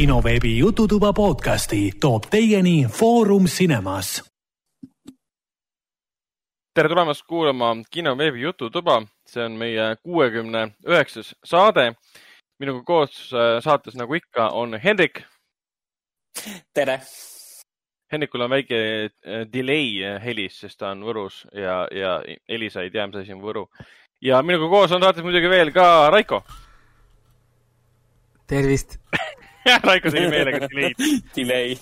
kinoveebi Jututuba podcasti toob teieni Foorum Cinemas. tere tulemast kuulama kinoveebi Jututuba, see on meie kuuekümne üheksas saade. minuga koos äh, saates, nagu ikka, on Hendrik. tere. Hendrikul on väike äh, delay äh, helis, sest ta on Võrus ja, ja Elisa ei tea, mis asi on Võru. ja minuga koos on saates muidugi veel ka Raiko. tervist Raiko tegi meelega delay'd. Delay.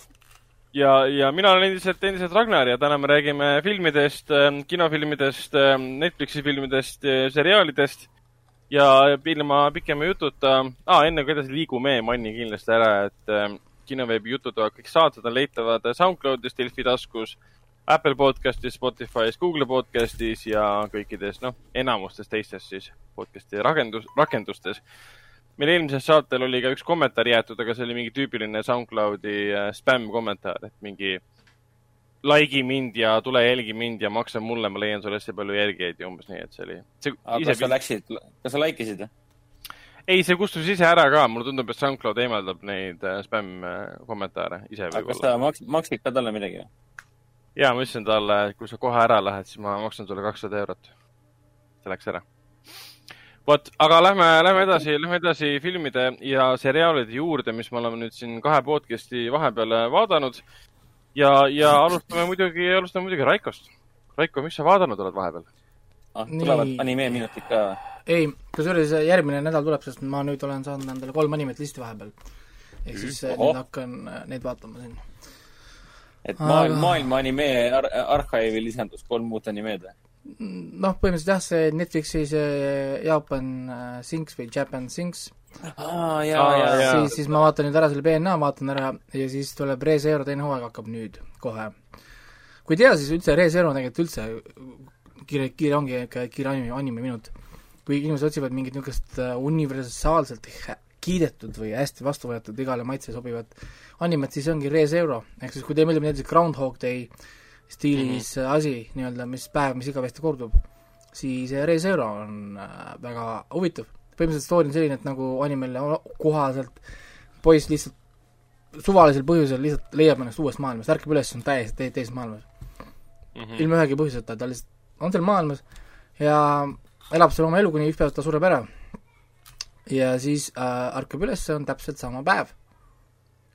ja, ja mina olen endiselt, endiselt Ragnar ja täna me räägime filmidest, kinofilmidest, Netflixi filmidest, seriaalidest. ja ilma pikema jututa ah,, enne kui edasi liigume, mainin kindlasti ära, et kinoveebi jutud, kõik saated on leitavad SoundCloudis, Delfi taskus, Apple podcastis, Spotify's, Google podcastis ja kõikides, noh, enamustes teistes siis podcast'i rakendus, rakendustes meil eelmisel saatel oli ka üks kommentaar jäetud, aga see oli mingi tüüpiline SoundCloudi äh, spämm kommentaar, et mingi like'i mind ja tule jälgi mind ja maksa mulle, ma leian sulle hästi palju jälgijaid ja umbes nii, et see oli. aga kas sa läksid, kas sa like isid? ei, see kustus ise ära ka, mulle tundub, et SoundCloud eemaldab neid äh, spämm kommentaare ise võib-olla. kas sa maks-, maksid ka talle midagi? ja, ma ütlesin talle, et kui sa kohe ära lähed, siis ma maksan sulle kakssada eurot. see läks ära vot, aga lähme, lähme edasi, lähme edasi filmide ja seriaalide juurde, mis me oleme nüüd siin kahe podcast'i vahepeal vaadanud. ja, ja alustame muidugi, alustame muidugi Raikost. Raiko, mis sa vaadanud oled vahepeal ah,? tulevad animeeminutid ka? ei, kusjuures järgmine nädal tuleb, sest ma nüüd olen saanud endale kolm animet listi vahepeal. ehk siis mm, nüüd hakkan äh, neid vaatama siin. et maailm aga..., maailma anime ar arhiivi lisandus kolm uut animeed või? Noh, põhimõtteliselt jah, see Netflixi see Jaapan äh, Sinks või Japan Sinks jaa. siis, siis ma vaatan nüüd ära selle BNA, vaatan ära ja siis tuleb Re Zero teine hooaeg hakkab nüüd, kohe. kui ei tea, siis üldse Re Zero on tegelikult üldse kiire, kiire ongi ikka kiire anime, anime minut. kui inimesed otsivad mingit niisugust äh, universaalselt kiidetud või hästi vastu võetud, igale maitse sobivat animet, siis ongi Re Zero, ehk siis kui teile meeldib näiteks Groundhog Day, stiilis mm -hmm. asi nii-öelda, mis päev, mis igavesti kordub, siis Re Zero on äh, väga huvitav. põhimõtteliselt story on selline, et nagu animele kohaselt poiss lihtsalt suvalisel põhjusel lihtsalt leiab ennast uuest maailmast, ärkab üles, on täiesti te teises maailmas mm. -hmm. ilma ühegi põhjuseta, ta lihtsalt on seal maailmas ja elab seal oma elu, kuni üks päev ta sureb ära. ja siis äh, ärkab üles, on täpselt sama päev,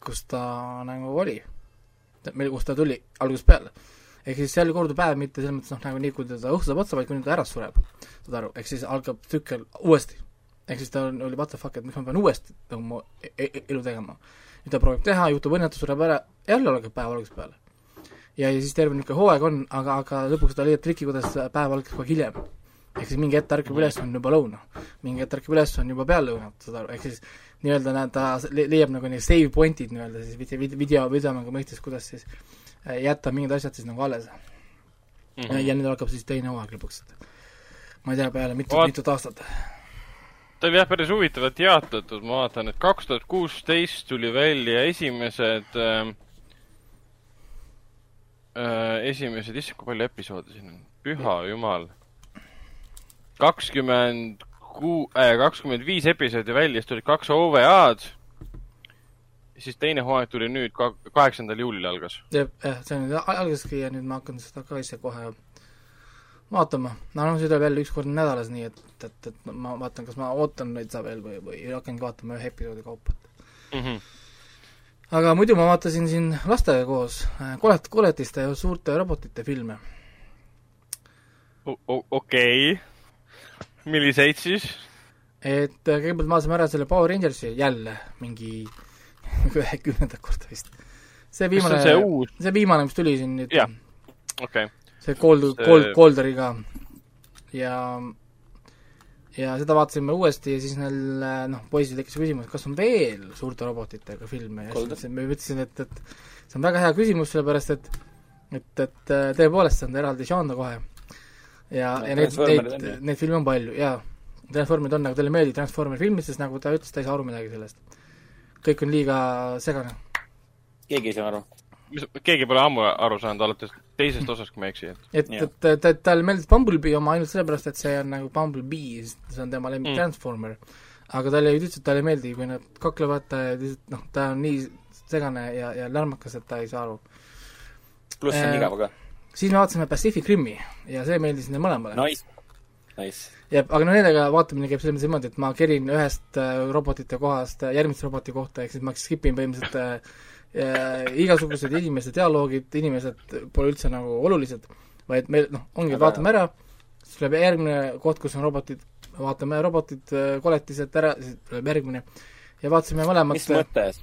kus ta nagu oli. kust ta tuli algusest peale ehk siis seal ei kordu päev mitte selles mõttes noh, nagu nii, kui ta õhtu saab otsa, vaid kuni ta ära sureb, saad aru, ehk siis algab tsükkel uuesti. ehk siis ta oli what the fuck, et miks ma pean uuesti nagu mu e e elu tegema. nüüd ta proovib teha, juhtub õnnetus, sureb ära, jälle algab päev algusest peale. ja, ja siis terve niisugune hooaeg on, aga, aga lõpuks ta leiab triki, kuidas päev algab aeg hiljem. ehk siis mingi hetk ärkab üles, on juba lõuna. mingi hetk ärkab üles, on juba peallõunat, saad aru, ehk siis nii-öelda ta leiab nagu need save point'id nii-öelda siis video, video, videomängu mõistes, kuidas siis jätta mingid asjad siis nagu alles mm. -hmm. ja nüüd hakkab siis teine hooaeg lõpuks, et ma ei tea, peale mitu, mitut aastat. ta oli jah, päris huvitavalt jaotatud, ma vaatan, et kaks tuhat kuusteist tuli välja esimesed äh, äh, esimesed, issand, kui palju episoode siin on, püha jumal. kakskümmend kuu- äh,, kakskümmend viis episoodi välja, siis tulid kaks OVA-d siis teine hooaeg tuli nüüd ka kaheksandal juulil algas. jah, see nüüd algaski ja nüüd ma hakkan seda ka ise kohe vaatama. no noh, see tuleb jälle üks kord nädalas, nii et, et, et ma vaatan, kas ma ootan neid sa veel või, või hakkangi vaatama ühe episoodi kaupa mm. -hmm. aga muidu ma vaatasin siin lastega koos äh, kolet-, koletiste ja suurte robotite filme. okei okay., milliseid siis? et äh, kõigepealt vaatasime ära selle Power Rangersi jälle mingi ühekümnendat korda vist. see viimane, see, uus... see viimane, mis tuli siin nüüd. jah, okei okay.. see Cold see..., Cold, Colderiga ja ja seda vaatasime uuesti ja siis neil noh, poisil tekkis küsimus, kas on veel suurte robotitega filme ja siis ma ütlesin, et, et see on väga hea küsimus, sellepärast et et, et tõepoolest, see on eraldi žanr kohe. ja no,, ja neid, neid, neid filme on palju, jaa. Transformerid on, aga talle ei meeldi Transformeri filmid, sest nagu ta ütles, ta ei saa aru midagi sellest kõik on liiga segane. keegi ei saa aru. mis, keegi pole ammu aru saanud, alates teisest osast, kui ma ei eksi, et et, et, et talle meeldis Bumblebee oma ainult sellepärast, et see on nagu Bumblebee, see on tema lemmik mm. Transformer. aga talle ütles, et talle ei meeldi, kui nad kaklevad, ta lihtsalt noh, ta on nii segane ja, ja lärmakas, et ta ei saa aru. pluss see on Äh, igav ka. siis me vaatasime Pacific Rimi ja see meeldis neile mõlemale Nice, nice. jah, aga no nendega vaatamine käib selles mõttes niimoodi, et ma kerin ühest äh, robotite kohast äh, järgmise roboti kohta, ehk siis ma skip in põhimõtteliselt äh, äh, igasugused inimeste dialoogid, inimesed pole üldse nagu olulised, vaid meil noh, ongi, vaatame ära, siis tuleb järgmine koht, kus on robotid, vaatame robotid, koletised ära, siis tuleb järgmine ja vaatasime mõlemat mis mõttes?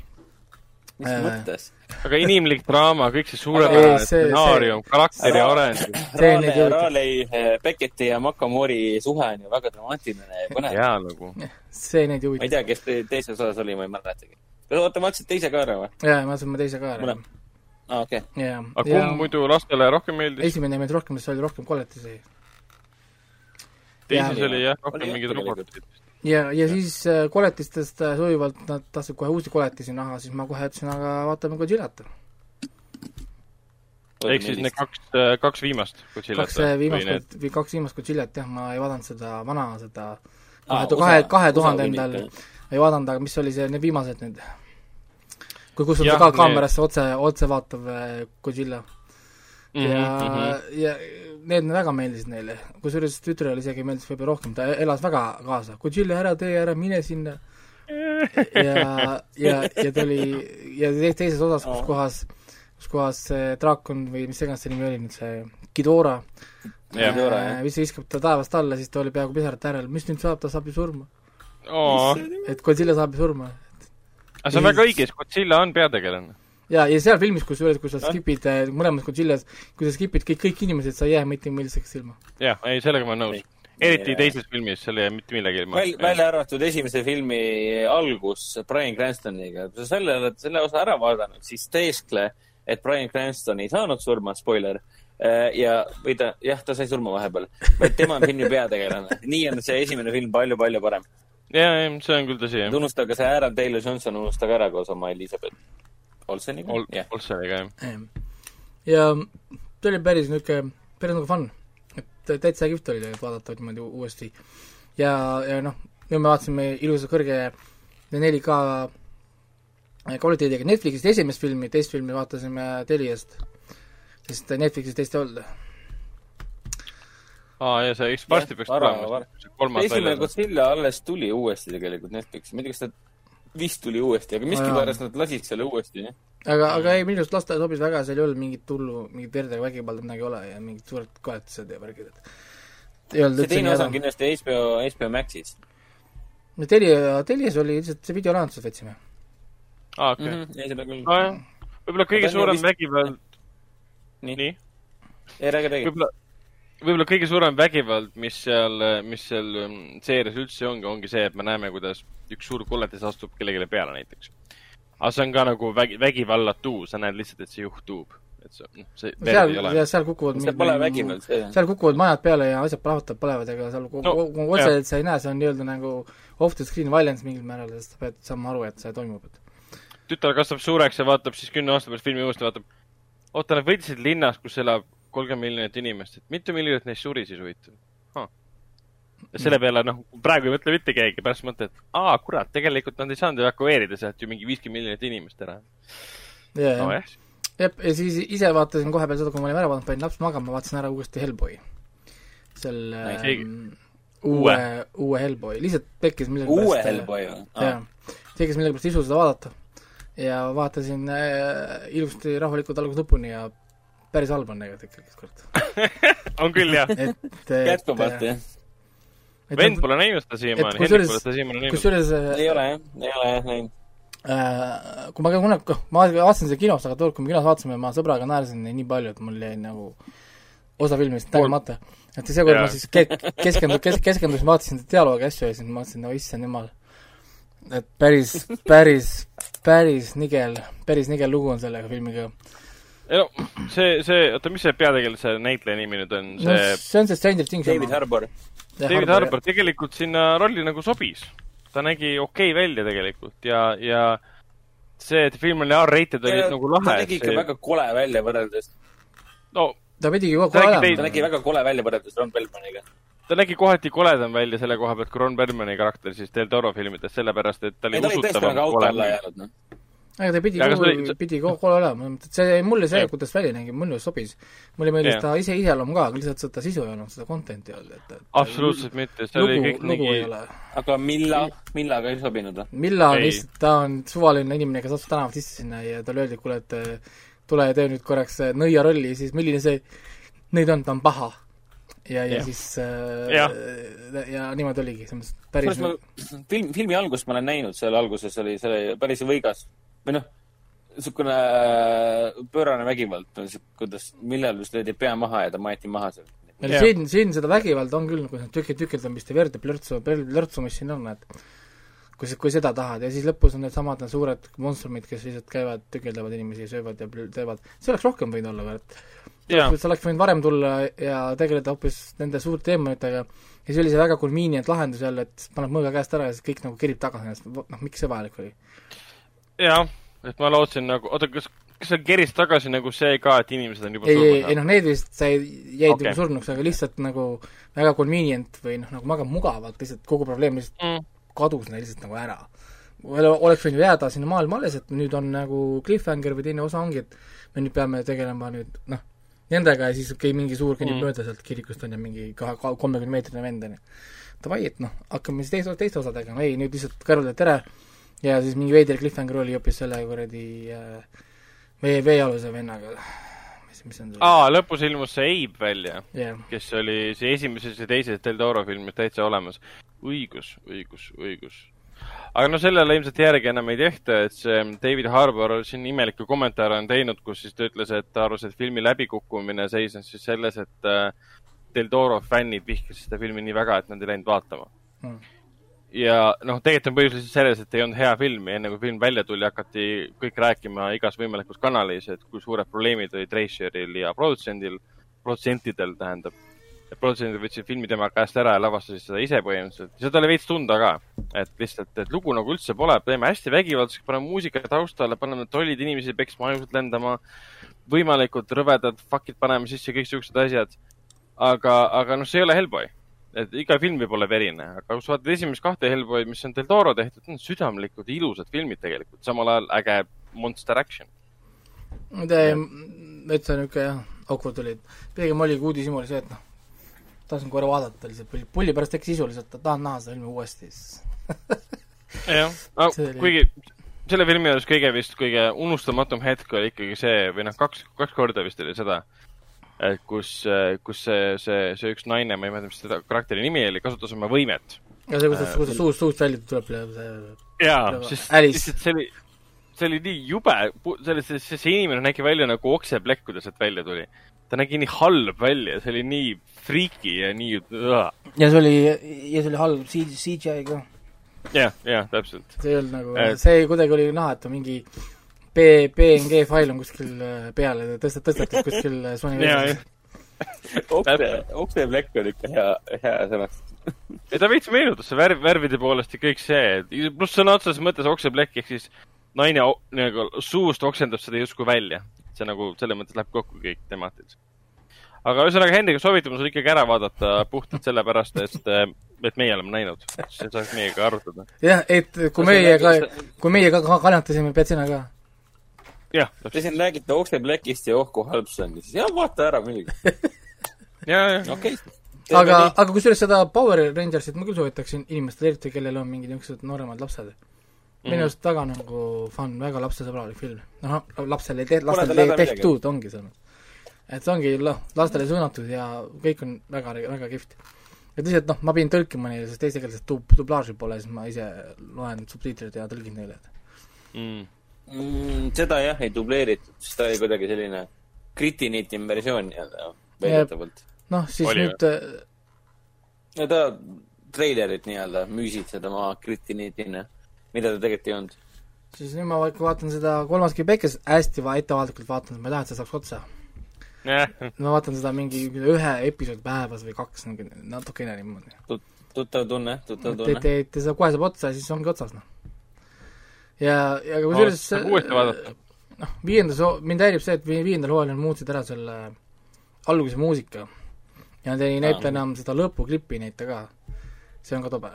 Mis Äh, mõttes? aga inimlik draama, kõik see suurepärane stsenaarium, karakteri areng. see neid ei Raleigh. Raleigh, Becketi ja Makamori suhe on ju väga dramaatiline ja põnev. ajalugu. see neid ei ma ei huvita. tea, kes te- teises osas oli, ma ei mäletagi. oota, vaatasid teise ka ära või? jaa, me vaatasime teise ka ära aa, okei. jaa, aga ja kumb muidu lastele rohkem meeldis? esimene meeldis rohkem, sest seal oli rohkem koletisi teises jaa. oli jah, rohkem tegelikult. robotid. ja, ja siis äh, koletistest äh, sujuvalt nad tahtsid kohe uusi koletisi näha, siis ma kohe ütlesin, aga vaatame Godzillat. ehk siis need kaks, kaks viimast Godzillat kaks äh, viimast, kaks viimast Godzillat jah, ma ei vaadanud seda vana, seda kahe, kahe, USA- kahe USA tuhandendal ei vaadanud, aga mis oli see, need viimased nüüd? kui kus on Jah, see ka need- kaamerasse otse, otse vaatav äh, Godzilla. Mhm, ja, ja need väga meeldisid neile, kusjuures tütrele isegi meeldis võib-olla rohkem, ta elas väga kaasa, Godzilla ära tee, ära mine sinna. ja, ja, ja ta oli, ja te- teises osas, kus kohas, kus kohas see draakon või mis iganes see nimi oli nüüd, see jah. äh, vis- viskab ta taevast alla, siis ta oli peaaegu pisarate äärel, mis nüüd saab, ta saab ju surma. oo, et Godzilla saab ju surma. aga see on väga õige, sest Godzilla on peategelane. ja, ja seal filmis, kusjuures, kui sa skip'id äh, mõlemas Godzillas, kui sa skip'id kõik, kõik inimesed, sa ei jää mitte milliseks silma. jah, ei, sellega ma olen nõus. eriti Ei, teises filmis, seal ei jää mitte millegi ilma. Väl,. välja arvatud esimese filmi algus Brian Cranstoniga. kui sa selle oled, selle osa ära vaadanud, siis teeskle, et Brian Cranston ei saanud surma, spoiler. ja, või ta, jah, ta sai surma vahepeal, vaid tema on filmi peategelane. nii on see esimene film palju-palju parem. jaa, ei, see on küll tõsi, jah. unustage see Aaron Taylor Johnson, unustage ära koos oma Elizabeth Olseniga Ol-, jah. Olseniga, jah. ja see oli päris niisugune, päris nagu fun. et täitsa kihvt oli tegelikult vaadata niimoodi uuesti. ja, ja noh, nüüd me vaatasime ilusa kõrge 4K kvaliteediga Netflixist esimest filmi, teist filmi vaatasime Teliast, sest Netflixis teist ei olnud. aa, ja see, eks varsti peaks tulema esimene. Godzilla alles tuli uuesti tegelikult Netflixi, ma ei tea, kas ta vist tuli uuesti, aga miskipärast nad lasid selle uuesti, jah. aga, aga ei, minu arust lastele sobis väga, seal ei olnud mingit hullu, mingit verd ega vägivalda midagi ei ole ja mingid suured koletised ja värgid, et ei olnud see teine osa on kindlasti HBO, HBO Maxis no Telia, Telias oli lihtsalt see videolahendus võtsime. aa, okei. mm. -hmm. ei, seda küll. nojah, võib-olla kõige suurem vägivald, nii, nii, ei räägi, räägi. võib-olla, võib-olla kõige suurem vägivald, mis seal, mis seal mm, seerias üldse ongi, ongi see, et me näeme, kuidas üks suur koletis astub kellelegi peale näiteks. aga see on ka nagu vägi, vägivallatu, sa näed lihtsalt, et see juhtub. et see, noh, see seal ei, ole ja. seal kukuvad see pole vägivald, see. seal kukuvad majad peale ja asjad plahvatavad, põlevad, ega seal No, no, otseselt sa ei näe, see on nii-öelda nagu off the screen violence mingil määral, sest sa pead saama aru, et see toimub, et tütar kasvab suureks ja vaatab siis kümne aasta pärast filmi uuesti, vaatab, oota, nad võitlesid linnas, kus elab kolmkümmend miljonit inimest, et mitu miljonit neist suri siis huvitav huh.. ja selle peale, noh, praegu ei mõtle mitte keegi, pärast mõtled, et aa, kurat, tegelikult nad ei saanud evakueerida sealt ju mingi viiskümmend miljonit inimest ära. ja, ja nojah, jah, ja siis ise vaatasin kohe peale seda, kui ma olin ära vaadanud, panin laps magama, vaatasin ära uuesti Hellboy. selle ähm, uue, uue Hellboy, lihtsalt tekkis millegipärast uue Hellboy või? jah, tekkis millegipärast isu seda vaadata. ja vaatasin äh, ilusti rahulikult algusest lõpuni ja päris halb on tegelikult ikkagi kord. on küll jah. jätkuvalt, jah. vend pole näinud seda siiamaani, Hendrik pole seda siiamaani näinud. kusjuures ei ole jah, ei ole jah näinud. äh, kui ma ka kunagi, ma vaatasin seda kinos, aga tookord, kui me kinos vaatasime, ma sõbraga naersin nii palju, et mul jäi nagu osa filmist nägemata. et seekord ma siis ke-, keskendu-, kes-, keskendusin, vaatasin dialoogi asju ja siis ma mõtlesin, no issand jumal, et päris, päris, päris nigel, päris nigel lugu on sellega filmiga. Ei no see, see, oota, mis see peategelase näitleja nimi nüüd on, no see see on see Stranger Things David Harbour. David Harbour tegelikult sinna rolli nagu sobis. ta nägi okei okay välja tegelikult ja, ja see, et film oli R-rated oli nagu ta lahe nägi. ikka väga kole välja võrreldes, no ta pidigi kogu Ta aeg nägi olema ta nägi väga kole välja võrreldes Ron Pelmaniga. ta nägi kohati koledam välja selle koha pealt kui Ron Perlmani karakter siis Del Toro filmides, sellepärast et ta oli ei, ta oli tõesti nagu auto alla jäänud, noh. Aga ta pidi Ja oli-, pidi kogu kogu olema, see mulle see kuidas välja nägi, mulle sobis. mulle meeldis Jah. ta ise iseloom ka, aga lihtsalt seda sisu ei olnud, seda content'i ei olnud, et, et absoluutselt mitte, see oli lugu kõik, ei nii, ole. aga Milla, Millaga ei sobinud või? Milla on lihtsalt, ta on suvaline inimene, kes astus tänavalt sisse sinna ja talle öeldi, et kuule, et eh, tule ja tee nüüd korraks eh, nõia rolli, siis milline see nõid on, ta on paha. ja, ja Jah. siis äh, Jah. ja niimoodi oligi, selles mõttes päris ma, film, filmi algust ma olen näinud, seal alguses oli, see oli päris võigas või noh, niisugune äh, pöörane vägivald, kuidas, millal just löödi pea maha ja ta maeti maha seal. siin, siin seda vägivalda on küll, need tükid, tükildamist ja verd ja plörtsu, plörtsumist siin on, et kui, kui seda tahad ja siis lõpus on needsamad need suured monstrumid, kes lihtsalt käivad, tükeldavad inimesi ja söövad ja teevad, see oleks rohkem võinud olla veel, et jaa, sa oleks võinud varem tulla ja tegeleda hoopis nende suurte teemonitega ja siis oli see väga convenient lahendus jälle, et paned mõõga käest ära ja siis kõik nagu kerib tagasi ennast, noh, miks see vajalik oli? jaa, et ma lootsin nagu, oota, kas, kas see keris tagasi nagu see ka, et inimesed on juba ei, ei, ei surnud? noh, need vist sai, jäid okay. surnuks, aga lihtsalt nagu väga convenient või noh, nagu väga mugavalt lihtsalt kogu probleem lihtsalt Mm. kadus neil lihtsalt nagu ära. oleks võinud ju jääda sinna maailma alles, et nüüd on nagu cliffhanger või teine osa ongi, et me nüüd peame tegelema nüüd noh, nendega ja siis okei okay,, mingi suur kõnnib Mm. mööda sealt kirikust on ju mingi kahe, kolmekümne meetrine vend on ju. Davai, et noh, hakkame siis teiste, teiste osadega, no ei, nüüd lihtsalt kõrvaldati ära ja siis mingi veider cliffhanger oli hoopis selle kuradi äh, vee, veealuse vennaga. mis, mis on aa, lõpus ilmus see Abe välja, jah, kes oli see esimeses ja teises Del Toro filmis täitsa olemas. õigus, õigus, õigus. aga no sellele ilmselt järgi enam ei tehta, et see David Harbour siin imeliku kommentaare on teinud, kus siis ta ütles, et ta arvas, et filmi läbikukkumine seisnes siis selles, et äh, Del Toro fännid vihkasid seda filmi nii väga, et nad ei läinud vaatama Mm. Ja noh, tegelikult on põhjus lihtsalt selles, et ei olnud hea film ja enne kui film välja tuli, hakati kõik rääkima igas võimalikus kanalis, et kui suured probleemid olid režissööril ja produtsendil, produtsentidel tähendab. produtsendid võtsid filmi tema käest ära ja lavastasid seda ise põhimõtteliselt. seda oli veits tunda ka, et lihtsalt, et lugu nagu üldse pole, teeme hästi vägivaldseks, paneme muusika taustale, paneme trollid inimesi peksma, ajused lendama, võimalikult rõvedad fuck'id paneme sisse, kõik siuksed asjad. aga, aga noh, see ei ole Hellboy et iga film võib olla verine, aga kui sa vaatad esimest kahte Hellboy'd, mis on Del Toro tehtud, need on südamlikud, ilusad filmid tegelikult, samal ajal äge monster action. ta täitsa niisugune jah, awkward oli, et pigem oligi uudishimu oli see, et noh, tahtsin korra vaadata lihtsalt pulli, pulli pärast tekkis sisu lihtsalt, et tahan näha seda filmi uuesti, siis jah, oli- kuigi selle filmi juures kõige vist kõige unustamatum hetk oli ikkagi see või noh, kaks, kaks korda vist oli seda, kus, kus see, see, see üks naine, ma ei mäleta, mis seda karakteri nimi oli, kasutas oma võimet. ja see, kuidas, kuidas suust, suust välja tuleb, see jaa sest lihtsalt see oli, see oli nii jube, selle, see, see, see inimene nägi välja nagu okseplekk, kui ta sealt välja tuli. ta nägi nii halb välja, see oli nii friiki ja nii, ja see oli, ja see oli halb CGI ka, jah, jah, täpselt. see ei olnud nagu see kuidagi oli näha, et on mingi B, BNG fail on kuskil äh, peale tõstet-, tõstetud kuskil äh, Sony ja, versionis okse, okseplekk on ikka hea, hea sõnastus. ja ta veits meenutas see värv, värvide poolest ja kõik see, pluss sõna otseses mõttes okseplekk ehk siis naine nagu suust oksendab seda justkui välja. see nagu selles mõttes läheb kokku kõik temaatiliselt. aga ühesõnaga, Hendrik soovitab sul ikkagi ära vaadata puhtalt sellepärast, et, et meie oleme näinud. siis saaks meiega arutada. jah, et kui meie ka, kui meie ka kannatasime, pead sina ka. jah, Te siin räägite okseplekist ja oh kui halb see on, siis jah, vaata ära muidugi. ja, ja, okei. aga, aga kusjuures seda Power Rangersit ma küll soovitaksin inimestele, eriti kellel on mingid niisugused nooremad lapsed. minu Mhm. arust väga nagu fun, väga lapsesõbralik film. noh, lapsele ei tee, Pole lastele häda tehtud, ongi see. et see ongi noh, lastele suunatud ja kõik on väga, väga kihvt. et lihtsalt noh, ma pidin tõlkima neile, sest teisekeelset dub-, dublaaži pole, siis ma ise loen subtiitrid ja tõlgin neile. mm.. mm,. seda jah, ei dubleeritud, sest ta oli kuidagi selline kritiniitim versioon nii-öelda, väidetavalt. noh, siis Oli nüüd no ta treilerit nii-öelda müüsid seda maha kritiniitina, mida ta tegelikult ei olnud. siis nüüd ma va- vaatan seda kolmas Quebecis hästi va- ettevaatlikult vaatan, ma ei taha, et see saaks otsa. jah, ma vaatan seda mingi ühe episoodi päevas või kaks, natukene niimoodi. tuttav tunne, tuttav te, tunne. te, te seda kohe saab otsa ja siis ongi otsas, noh. ja, ja kusjuures saab uuesti vaadata. noh, viiendas, mind häirib see, et vi- viiendal hooajal nad muutsid ära selle alguse muusika. ja nad ei näita enam seda lõpuklippi näita ka. see on ka tobe.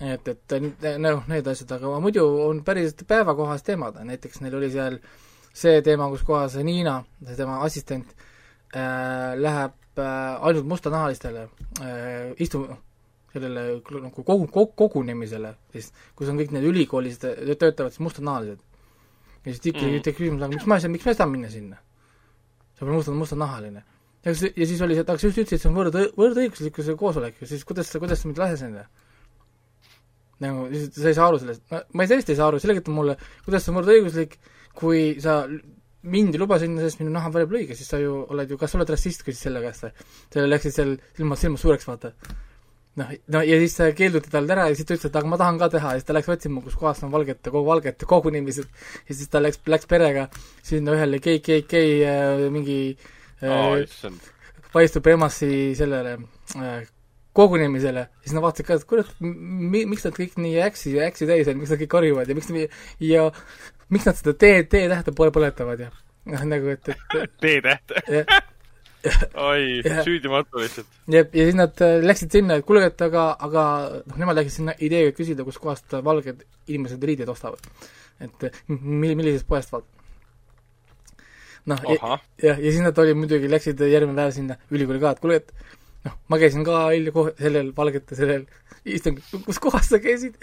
et, et noh, need asjad, aga muidu on päris päevakohased teemad, näiteks neil oli seal see teema, kus kohas Niina, tema assistent äh,, läheb äh, ainult mustanahalistele äh, istu-, sellele nagu kogu, kogu, kogunemisele, siis kus on kõik need ülikoolis töötavad siis mustanahalised. ja siis tekib mm. küsimus, aga miks ma ei saa, miks ma ei saa minna sinna? sa pead musta, mustanahaline. ja siis, ja siis oli see, et aga sa just ütlesid, et see on võrd, võrdõiguslikkuse koosolek siis kuidas sa, kuidas sa mind lase sinna? nagu, sa ei saa aru sellest, no ma ei, tõesti ei saa aru, selgita mulle, kuidas see on võrdõiguslik, kui sa mind ei luba sinna, sest minu naha värv lõige, siis sa ju oled ju, kas sa oled rassist, küsis selle käest või? sellel läksid seal silmad, silmad suureks, vaata noh, no ja siis keelduti talt ära ja siis ta ütles, et aga ma tahan ka teha. Ja siis ta läks otsima, kus kohas on valgete, kogu valgete kogunemised ja siis ta läks, läks perega sinna ühele KKK äh, mingi oh, Paistu Premassi sellele äh, kogunemisele, siis nad vaatasid ka, et kurat, mi-, miks nad kõik nii äksi, äksi täis on, miks nad kõik karjuvad ja miks nad ja miks nad seda T-tähte põletavad ja noh, nagu et, et T-tähte oi, süüdimatu lihtsalt. jep, ja siis nad äh, läksid sinna, et kuule, et aga, aga noh, nemad läksid sinna ideega küsida, kuskohast valged inimesed riideid ostavad. et mi-, millisest poest vaat-. noh, ja, ja, ja siis nad olid muidugi, läksid järgmine päev sinna ülikooli ka, et kuule, et noh, ma käisin ka eile kohe sellel valgete sellel istungil, kus kohas sa käisid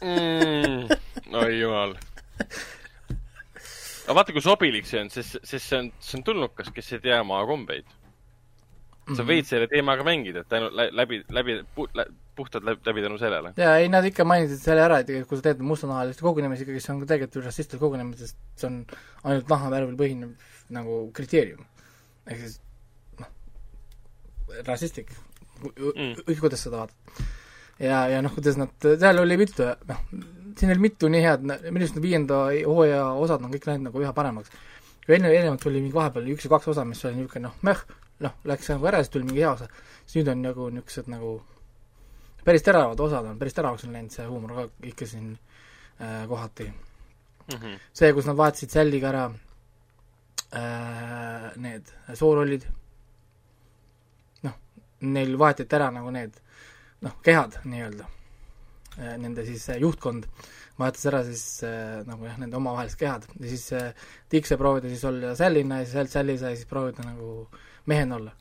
mm,? oi jumal aga vaata, kui sobilik see on, sest, sest see on, see on tulnukas, kes ei tea maa kombeid. sa mm -hmm. võid selle teemaga mängida, et ainult läbi, läbi, puhtalt läbi, läbi tänu sellele. jaa, ei nad ikka mainisid selle ära, et kui sa teed mustanahaliste kogunemisi see on tegelikult rassistlik kogunemine, sest see on ainult nahavärvil põhinev nagu kriteerium. ehk siis noh, rassistlik mm., kuidas seda vaatad. Ja, ja noh, kuidas nad, seal oli mitu, noh, siin oli mitu nii head, minu arust viienda hooaja osad on kõik läinud nagu üha paremaks. kui enne, eelnevalt tuli mingi vahepeal üks ja kaks osa, mis oli niisugune noh, meh, noh, läks nagu ära, siis tuli mingi hea osa. siis nüüd on nagu niisugused nagu päris teravad osad on, päris teravaks on läinud see huumor ka ikka siin äh, kohati mm. -hmm. see, kus nad vahetasid Salliga ära äh, need soorollid, noh, neil vahetati ära nagu need noh, kehad nii-öelda Äh, nende siis äh, juhtkond vahetas ära siis äh, nagu jah, nende omavahelised kehad ja siis Dick sai proovida siis olla Sallina ja siis Sally sai siis proovida nagu mehena olla.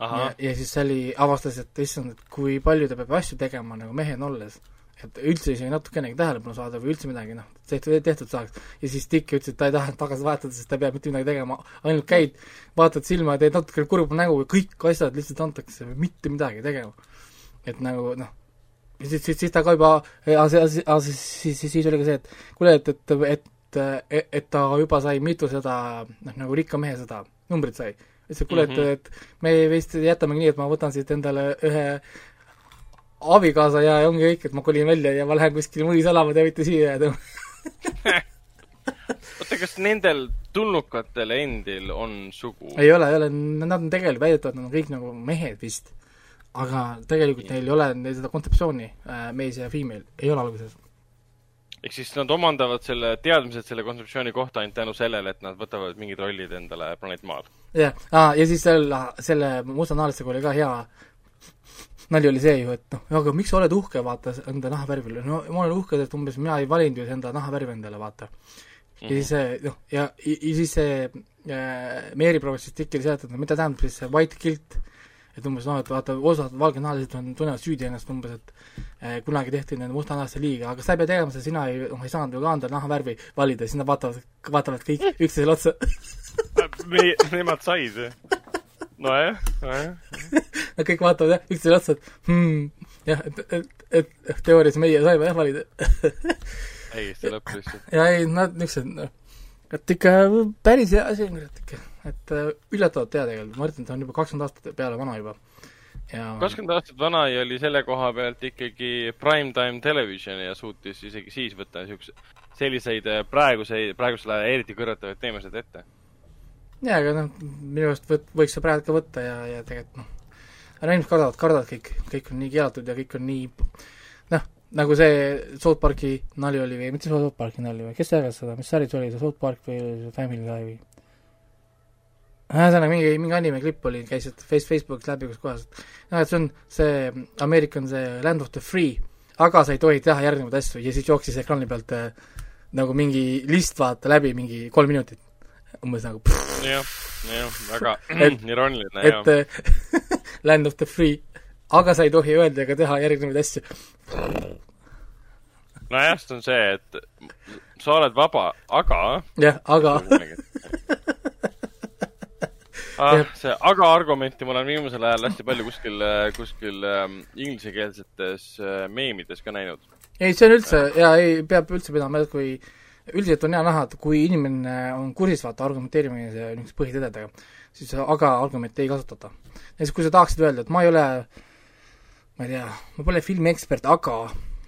ja, ja siis Sally avastas, et issand, et kui palju ta peab asju tegema nagu mehena olles, et üldse isegi natukenegi tähelepanu saada või üldse midagi, noh, tehtud, tehtud saaks. ja siis Dick ütles, et ta ei taha tagasi vahetada, sest ta ei pea mitte midagi tegema, ainult käid, vaatad silma, teed natuke kurba nägu ja kõik asjad lihtsalt antakse, mitte midagi tegema. Et nagu noh siis, siis, siis ta ka juba, siis, siis, siis oli ka see, et kuule, et, et, et, et, et ta juba sai mitu seda, noh, nagu rikka mehe seda numbrit sai. ütles, et kuule mm, -hmm. et, et me vist jätamegi nii, et ma võtan siit endale ühe abikaasa ja, ja ongi kõik, et ma kolin välja ja ma lähen kuskile mõisa elama, te võite siia jääda oota, kas nendel tulnukatel endil on sugu? ei ole, ei ole, nad on tegelikult väidetavalt, nad on kõik nagu mehed vist aga tegelikult neil ei ole neil seda kontseptsiooni äh,, mees ja female, ei ole alguses. ehk siis nad omandavad selle, teadmised selle kontseptsiooni kohta ainult tänu sellele, et nad võtavad mingid rollid endale planeet Maal. jah yeah., ja siis selle, selle mustanahalisega oli ka hea nali oli see ju, et noh, aga miks sa oled uhke, vaata, enda nahavärvi üle, no ma olen uhke, et umbes mina ei valinud ju enda nahavärvi endale, vaata. ja siis see, noh, ja, ja siis see äh, Meeri proovis siis tikil seletada, mida tähendab siis see white guilt et umbes noh, et vaata, osad valgenahalised on, tunnevad süüdi ennast umbes, et eh, kunagi tehti nende mustanahalaste liiga, aga sa ei pea tegema seda, sina ei, noh, ei saanud ju ka enda nahavärvi valida, siis nad vaatavad, vaatavad kõik üksteisele otsa Me, nemad said ju. nojah, nojah. Nad kõik vaatavad jah, üksteisele otsa, et hmm, jah, et, et, et, et teoorias meie saime jah valida täiesti lõpp lihtsalt. ja ei, nad niisugused, noh, et ikka päris hea asi on, kurat ikka et äh, üllatavalt hea tegelikult, ma ütlen, ta on juba kakskümmend aastat peale vana juba. kakskümmend aastat vana ja oli selle koha pealt ikkagi primetime television ja suutis isegi siis võtta niisuguse, selliseid äh, praeguseid, praegusel ajal eriti kõrvetavaid teemasid ette. jaa, aga noh, minu arust võt-, võiks seda praegu ka võtta ja, ja tegelikult noh, aga inimesed kardavad, kardavad kõik, kõik on nii keelatud ja kõik on nii noh, nagu see South Parki nali oli või mitte South Parki nali või kes jagas seda, mis sari see oli, see South Park või Family Guy või? Ühesõnaga mingi, mingi anime klipp oli, käis sealt Face, Facebookis läbi kus kohas, noh et see on see, Ameerika on see land of the free, aga sa ei tohi teha järgnevaid asju ja siis jooksis ekraani pealt äh, nagu mingi list vaata läbi mingi kolm minutit. umbes nagu jah, jah, väga Et- irooniline et jah. äh, land of the free, aga sa ei tohi öelda ega teha järgnevaid asju. nojah, see on see, et sa oled vaba, aga jah, aga ah, see aga argumenti ma olen viimasel ajal hästi palju kuskil, kuskil ähm, inglisekeelsetes äh, meemides ka näinud. ei, see on üldse, jaa, ei, peab üldse pidama, et kui üldiselt on hea näha, et kui inimene on kursis vaata argumenteerimise ja niisuguste põhitõdedega, siis aga argumente ei kasutata. näiteks kui sa tahaksid öelda, et ma ei ole ma ei tea, ma pole filmiekspert, aga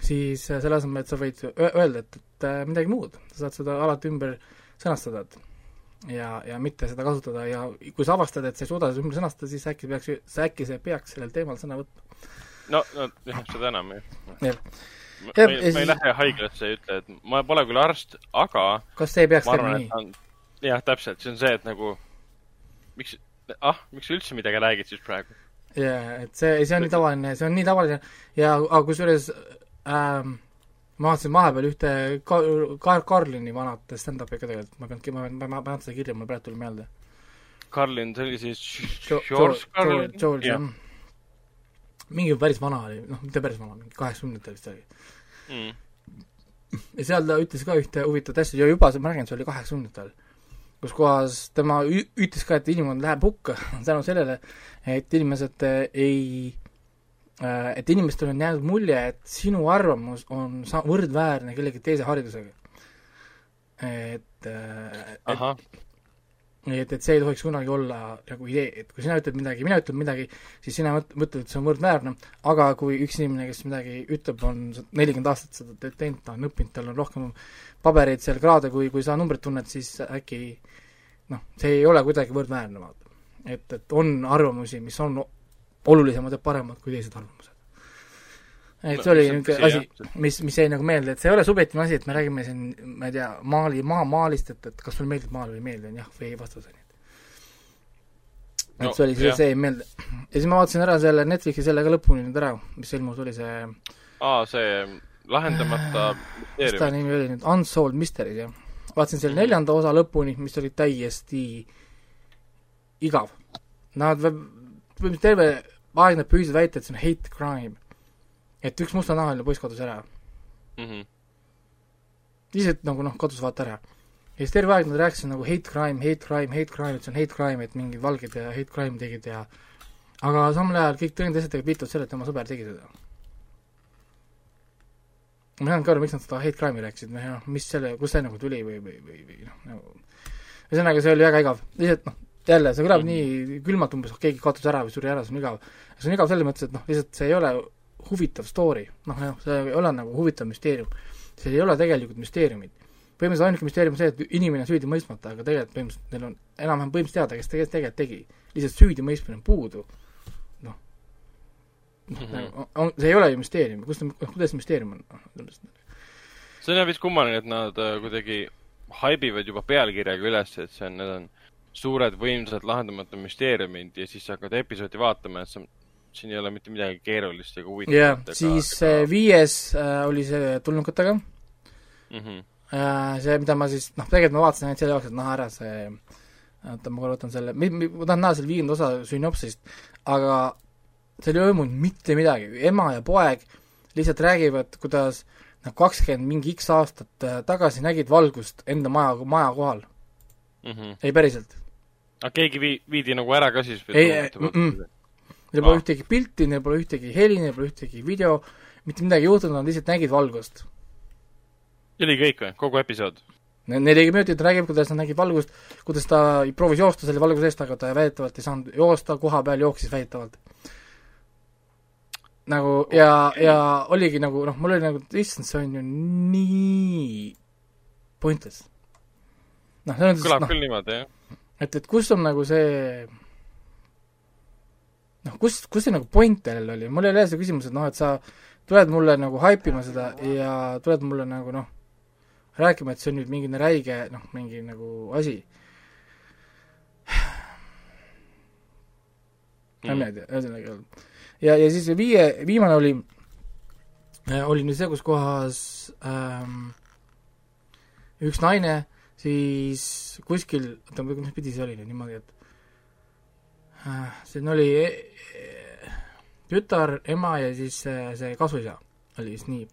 siis selle asemel, et sa võid öelda, et, et äh, midagi muud, sa saad seda alati ümber sõnastada, et ja, ja mitte seda kasutada ja kui sa avastad, et sa ei suuda seda ümber sõnastada, siis äkki peaks, äkki sa peaks sellel teemal sõna võtma. no, no jah, seda enam jah. Jah. ma ja, ma ei lähe haiglasse ja ütle, et ma pole küll arst, aga kas see ei peaks ma tegema nii jah, täpselt, see on see, et nagu miks, ah, miks sa üldse midagi räägid siis praegu? jaa, et see, see on nii tavaline, see on nii tavaline ja aga kusjuures ähm, ma vaatasin vahepeal ühte ka-, Kar-, Karlini vanat stand-up'i ka tegelikult, ma pean, ma pean, ma pean seda kirja, mul praegu tuli meelde. Carlin, see oli siis George Carlin? George, jah. mingi päris vana oli, noh, mitte päris vana, mingi kaheksakümnendatel vist oli. mm.. ja seal ta ütles ka ühte huvitavat asja ja juba see, ma räägin, see oli kaheksakümnendatel, kus kohas tema ütles ka, et inimkond läheb hukka tänu sellele, et inimesed ei äh, et inimestel on jäänud mulje, et sinu arvamus on sa-, võrdväärne kellegi teise haridusega. et, et, ahah, et, et see ei tohiks kunagi olla nagu idee, et kui sina ütled midagi, mina ütlen midagi, siis sina mõt- mõtled, et see on võrdväärne, aga kui üks inimene, kes midagi ütleb, on nelikümmend aastat seda te- teinud, ta on õppinud, tal on rohkem pabereid seal kraade, kui, kui sa numbrit tunned, siis äkki noh, see ei ole kuidagi võrdväärne, vaata. et, et on arvamusi, mis on olulisemad ja paremad kui teised arvamused. et No see oli see on niisugune asi mis, mis jäi nagu meelde, et see ei ole subjektiivne asi, et me räägime siin, ma ei tea, maali, maamaalist, et, et kas sulle meeldib maal või ei meeldi, on jah või ei vastus, on ju. et No, see oli, see, see jäi meelde. ja siis ma vaatasin ära selle Netflixi selle ka lõpuni nüüd ära, mis ilmus, oli see, aa, see lahendamata mis ta nimi oli nüüd, Unsolved Mysteries, jah. vaatasin selle neljanda osa lõpuni, mis oli täiesti igav. Nad, terve aeg nad püüdsid väita, et see on hate crime. et üks mustanahaline poiss kadus ära. Mhm. lihtsalt nagu noh, kadus vaata ära. ja siis terve aeg nad rääkisid nagu hate crime, hate crime, hate crime, et see on hate crime, et mingid valged ja hate crime tegid ja aga samal ajal kõik tõendid viitavad sellele, et tema sõber tegi seda. ma ei saanud ka aru, miks nad seda hate crime'i rääkisid, noh jah, mis selle, kust see nagu tuli või, või, või, või noh, nagu ühesõnaga, see oli väga igav, lihtsalt noh, jälle see kõlab nii külmalt umbes, oh keegi kaotas ära või suri ära, see on igav. see on igav selles mõttes, et noh, lihtsalt see ei ole huvitav story, noh, noh, see ei ole nagu huvitav müsteerium. see ei ole tegelikult müsteeriumid. põhimõtteliselt ainuke müsteerium on see, et inimene on süüdi mõistmata, aga tegelikult põhimõtteliselt neil on enam-vähem põhimõtteliselt teada, kes tegelikult tegelikult tegi. lihtsalt süüdimõistmine on puudu. noh, noh Mhm. nagu on, see ei ole ju müsteerium, kus ta, kuidas see müsteerium on, noh, see on jah vist kummaline, et nad äh, kuidagi haibivad juba pealkirjaga üles, et see on, need on suured võimsad lahendamata müsteeriumid ja siis sa hakkad episoodi vaatama, et see, siin ei ole mitte midagi keerulist ega jah huvitavat. siis see viies äh, oli see tulnukatega mm. -hmm. äh,, see, mida ma siis, noh, tegelikult ma vaatasin ainult selle jaoks, et noh, ära see oota, ma korra võtan selle, ma tahan näha selle viienda osa sünopsist, aga seal ei toimunud mitte midagi, ema ja poeg lihtsalt räägivad, kuidas nad kakskümmend mingi X aastat äh, tagasi nägid valgust enda maja, maja kohal. Mm -hmm. ei, päriselt. Aga keegi vii-, viidi nagu ära ka siis? Ei. Neil pole Aa. ühtegi pilti, neil pole ühtegi heli, neil pole ühtegi video, mitte midagi ei juhtunud, nad lihtsalt nägid valgust. ja oli kõik või, kogu episood? nelikümmend minutit räägib, kuidas nad nägid valgust, kuidas ta proovis joosta selle valguse eest, aga ta väidetavalt ei saanud joosta, koha peal jooksis väidetavalt. nagu ja, ja oligi nagu noh, mul oli nagu, issand, see on ju nii pointless. noh, selles mõttes, kõlab noh, küll niimoodi, jah. et, et kus on nagu see noh, kus, kus see nagu point sellel oli, mul oli jälle see küsimus, et noh, et sa tuled mulle nagu haipima seda ja tuled mulle nagu noh, rääkima, et see on nüüd mingi räige noh, mingi nagu asi. ma ei tea, ühesõnaga. ja, ja siis viie, viimane oli, oli nüüd see, kus kohas ähm, üks naine siis kuskil, oota, mis pidi see oli nüüd niimoodi, et äh, siin oli e- e- tütar, ema ja siis see, see kasuisa oli vist nii.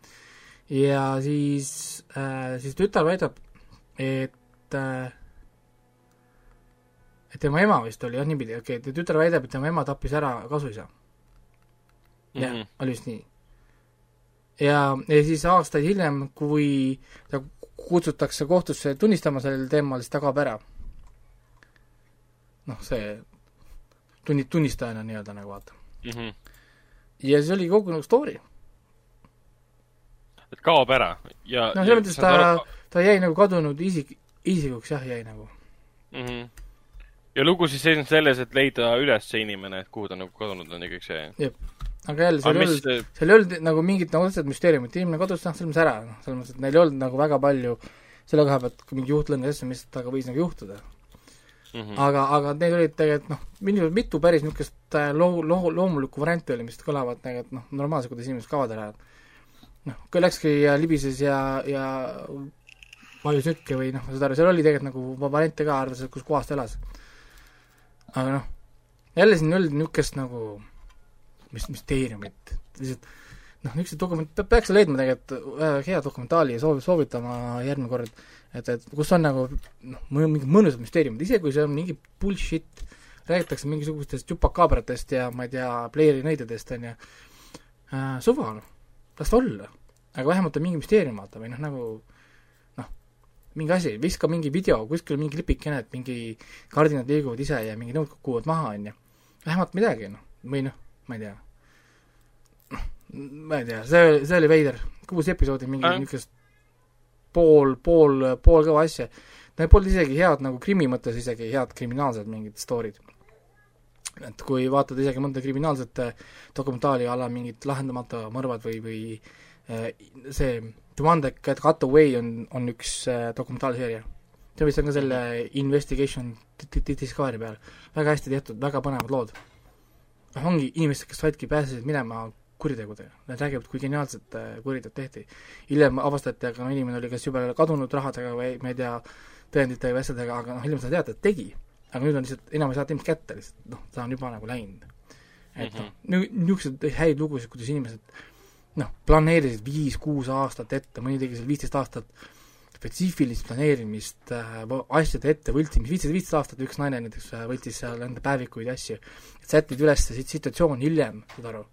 ja siis äh,, siis tütar väidab, et äh, et tema ema vist oli jah niipidi, okei okay,, tütar väidab, et tema ema tappis ära kasuisa. jah, oli vist nii. ja, ja siis aastaid hiljem, kui ta kutsutakse kohtusse tunnistama sellel teemal, siis ta kaob ära. noh, see tunni, tunnistajana nii-öelda nagu vaata. Mhm. ja siis oli kogu nagu story. et kaob ära ja noh, selles mõttes ta, ta jäi nagu kadunud isik, isikuks jah, jäi nagu. mm. -hmm. ja lugu siis seisneb selles, et leida üles see inimene, et kuhu ta nagu kadunud on ja kõik see. Aga jälle, seal ei mis olnud, seal ei olnud nagu mingit nagu otseselt müsteeriumit, inimene kadus noh, selles mõttes ära, noh, selles mõttes, et neil ei olnud nagu väga palju selle koha pealt, mingi juhtlõnga asja, mis temaga võis nagu juhtuda. mm -hmm. aga, aga neil olid tegelikult noh, mitu, mitu päris niisugust äh, loo-, loo-, loomulikku varianti oli, mis kõlavad tegelikult noh, normaalselt, kuidas inimesed kaovad ära. noh, kui läkski ja libises ja, ja vajus nükke või noh, saad aru, seal oli tegelikult nagu variante ka, arvestades, kus kohas ta elas. aga noh, jälle siin ei olnud niisugust nagu mis-, müsteeriumit, lihtsalt noh, niisugused dokument, peaks leidma tegelikult äh, hea dokumentaali ja soovi-, soovitama järgmine kord, et, et kus on nagu noh, mingid mõnusad müsteeriumid, isegi kui see on mingi bullshit, räägitakse mingisugustest jupakaabratest ja ma ei tea, player'i nõidedest, on ju äh,, suva, noh, las ta olla. aga vähemalt on mingi müsteerium, vaata, või noh, nagu noh, mingi asi, viska mingi video, kuskil mingi lipikene, et mingi kardinad liiguvad ise ja mingi nõud kukuvad maha, on ju. vähemalt midagi, noh, või noh, ma ei tea. ma ei tea, see, see oli veider, kuus episoodi mingi Äh. niisugust pool, pool, poolkõva asja. Need polnud isegi head nagu krimi mõttes isegi head kriminaalsed mingid story'd. et kui vaatad isegi mõnda kriminaalset äh, dokumentaali a la mingit lahendamata mõrvad või, või äh, see The One That Got Away on, on üks dokumentaalseeria. see vist on ka selle Investigation Di- Di- Discovery peal. väga hästi tehtud, väga põnevad lood. noh, ongi inimesed, kes saidki, pääsesid minema kuritegudega, nad räägivad, kui geniaalselt äh, kuriteod tehti. hiljem avastati, aga no inimene oli kas jube kadunud rahadega või ma ei tea, tõendite või asjadega, aga noh, hiljem sa tead, et tegi. aga nüüd on lihtsalt, enam ei saa ilmselt kätte lihtsalt, noh, ta on juba nagu läinud. et noh, niisuguseid häid lugusid, kuidas inimesed noh, planeerisid viis-kuus aastat ette, mõni tegi seal viisteist aastat spetsiifilist planeerimist äh,, asjade ette võltsimist, viisteist, viisteist aastat üks naine näiteks äh, võltsis seal enda päevikuid ja asju, et sättid üles sit- situatsioon hiljem, saad aru,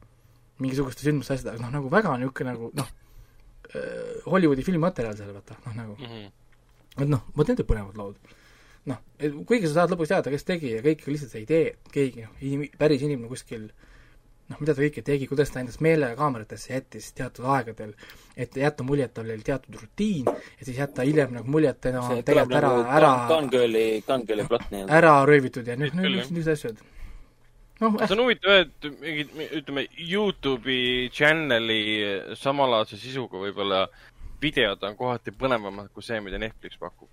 mingisuguste sündmuste asjadega, noh nagu väga niisugune nagu noh, Hollywoodi filmmaterjal seal vaata, noh nagu Mm -hmm. et noh, vot need on põnevad lood. noh, kuigi sa saad lõpuks teada, kes tegi ja kõik lihtsalt sa ei tee, keegi noh, inim-, päris inimene kuskil noh, mida ta kõike tegi, kuidas ta endast meelega kaameratesse jättis teatud aegadel, et jätta mulje, et tal oli teatud rutiin, ja siis jätta hiljem nagu mulje, et tema on see tuleb tegelikult ära nagu, ära, Gun Girli, Gun Girli plott nii-öelda. ära röövitud ja nüüd, nüüd jah. niisugused asjad. noh, see on huvitav, et mingid, ütleme, Youtube'i channel'i samalaadse sisuga võib-olla videod on kohati põnevamad kui see, mida Netflix pakub.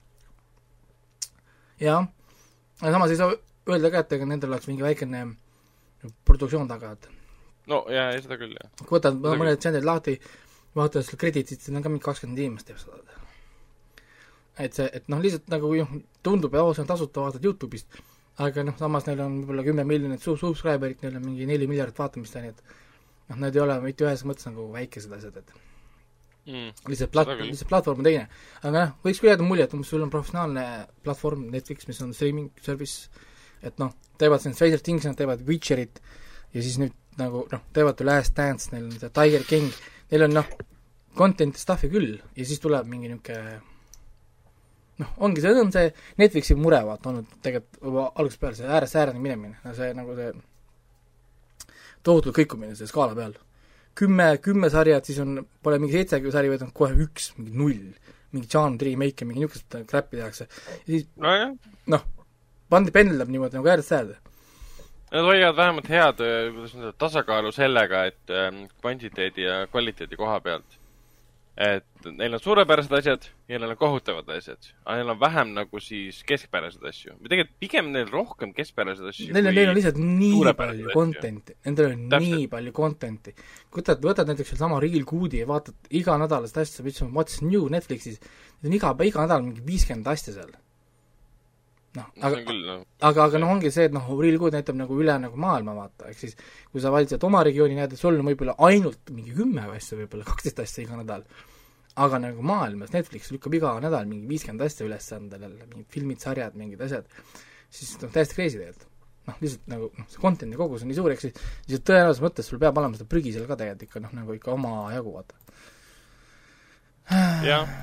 jah, aga samas ei saa öelda ka, et ega nendel oleks mingi väikene produktsioon taga, et no ja, ja seda küll, jah. kui võtad mõned channel'id lahti, vaatad seal krediitid, siis on ka mingi kakskümmend inimest teeb seda. et see, et noh, lihtsalt nagu jah, tundub, et oo, see on tasuta, vaatad Youtube'ist, aga noh, samas neil on võib-olla kümme miljonit sub- subscriber'it, neil on mingi neli miljardit vaatamist, on ju, et noh, need ei ole mitte ühes mõttes nagu väikesed asjad, et Mm. lihtsalt plat- lihtsalt platvorm on teine. aga noh, võiks küll jääda mulje, et sul on professionaalne platvorm Netflix, mis on streaming service, et noh, teevad siin Stranger Things, nad teevad Witcherit ja siis nüüd nagu noh, teevad The Last Dance, neil on see Tiger King, neil on noh, content'i stuff'i küll ja siis tuleb mingi niisugune noh, ongi, see on see Netflixi mure vaata olnud tegelikult juba algusest peale, see äärest ääreni minemine, see nagu see tohutu kõikumine selle skaala peal kümme, kümme sarjat, siis on, pole mingi seitse sari, vaid on kohe üks, mingi null. mingi genre remake ja mingi niisugust crap'i tehakse. ja siis nojah, noh, pandi pendlab niimoodi nagu äärest äärde. Nad hoiavad vähemalt head, kuidas öelda, tasakaalu sellega, et ähm, kvantiteedi ja kvaliteedi koha pealt et neil on suurepärased asjad ja neil on kohutavad asjad, aga neil on vähem nagu siis keskpäraseid asju. või tegelikult pigem neil rohkem keskpäraseid asju. Neil on, neil on lihtsalt nii palju content'i, nendel on Täpselt. nii palju content'i. võtad, võtad näiteks sedasama Real Good'i ja vaatad iganädalast asja, mis on What's New Netflixis, iga, iga nädal mingi viiskümmend asja seal. noh, aga noh, aga, aga noh, ongi see, et noh, Real Good näitab nagu üle nagu maailma vaata, ehk siis kui sa valid sealt oma regiooni, näed, et sul on võib-olla ainult mingi kümme asja, võib-olla kaksteist asja iga nädal. aga nagu maailmas Netflix lükkab iga nädal mingi viiskümmend asja üles endale, mingid filmid, sarjad, mingid asjad, siis noh, täiesti crazy tegelikult. noh, lihtsalt nagu noh, see content'i kogus on nii suur, ehk siis lihtsalt tõenäosuse mõttes sul peab olema seda prügi seal ka tegelikult ikka noh, nagu ikka omajagu vaata. jah,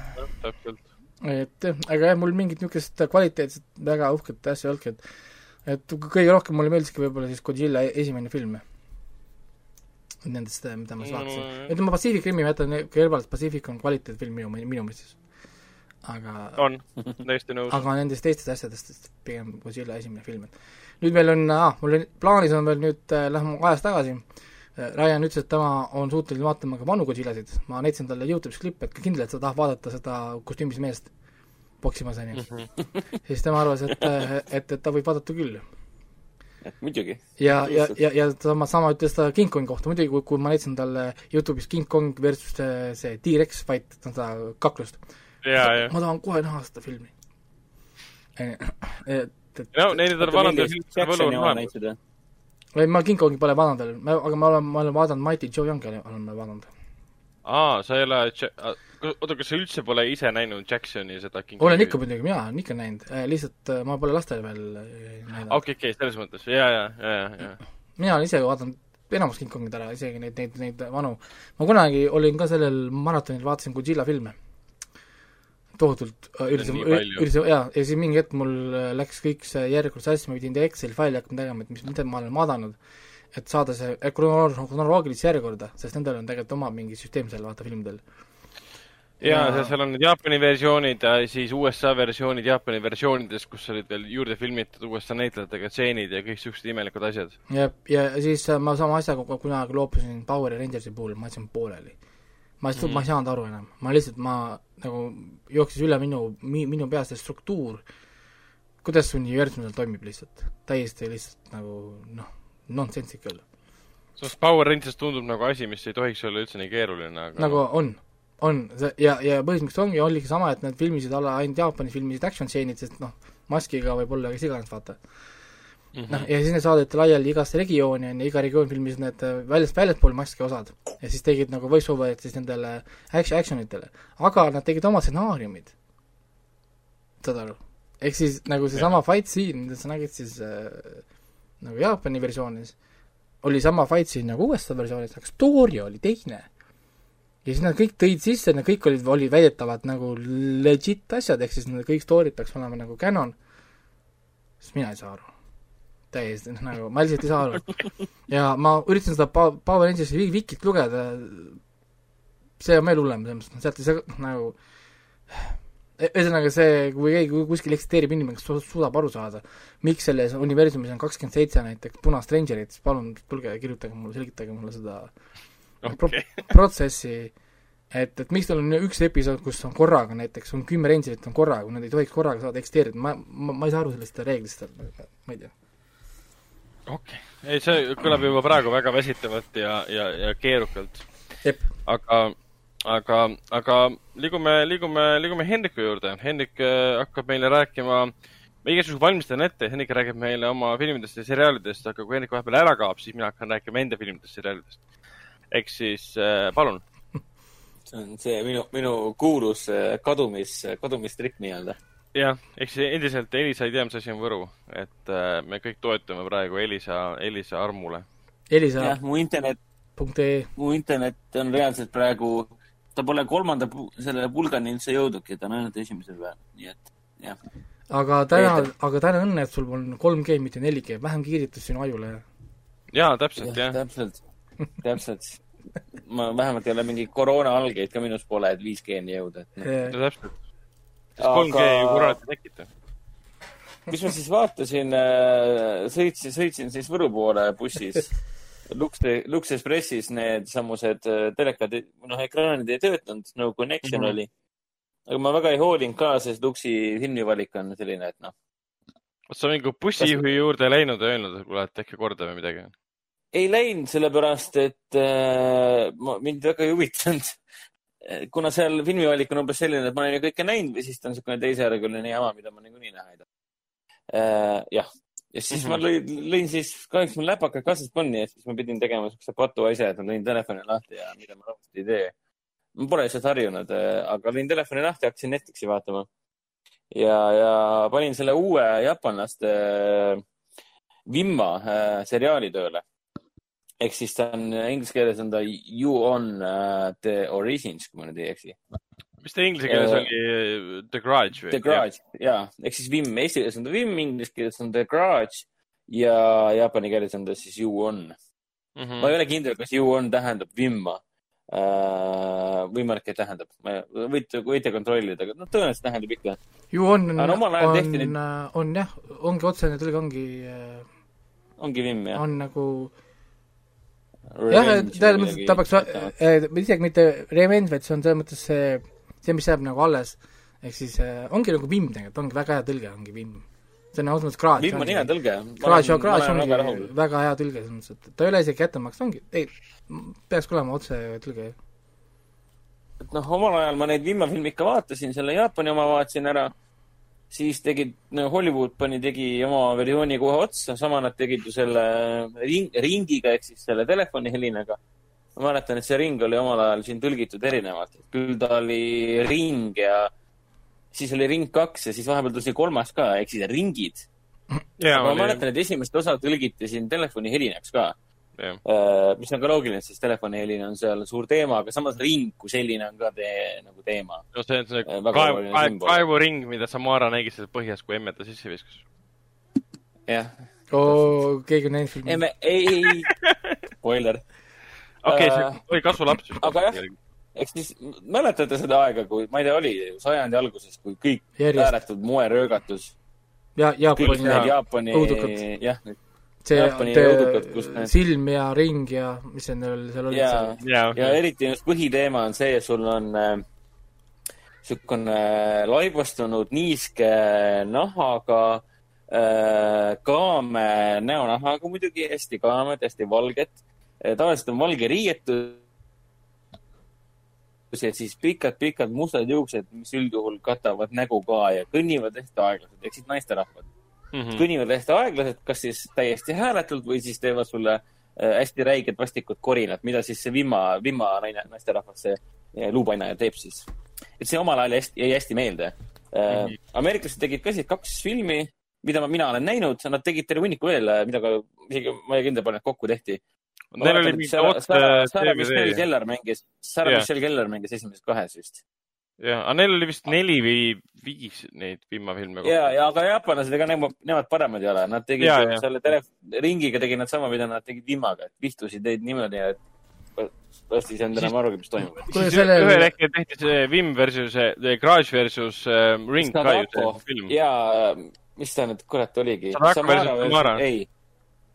täpselt. Et jah, aga jah, mul mingit niisugust kvaliteetset väga uhket asja ei olnudki, et et kõige rohkem mulle meeldiski võib-olla siis Godzilla e- esimene film. Nendest, mida ma siis vaatasin Mm.. ütleme, Pacific Rimi ma jätan kõrvale, Pacific on kvaliteetfilm minu, minu mõistes. aga, on, täiesti nõus. aga nendest teistest asjadest pigem Godzilla esimene film, et nüüd meil on ah,, mul on plaanis on veel nüüd äh,, lähme ajas tagasi, Ryan ütles, et tema on suuteline vaatama ka vanu Godzillasid, ma näitasin talle Youtube'is klippe, et kindlalt sa tahad vaadata seda kostüümis meest poksimas, on ju. siis tema arvas, et, et, et ta võib vaadata küll. muidugi. ja, ja, ja, ja sama, sama ütles ta King Kongi kohta, muidugi kui, kui ma näitasin talle Youtube'is King Kong versus see, see T-Rex fight, seda kaklust, ja, ja. ma tahan kohe näha seda filmi. et, et no neid on vanade filmide võlu on olemas. ei, ma King Kongi pole vaadanud veel, aga ma olen, ma olen vaadanud Mighty Joe Youngi olen ma vaadanud. aa, sa ei ole, oota, kas sa üldse pole ise näinud Jacksoni seda King olen ikka muidugi, mina olen ikka näinud, lihtsalt äh, ma pole lastele veel äh, näidanud. okei, okei, selles mõttes, ja, ja, ja, ja, ja. mina olen ise vaadanud enamus King Kongid ära, isegi neid, neid, neid vanu. ma kunagi olin ka sellel maratonil, vaatasin Godzilla filme. Tohutult äh, nii palju. üritasin, jaa, ja siis mingi hetk mul äh, läks kõik see järjekord sassi, ma pidin Exceli faili hakkama tegema, et mis, mida ma olen vaadanud, et saada see äh, kronoloog- kronoloogilisse järjekorda, sest nendel on tegelikult oma mingi süsteem seal, vaata, filmidel. ja seal- on need Jaapani versioonid ja siis USA versioonid Jaapani versioonidest, kus olid veel juurde filmitud USA näitlejatega stseenid ja kõik siuksed imelikud asjad. ja, ja siis äh, ma sama asjaga ku- kunagi loobusin Power Rangersi puhul, ma jätsin pooleli. Ma lihtsalt mm, ma ei saanud aru enam, ma lihtsalt, ma nagu jooksis üle minu, minu peas see struktuur, kuidas universum seal toimib lihtsalt, täiesti lihtsalt nagu noh, nonsensical. sest Power Rangers tundub nagu asi, mis ei tohiks olla üldse nii keeruline, aga nagu on, on. Ja, ja miks ongi, oligi sama, et nad filmisid alla ainult Jaapanis filmisid action stseenid, sest noh, maskiga võib olla kes iganes, vaata. Mhm. noh, ja siis need saadeti laiali igasse regiooni, on ju, iga regioon filmis need äh, väljast, väljaspool maski osad. ja siis tegid nagu voice over'id siis nendele action, action itele. aga nad tegid oma stsenaariumid. saad aru? ehk siis nagu seesama fight scene, mida sa nägid siis äh, nagu Jaapani versioonis, oli sama fight scene nagu USA versioonis, aga story oli teine. ja siis nad kõik tõid sisse, need kõik olid, olid väidetavad nagu legit asjad, ehk siis need kõik story'd peaks olema nagu canon, siis mina ei saa aru täiesti, nagu ma lihtsalt ei saa aru. ja ma üritasin seda Pa-, Power Rangersi vi- Vikit lugeda, see on veel hullem, selles mõttes, sealt ei saa noh, nagu ühesõnaga see, kui keegi kuskil eksisteerib inimene, kes su- suudab aru saada, miks selles universumis on kakskümmend seitse näiteks punast Rangerit, siis palun tulge ja kirjutage mulle, selgitage mulle seda pro- okei, protsessi, et, et miks tal on üks episood, kus on korraga näiteks, on kümme Rangerit on korraga, nad ei tohiks korraga saada eksisteerida, ma, ma, ma ei saa aru sellest reeglist, ma ei tea. okei. ei, see kõlab juba praegu väga väsitavalt ja, ja, ja keerukalt. aga, aga, aga liigume, liigume, liigume Hendriku juurde. Hendrik äh, hakkab meile rääkima, ma igasugused valmistan ette, Hendrik räägib meile oma filmidest ja seriaalidest, aga kui Hendrik vahepeal ära kaob, siis mina hakkan rääkima enda filmidest ja seriaalidest. ehk siis äh, palun. see on see minu, minu kuulus äh, kadumis, kadumistrikk nii-öelda. jah, ehk siis endiselt Elisa ei tea, mis asi on Võru, et äh, me kõik toetume praegu Elisa, Elisa armule. Elisa jah, mu internet, punkt ee, mu internet on reaalselt praegu, ta pole kolmanda sellele pulgani üldse jõudnudki, ta on ainult esimesel peal, nii et jah. aga täna aga täna õnne, et sul on 3G, mitte 4G, vähem kiiritust sinu ajule. jaa, täpselt, jah. täpselt, täpselt. ma vähemalt ei ole mingi koroona algeid ka minus pole, et 5G-ni jõuda, et noh. täpselt. Sest 3G ju koroonat ei tekita. mis ma siis vaatasin, sõitsin, sõitsin siis Võru poole bussis Lux, Lux Expressis need samused äh, telekad, noh, ekraanid ei töötanud, no connection mm. -hmm. oli. aga ma väga ei hoolinud ka, sest Luxi filmivalik on selline, et noh, kas sa mingi bussijuhi juurde läinud ja öelnud, et kuule, et tehke korda või midagi? ei läinud, sellepärast et äh, ma, mind väga ei huvitanud. Kuna seal filmivalik on umbes selline, et ma olen ju kõike näinud siis ta on niisugune teisejärguline jama, mida ma niikuinii näha ei taha äh,. jah, ja siis mm -hmm. ma lõin, lõin siis, kahjuks mul läpakad kassas panni ja siis ma pidin tegema siukse patu asja, et ma lõin telefoni lahti ja mida ma raudselt ei tee. ma pole lihtsalt harjunud, aga lõin telefoni lahti, hakkasin Netflixi vaatama. ja, ja panin selle uue jaapanlaste Vimma seriaali tööle. Ehk siis ta on inglise keeles on ta You on uh, the origins, kui ma nüüd ei eksi. mis ta inglise keeles Äh, oli? The Garage või? The Garage ja, ehk siis Vim, eesti keeles on ta Vim, inglise keeles on The Garage ja jaapani keeles on ta siis You on mm. Mhm. -hmm. ma ei ole kindel, kas You on tähendab Vimma uh,. võimalik, et tähendab, võite, võite kontrollida, aga noh, tõenäoliselt tähendab ikka. ju on, on tehti neid-, on jah, ongi otsene tõlge, ongi, ongi Vim jah? on nagu jah, tähendab mõttes, ta peaks, isegi mitte revenge, vaid see on selles mõttes see, see, mis jääb nagu alles. ehk siis äh, ongi nagu vimm tegelikult, ongi väga hea tõlge, ongi vimm. see on ausalt mõttes kraad. Vim on hea tõlge. kraad, kraad ongi väga hea tõlge selles mõttes, et ta ei ole isegi kättemaks, ongi, ei, peakski olema otse tõlge. et noh, omal ajal ma neid Vimma filme ikka vaatasin, selle Jaapani oma vaatasin ära. Siis tegid Hollywood pani, tegi oma versiooni kohe otsa, sama nad tegid ju selle ring, ringiga ehk siis selle telefonihelinaga. ma mäletan, et see ring oli omal ajal siin tõlgitud erinevalt, küll ta oli ring ja siis oli ring kaks ja siis vahepeal tuli kolmas ka, ehk siis ringid. ma mäletan, et esimest osa tõlgiti siin telefonihelinaks ka jah. Äh, mis on ka loogiline, sest telefonihelin on seal suur teema, aga samas ring kui selline on ka tee, nagu teema. no see on see Äh, väga kaev oluline, kaev, kaevuring, mida Samara nägi seal põhjas, kui emme ta sisse viskas. jah, oo, keegi on näinud filmi. ei, ei, spoiler. okei, Äh, see oli kasvulaps. aga jah. eks siis mäletate seda aega, kui, ma ei tea, oli sajandi alguses, kui kõik ääretud moeröögatus, ja, Jaapani need Jaapani jah, see Jaapani õudukad, kus need- silm ja ring ja mis see neil seal oli ja, jaa, ja eriti just põhiteema on see, et sul on äh, niisugune äh, laibastunud niiske nahaga äh, kaame näonahaga muidugi, hästi kaamed, hästi valged. tavaliselt on valge riietus ja siis pikad-pikad mustad juuksed, mis üldjuhul katavad nägu ka ja kõnnivad hästi aeglaselt, ehk siis naisterahvad Mhm. kõnnivad hästi aeglaselt, kas siis täiesti hääletult või siis teevad sulle äh, hästi räiged vastikut korinat, mida siis see vimma, vimma naine, naisterahvas, see äh, luupainaja teeb siis. et see omal ajal hästi, jäi hästi meelde mm. -hmm. ameeriklased tegid ka siis kaks filmi, mida ma, mina olen näinud, nad tegid terve hunniku veel, mida ka isegi ma ei ole kindel, palju neid kokku tehti. Neil oli mingi otse Sarah Michelle. Keller mängis, Sarah Jah. Michelle Keller mängis esimeses kahes vist. jah, aga neil oli vist neli või viis neid vimafilme ja, ja aga jaapanlased, ega nemad, nemad paremad ei ole, nad tegid Ja, ja, selle telef-, ringiga tegid nad sama, mida nad tegid vimmaga, et vihtusid neid niimoodi, et varsti ei saanud enam arugi, mis toimub. Selle- ühel hetkel tehti see Vim versus, Garage versus äh, Ring ka ju see film. ja mis ta nüüd kurat oligi? Ei,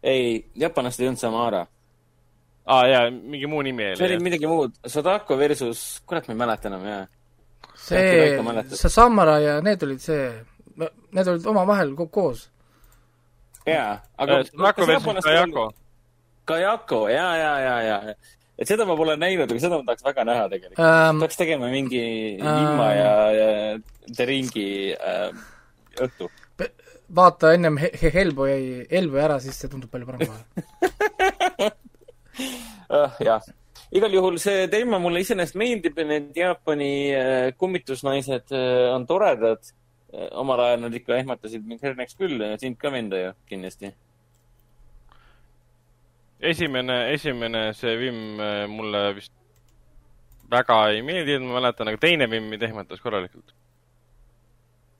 ei, jaapanlased ei olnud Samara, aa jaa, mingi muu nimi see oli oli. midagi muud, Sadako versus, kurat, ma ei mäleta enam jah. See see Samara ja need olid see, need olid omavahel ko- koos. jaa, aga. Sadako versus Kajako. Kajako ja, ja, ja, ja, et seda ma pole näinud, aga seda ma tahaks väga näha tegelikult. Ähm, peaks tegema mingi Ähm. Vimma ja, ja The Ringi äh, õhtu. vaata ennem He- He- Hellboy, Hellboy ära, siis see tundub palju parem kohe. ah,. jah, igal juhul see teema mulle iseenesest meeldib ja need Jaapani äh, kummitusnaised äh, on toredad. omal ajal nad ikka ehmatasid mind herneks küll sind ka venda ju kindlasti. esimene, esimene see Vim äh, mulle vist väga ei meeldinud, ma mäletan, aga teine Vim mind ehmatas korralikult.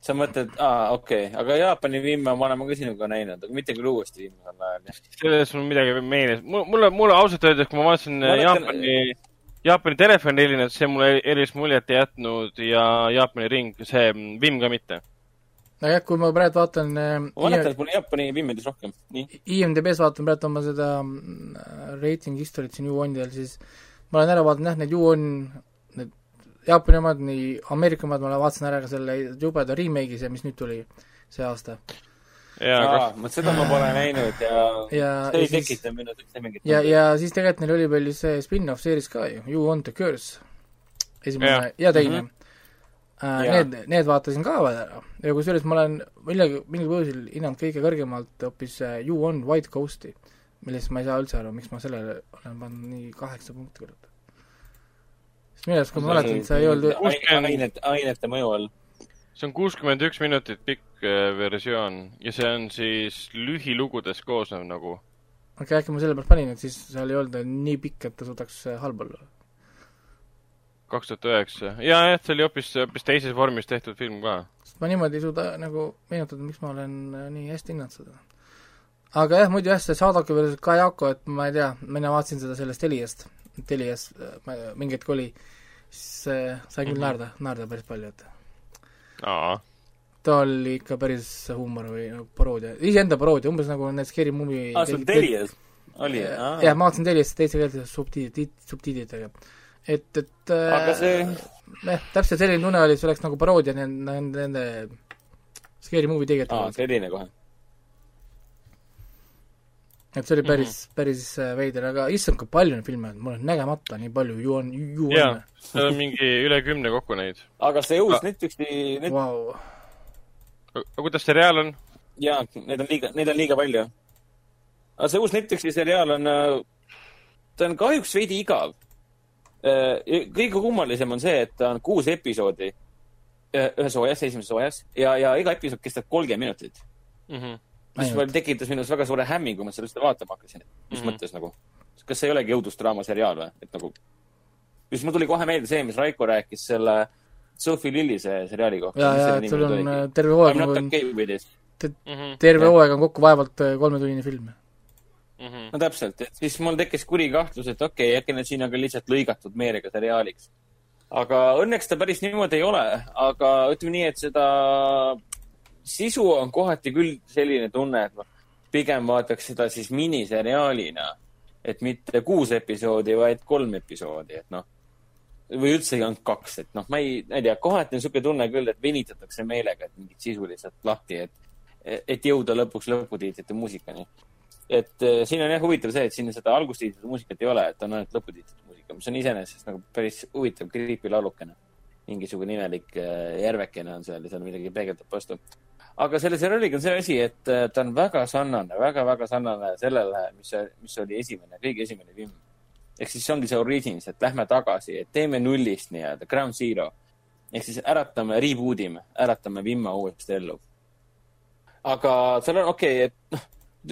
Sa mõtled, aa, okei okay., aga Jaapani vimme ma olen ka sinuga näinud, aga mitte küll uuesti viimasel ajal. selles mul midagi meeles, mulle, mulle ausalt öeldes, kui ma vaatasin Ma Jaapani, Jaapani telefonihelinat, see mulle erilist muljet ei jätnud ja Jaapani ring, see Vim ka mitte. nojah, kui ma praegu vaatan ma mäletan, et mulle Jaapani film meeldis rohkem. nii, IMDB-s vaatan praegu oma seda mm, reiting history't siin U1-del, siis ma olen ära vaadanud jah, need U1 need Jaapani omad, nii Ameerika omad ma vaatasin ära ka selle jubeda remake'i, see, mis nüüd tuli see aasta. jaa, aga vot seda ma pole näinud ja, ja see ei ja siis tekita minus üldse mingit ja, ja siis tegelikult neil oli veel ju see spin-off seeris ka ju, You Want the Curse. esimene Jah. ja teine mm. -hmm. Jaa. Need, need vaatasin ka veel ära ja kusjuures ma olen millegi, mingil põhjusel hinnanud kõige kõrgemalt hoopis äh, You Want White Coast'i, millest ma ei saa üldse aru, miks ma sellele olen pannud nii kaheksa punkti kurat. Sest minu arust, kui ma mäletan, see ei olnud, ainete, ainete mõju all. see on kuuskümmend üks minutit pikk äh, versioon ja see on siis lühilugudest koosnev nagu. okei, äkki ma sellepärast panin, et siis seal ei olnud nii pikk, et ta suudaks äh, halb olla. kaks tuhat üheksa. ja, jah, see oli hoopis, hoopis teises vormis tehtud film ka. sest ma niimoodi ei suuda nagu meenutada, miks ma olen äh, nii hästi hinnanud seda. aga jah, muidu jah, see Sadako versus Kajako, et ma ei tea, mina vaatasin seda sellest Teliast, Telias äh, mingi hetk oli, siis äh, sai küll Mhm. naerda, naerda päris palju, et ta oli ikka päris huumor või no, paroodia, iseenda paroodia, umbes nagu need Scary Movie aa, Ah, see on Telias oli, aa. jah, ma vaatasin Teliast teise keelde subtiitrid, subtiitritega. et, et aga see, jah, täpselt selline tunne oli, see oleks nagu paroodia nende, nende, Scary Movie tegijate aa, selline kohe. Et see oli päris mm, -hmm. päris äh, veider, aga issand, kui palju neid filme on, mul on nägemata nii palju, ju on, ju on., seal on mingi üle kümne kokku neid. aga see uus Ah. Netflixi, net-, Vau, aga kuidas seriaal on? jaa, neid on liiga, neid on liiga palju. aga see uus Netflixi seriaal on, ta on kahjuks veidi igav. kõige kummalisem on see, et ta on kuus episoodi äh, ühes hooajas, esimeses hooajas ja, ja iga episood kestab kolmkümmend minutit. Mis veel tekitas minus väga suure hämmi, kui ma seda vaatama hakkasin. mis mm Mhm. -hmm. mõttes nagu, kas see ei olegi õudusdraama seriaal või, et nagu. siis mul tuli kohe meelde see, mis Raiko rääkis selle Sophie Lillise seriaali kohta. ja, ja, et sul on äh, terve hooaeg nagu, okay with it. terve hooaeg on kokku vaevalt äh, kolmetunnine film. Mhm. no täpselt, et siis mul tekkis kuri kahtlus, et okei okay,, äkki need siin on ka lihtsalt lõigatud meelega seriaaliks. aga õnneks ta päris niimoodi ei ole, aga ütleme nii, et seda sisu on kohati küll selline tunne, et ma pigem vaataks seda siis miniseriaalina. et mitte kuus episoodi, vaid kolm episoodi, et noh, või üldsegi ainult kaks, et noh, ma ei, ma ei tea, kohati on niisugune tunne küll, et venitatakse meelega, et mingit sisu lihtsalt lahti, et, et jõuda lõpuks lõputiitrite muusikani et äh, siin on jah huvitav see, et siin seda algustiitrite muusikat ei ole, et on ainult lõputiitrite muusika, mis on iseenesest nagu päris huvitav creepy laulukene. mingisugune imelik äh, järvekene on seal ja seal midagi peegeldab vastu. Aga selle seriaaliga on see asi, et äh, ta on väga sarnane väga,, väga-väga sarnane sellele, mis, mis oli esimene, kõige esimene film. ehk siis see ongi see origins, et lähme tagasi, et teeme nullist nii-öelda, ground zero. ehk siis äratame, reboot ime, äratame Vimma uuesti ellu. aga seal on okei okay,, et noh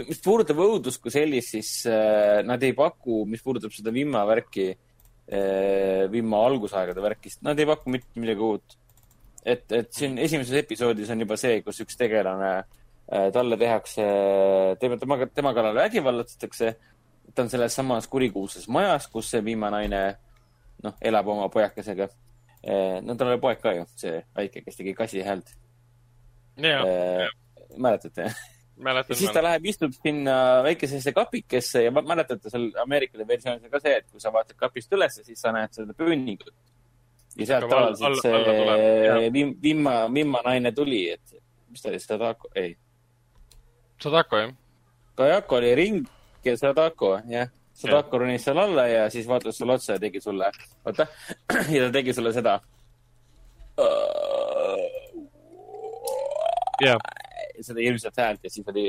mis puudutab õudust kui sellist, siis äh, nad ei paku, mis puudutab seda Vimma värki äh,, Vimma algusaegade värki, sest nad ei paku mitte midagi uut. et, et siin esimeses episoodis on juba see, kus üks tegelane äh,, talle tehakse, tema, temaga, tema kallal vägivallatakse. ta on selles samas kurikuulsas majas, kus see Vimma naine, noh, elab oma pojakesega äh,. no tal oli poeg ka ju, see väike, kes tegi kassi häält äh,. mäletate? mäletan siis ta läheb, istub sinna väikesesse kapikesse ja mäletate seal Ameerika versioonis on ka see, et kui sa vaatad kapist ülesse, siis sa näed seda pööningut. Ja sealt tavaliselt see vim, vimma, vimma naine tuli, et mis ta oli, Sadako, ei, Sadako jah? Kajako oli ring ja Sadako, jah. Sadako ronis seal alla ja siis vaatas sulle otsa ja tegi sulle, oota, ja ta tegi sulle seda. jah, seda hirmsat häält ja siis oli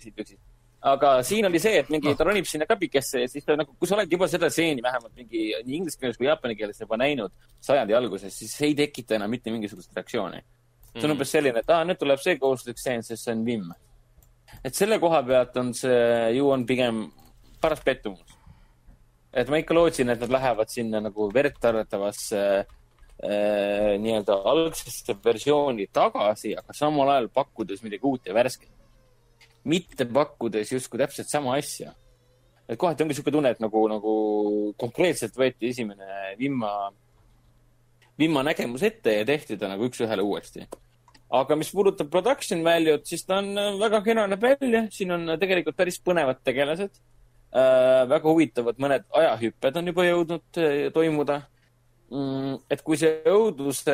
siit püksid. Aga siin oli see, et mingi ta ronib sinna kapikesse ja siis ta nagu, kui sa oled juba seda stseeni vähemalt mingi nii inglise keeles kui jaapani keeles juba näinud sajandi alguses, siis ei tekita enam mitte mingisugust reaktsiooni. see on umbes selline, et aa, nüüd tuleb see kohustuslik stseen, sest see on vimm. et selle koha pealt on see ju on pigem paras pettumus. et ma ikka lootsin, et nad lähevad sinna nagu verd tarvatavasse äh, nii-öelda algsesse versiooni tagasi, aga samal ajal pakkudes midagi uut ja värsket. Mitte pakkudes justkui täpselt sama asja. et kohati ongi niisugune tunne, et nagu, nagu konkreetselt võeti esimene Vimma, Vimma nägemus ette ja tehti ta nagu üks-ühele uuesti. aga mis puudutab production value't, siis ta on äh, väga kena näeb välja, siin on äh, tegelikult päris põnevad tegelased äh,. väga huvitavad mõned ajahüpped on juba jõudnud äh, toimuda mm,. et kui see õudus,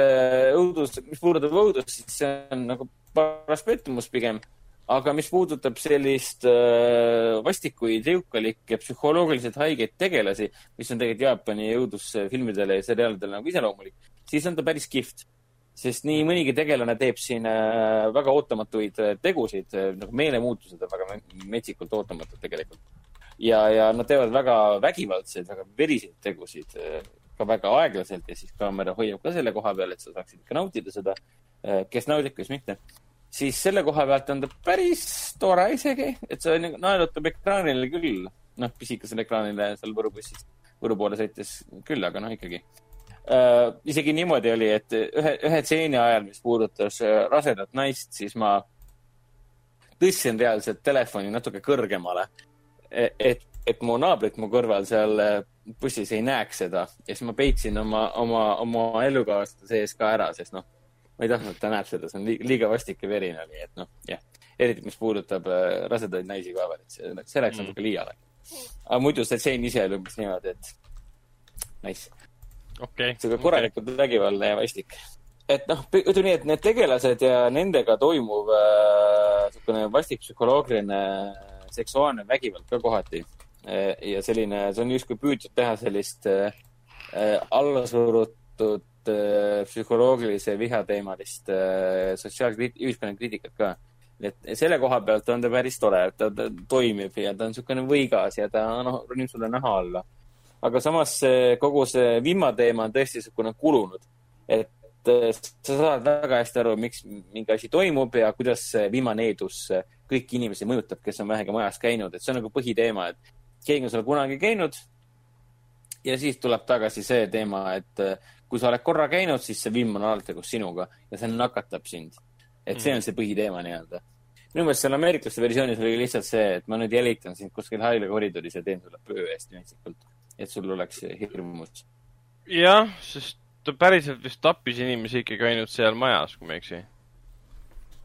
õudus, mis puudutab õudust, siis see on nagu paras pettumus pigem. Aga mis puudutab sellist äh, vastikuid, jõukalikke, psühholoogiliselt haigeid tegelasi, mis on tegelikult Jaapani õudusfilmidele ja seriaalidele nagu iseloomulik, siis on ta päris kihvt sest nii mõnigi tegelane teeb siin äh, väga ootamatuid äh, tegusid, nagu meelemuutused on väga me- metsikult ootamatud tegelikult. ja, ja nad teevad väga vägivaldseid, väga veriseid tegusid, ka väga aeglaselt ja siis kaamera hoiab ka selle koha peal, et sa saaksid ikka nautida seda. kes naudib, kes mitte. Siis selle koha pealt on ta päris tore isegi, et see nagu naerutab ekraanile küll, noh, pisikesele ekraanile seal Võrubussis, Võru poole sõites küll, aga noh, ikkagi. Uh,. isegi niimoodi oli, et ühe, ühe tseeni ajal, mis puudutas äh, rasedat naist, siis ma tõstsin reaalselt telefoni natuke kõrgemale, et, et mu naabrid mu kõrval seal äh, bussis ei näeks seda. Ja siis ma peitsin oma, oma, oma elukaaslase sees ka ära, sest noh, ma ei tahtnud, et ta näeb seda, see on li- liiga vastik ja verine oli, et noh, jah. eriti, mis puudutab äh, rasedaid naisi ka veel, et see, see läks Mm. natuke liiale. aga muidu see tseen ise oli umbes niimoodi, et nice okei. sihuke korralikult vägivaldne ja vastik. et noh, ütleme nii, et need tegelased ja nendega toimuv äh, niisugune vastik psühholoogiline seksuaalne vägivald ka kohati. ja selline, see on justkui püütud teha sellist äh, äh, allasurutud äh, psühholoogilise vihateemalist äh, sotsiaalkriit-, ühiskonnakriitikat ka. et selle koha pealt on ta päris tore, et ta, ta toimib ja ta on niisugune võigas ja ta noh, ronib sulle naha alla aga samas see, kogu see vimmateema on tõesti niisugune kulunud. et eh, sa saad väga hästi aru, miks mingi asi toimub ja kuidas see vimmaneedus eh, kõiki inimesi mõjutab, kes on vähegi majas käinud, et see on nagu põhiteema, et keegi on seal kunagi käinud. ja siis tuleb tagasi see teema, et kui sa oled korra käinud, siis see vimm on alati koos sinuga ja see nakatab sind. et see on see põhiteema nii-öelda. minu meelest seal ameeriklaste versioonis oli lihtsalt see, et ma nüüd jälitan sind kuskil haigla koridoris ja teen sulle pöö hästi metsikult, et sul oleks hirmus. jah, sest ta päriselt vist tappis inimesi ikkagi ainult seal majas, kui ma ei eksi.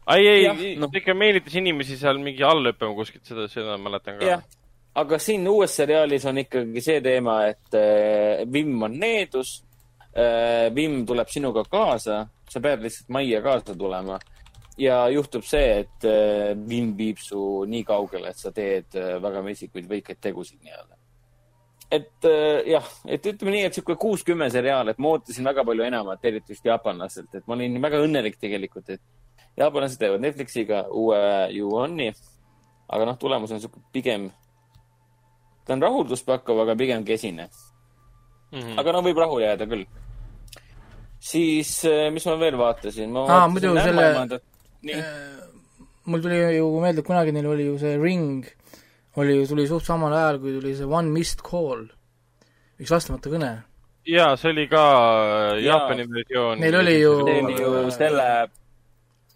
ai, ei no. ta ikka meelitas inimesi seal mingi all hüppama kuskilt, seda, seda ma mäletan ka aga siin uues seriaalis on ikkagi see teema, et äh, vimm on needus äh,. vimm tuleb sinuga kaasa, sa pead lihtsalt majja kaasa tulema. ja juhtub see, et äh, vimm viib su nii kaugele, et sa teed äh, väga metsikuid võikaid tegusid nii-öelda. et jah, et ütleme nii, et sihuke kuus-kümme seriaal, et ma ootasin väga palju enamat, eriti just jaapanlastelt, et ma olin väga õnnelik tegelikult, et jaapanlased teevad Netflixiga uue Ju-Oni, aga noh, tulemus on sihuke pigem, ta on rahulduspakkuv, aga pigem kesine. mm. -hmm. aga no võib rahule jääda küll. siis, mis ma veel vaatasin? ma Aa, vaatasin muidu selle- ämmaemandat- nii, mul tuli ju meelde, et kunagi neil oli ju see Ring, oli ju, tuli suht samal ajal, kui tuli see One Missed Call, üks vastamata kõne. ja see oli ka Jaa. Jaapani versioon. Neil oli ju- see oli ju selle,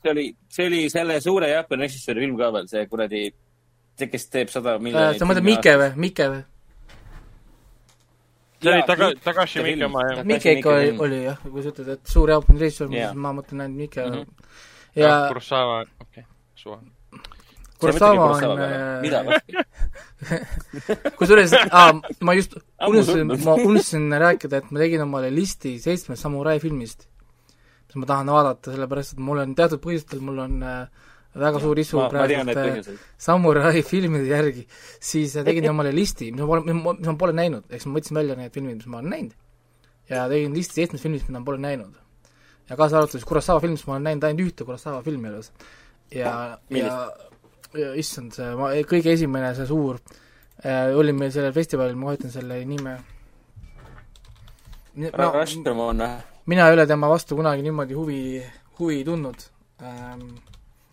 see oli, see oli selle suure Jaapani režissööri film ka veel, see kuradi, see, kes teeb sada miljonit. Äh, sa mõtled Mike või, Mike või? See oli taga, Mike- Takashi Miike oma jah. Takashi Mike ikka Miike oli, oli jah, kui sa ütled, et suur Jaapani režissöör yeah., ma mõtlen ainult Mike mm. -hmm. ja Kurosawa, okei okay., suva. Kurosawa on äh, mida kusjuures ma just unustasin, ma unustasin rääkida, et ma tegin omale listi seitsmest samurai filmist, mis ma tahan vaadata, sellepärast et mul on teatud põhjustel, mul on äh, väga suur isu ma, ma tean need praegu põhjused. samurai filmide järgi, siis tegin omale listi, mis ma pole, mis ma pole näinud, eks ma võtsin välja need filmid, mis ma olen näinud. ja tegin listi seitsmest filmist, mida ma pole näinud. ja kaasa arvatud siis Kurosawa filmist ma olen näinud ainult ühte Kurosawa filmi elus. ja, ja, ja issand, see ma, kõige esimene, see suur äh, oli meil sellel festivalil, ma ütlen selle nime no, Rashomon või? mina ei ole tema vastu kunagi niimoodi huvi, huvi tundnud ähm,.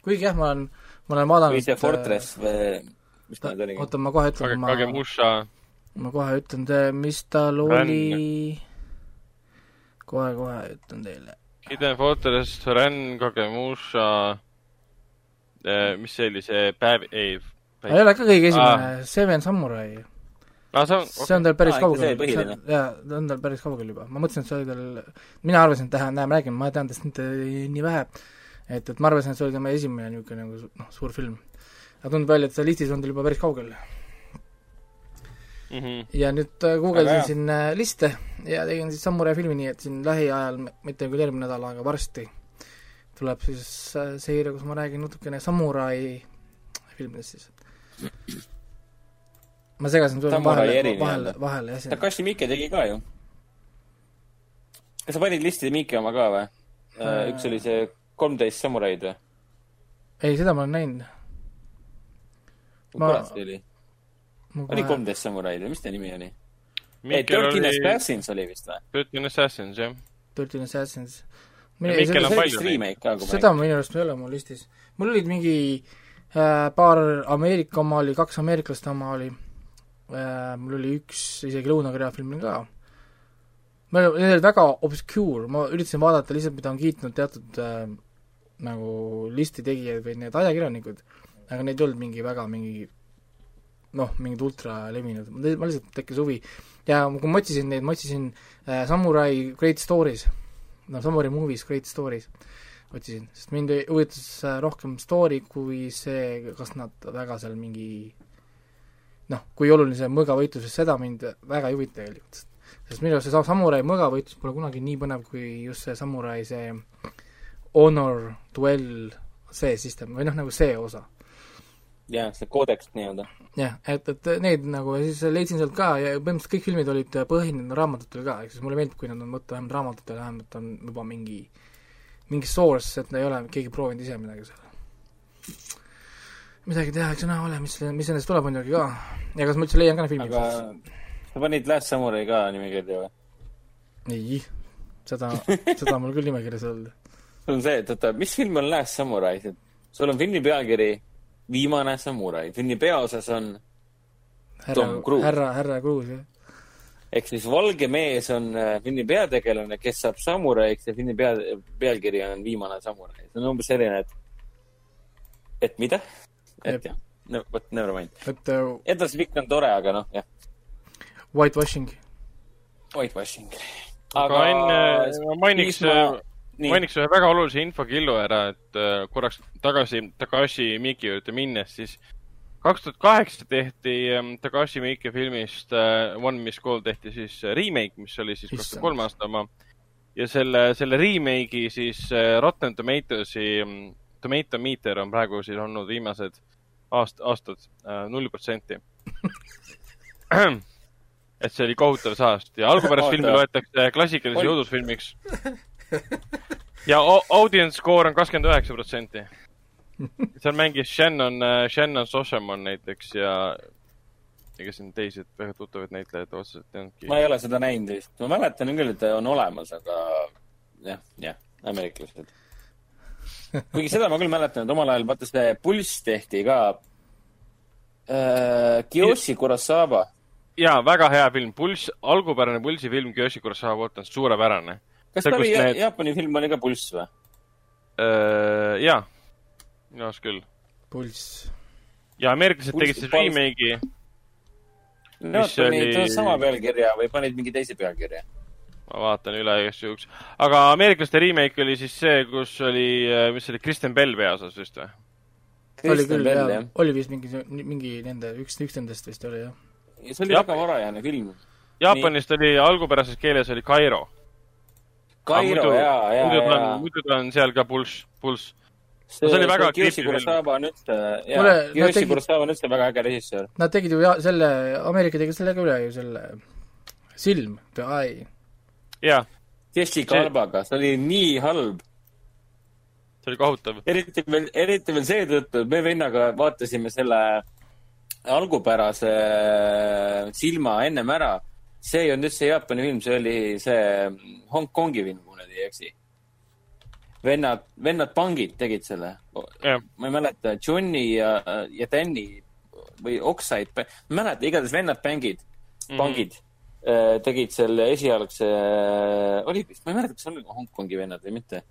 Kuigi jah, ma olen, ma olen vaadanud või see Fortress või mis ta nüüd oligi? oota, ma kohe ütlen, ma, Kagemusha, ma kohe ütlen, mis tal oli, kohe-kohe ütlen teile. Hidden Fortress, Ren, Kagemusha, mis see oli, see päev, ei. ei ole ka kõige esimene, Seven Samurai. aa, see on, see on tal päris ikka kaugel. jaa, ta on tal päris kaugel juba, ma mõtlesin, et see oli tal, mina arvasin, et lähe- läheme räägime, ma tean tast nii vähe et, et ma arvasin, et see oli tema esimene niisugune nagu noh, suur film. aga tundub välja, et see listis on tal juba päris kaugel. Mhm. ja nüüd äh, guugeldasin siin liste ja tegin siis Samurai filmi, nii et siin lähiajal, mitte küll eelmine nädal, aga varsti tuleb siis äh, seire, kus ma räägin natukene samurai filmidest siis. ma segasin sulle vahele vahele vahele jah, Takashi Miike tegi ka ju. kas sa panid listi Miike oma ka või? Äh. üks oli see kolmteist samuraid või? ei, seda ma olen näinud. Ma- kurat see oli? oli kolmteist samuraid või mis ta nimi oli? ei, Thirteen Assassins oli vist või? Thirteen Assassins, jah. Thirteen Assassins. Mikkel on palju neid. seda minu arust ei ole mul listis. mul olid mingi äh, paar Ameerika oma oli, kaks ameeriklaste oma oli äh,, mul oli üks isegi Lõuna-Korea film ka. me olime, need olid väga obscure, ma üritasin vaadata lihtsalt, mida on kiitnud teatud äh, nagu listi tegijad või need ajakirjanikud, aga neid ei olnud mingi väga mingi noh, mingid ultra levinud, ma lihtsalt tekkis huvi. ja kui ma otsisin neid, ma otsisin äh, Samurai Great Stories, no Samurai Movies Great Stories otsisin, sest mind huvitas äh, rohkem story kui see, kas nad väga seal mingi noh, kui oluline see mõõgavõitlus, sest seda mind väga ei huvita tegelikult. sest minu arust see sa- samurai mõõgavõitlus pole kunagi nii põnev kui just see samurai see honor duell see system või noh, nagu see osa. jah, see koodeks nii-öelda. jah, et, et need nagu ja siis leidsin sealt ka ja põhimõtteliselt kõik filmid olid põhinenud raamatutel ka, ehk siis mulle meeldib, kui nad on võtta vähemalt raamatutel, vähemalt on juba mingi mingi source, et ei ole keegi proovinud ise midagi seal. midagi teha, eks näha ole, mis, mis nendest tuleb muidugi ka. ja kas ma üldse leian ka need filmid aga sa panid Last Samurai ka nimekirja või? ei, seda, seda mul küll nimekirjas ei olnud. Sul on see, et oota, mis film on Last Samurai? sul on filmi pealkiri Viimane samurai. filmi peaosas on, härra Tom, Cruise. härra, härra Cruise, jah. ehk siis valge mees on äh, filmi peategelane, kes saab samuraiks ja filmi pea, pealkiri on Viimane samurai. see on umbes selline, et, et mida? et jah, no vot, never mind. et uh, edasi pikk on tore, aga noh, jah, whitewashing. whitewashing. aga enne ma mainiks, nii, mainiks ühe väga olulise infokillu ära, et äh, korraks tagasi Takashi Miiki juurde minnes, siis kaks tuhat kaheksa tehti ähm, Takashi Miiki filmist äh, One Miss Call tehti siis äh, remake, mis oli siis kaks tuhat kolm aasta oma. ja selle, selle remake'i siis Rotten Tomatoes'i mm, Tomato meter on praegu siis olnud viimased aast-, aastad null protsenti. et see oli kohutav saast ja algupärast filmi loetakse klassikalise Oi. õudusfilmiks. ja au- audience score on kakskümmend üheksa protsenti. seal mängis Shannon, Shannon Soshamon näiteks ja ega siin teisi väga tuttavaid näitlejaid otseselt ei olnudki. ma ei ole seda näinud vist. ma mäletan küll, et ta on olemas, aga jah, jah, ameeriklased. kuigi seda ma küll mäletan, et omal ajal vaata see Pulss tehti ka äh,. Kiyoshi Kurosawa. jaa, väga hea film, Pulss, algupärane Pulssi film Kyoshi Kurosawa poolt on suurepärane. Kas See, ta oli need... Jaapani film oli ka Pulss või? jaa, minu arust küll. pulss. ja ameeriklased tegid siis remake'i, Nad panid oli- sama pealkirja või panid mingi teise pealkirja? ma vaatan üle igaks juhuks. aga ameeriklaste remake oli siis see, kus oli, mis see oli, Kristen Bell peaosas vist või? oli küll, jaa, oli vist mingi, mingi nende, üks, üks nendest vist oli, jah. see oli Jah. väga varajane film. Jaapanist oli, algupärases keeles oli Kairo. Kairo, jaa, jaa, jaa. muidu ta on seal ka Pulss, Pulss. see, see oli väga Kiyoshi. Kurosawa on üldse, jaa, Kiyoshi Kurosawa on üldse väga äge režissöör. Nad tegid ju ja- selle, Ameerika tegi selle ka üle ju, selle Silm, The Eye. jaa, Jessica See- Albaga, see oli nii halb. see oli kohutav. eriti veel, eriti veel seetõttu, et me vennaga vaatasime selle algupärase silma ennem ära. See ei olnud üldse Jaapani film, see oli see Hongkongi film, kui ma nüüd ei eksi. vennad, vennad pangid tegid selle. jah, ma ei mäleta, Johnny ja, ja Danny või Oxide, ma ei mäleta, igatahes vennad pangid, pangid mm -hmm. tegid selle esialgse, oli vist, ma ei mäleta, kas see oli Hongkongi vennad või mitte.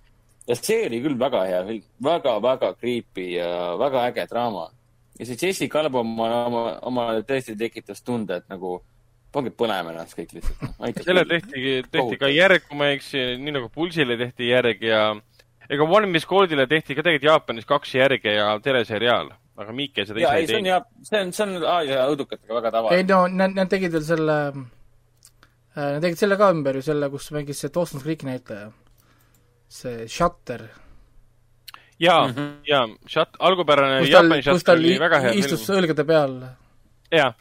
ja see oli küll väga hea film, väga-väga creepy ja väga äge draama. ja see Jessica Alba oma, oma, oma tõesti tekitas tunde, et nagu pange põlema ennast kõik lihtsalt. selle tehti, tehti ka järg, kui ma ei eksi, nii nagu Pulsile tehti järg ja ega One Miss Goldile tehti ka tegelikult Jaapanis kaks järge ja teleseriaal, aga Miike seda ja ise ei, ei teinud. ja, see on, see on Aasia õudukatega väga ei tavaline. no nad, nad tegid veel selle, nad tegid selle ka ümber ju, selle, kus mängis see Dawson's Creek'i näitleja. see Shutter, ja Mhm., ja Shut-, algupärane kus tal Jaapani, kus Shut tal oli väga hea istus film. õlgade peal. jaa,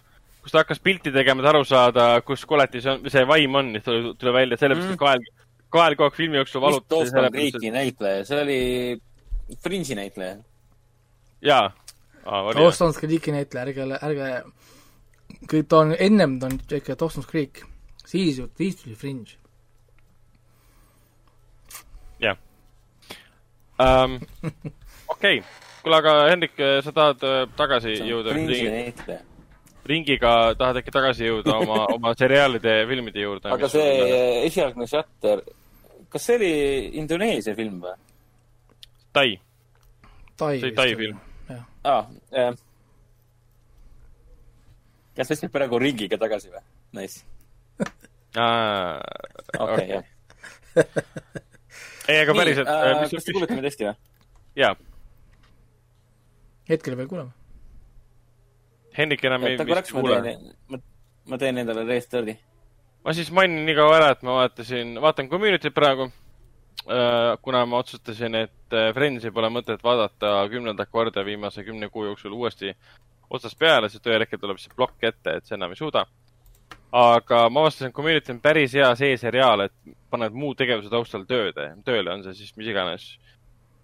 kus ta hakkas pilti tegema, et aru saada, kus koletis on, see vaim on, siis tuli, tuli välja, sellepärast Mhm. et kael, kael kogu aeg filmi jooksul mis valutas. Dawson Creek'i näitleja, see oli Fringe'i näitleja. jaa, jah. Dawson's Creek'i näitleja, ärge, ärge, kui ta on, ennem ta on ikka Dawson's Creek, siis ju, siis tuli Fringe. Ähm, okei, kuule, aga Hendrik, sa tahad äh, tagasi jõuda Fringe'i näitleja. ringiga, tahad äkki tagasi jõuda oma, oma seriaalide ja filmide juurde? aga see esialgne Shutter, kas see oli Indoneesia film või? Tai, Tai see oli Tai film. aa äh,, kas sa ütled praegu ringiga tagasi või? Nice, okei, jah. ei, aga päriselt, mis kas te kuulete mind hästi või? jaa, hetkel veel kuuleme. Hendrik enam ei vist kuule. teen, ma, teen endale restardi. ma siis mainin nii kaua ära, et ma vaatasin, vaatan Community't praegu. kuna ma otsustasin, et äh, Friendsi pole mõtet vaadata kümnendat korda viimase kümne kuu jooksul uuesti otsast peale, sest ühel hetkel tuleb see plokk ette, et see enam ei suuda. aga ma avastasin, et Community on päris hea see seriaal, et paned muu tegevuse taustal tööde, tööle on see siis mis iganes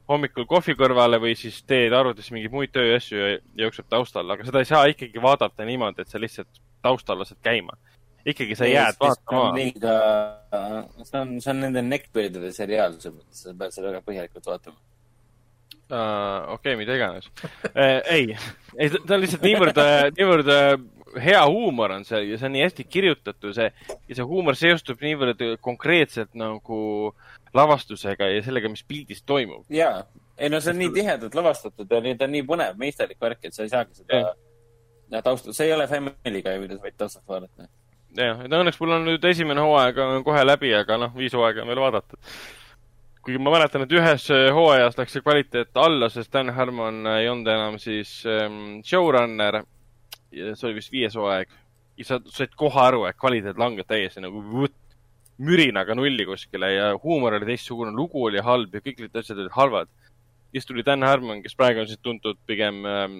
hommikul kohvi kõrvale või siis teed arvutis mingeid muid tööasju ja jookseb taustal, aga seda ei saa ikkagi vaadata niimoodi, et sa lihtsalt taustal lased käima. ikkagi sa jääd vaatama. liiga, see on, see on nende neckbeard'ide seriaal, sa pead seda väga põhjalikult vaatama. uh,. okei okay,, mida iganes uh,. ei, ei, ta on lihtsalt niivõrd, niivõrd uh, hea huumor on see ja see on nii hästi kirjutatud, see ja see huumor seostub niivõrd konkreetselt nagu lavastusega ja sellega, mis pildis toimub. jaa, ei no see on nii tihedalt lavastatud ja ta on nii põnev, meisterlik värk, et sa ei saagi seda Jah. ja taustal, see ei ole Family Guy, võid taustalt vaadata. jah, et õnneks mul on nüüd esimene hooaeg on kohe läbi, aga noh, viis hooaega on veel vaadata. kuigi ma mäletan, et ühes äh, hooajas läks see kvaliteet alla, sest Dan Harmon ei olnud enam siis ähm, showrunner. see oli vist viies hooaeg. ja sa said kohe aru, et kvaliteet langeb täiesti nagu võt- mürinaga nulli kuskile ja huumor oli teistsugune, lugu oli halb ja kõik need asjad olid halvad. siis tuli Dan Harmon, kes praegu on siis tuntud pigem ähm,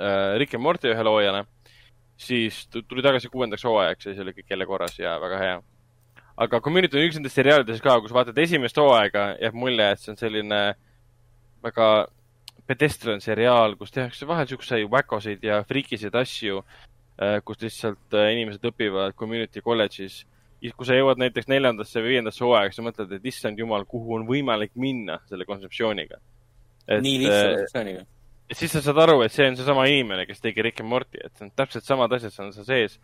äh, Rick and Morty ühe loojana siis tu- tuli tagasi kuuendaks hooajaks ja siis oli kõik jälle korras ja väga hea. aga Community on üks nendest seriaalidest ka, kus vaatad esimest hooaega, jääb mulje, et see on selline väga pedestrian seriaal, kus tehakse vahel siukseid väkosid ja frikiseid asju, kus lihtsalt äh, inimesed õpivad community kolledžis. Ja kui sa jõuad näiteks neljandasse või viiendasse hooaega, sa mõtled, et issand jumal, kuhu on võimalik minna selle kontseptsiooniga. nii lihtsa kontseptsiooniga. et siis sa saad aru, et see on seesama inimene, kes tegi Rick and Morty, et see on täpselt samad asjad, see on seal sees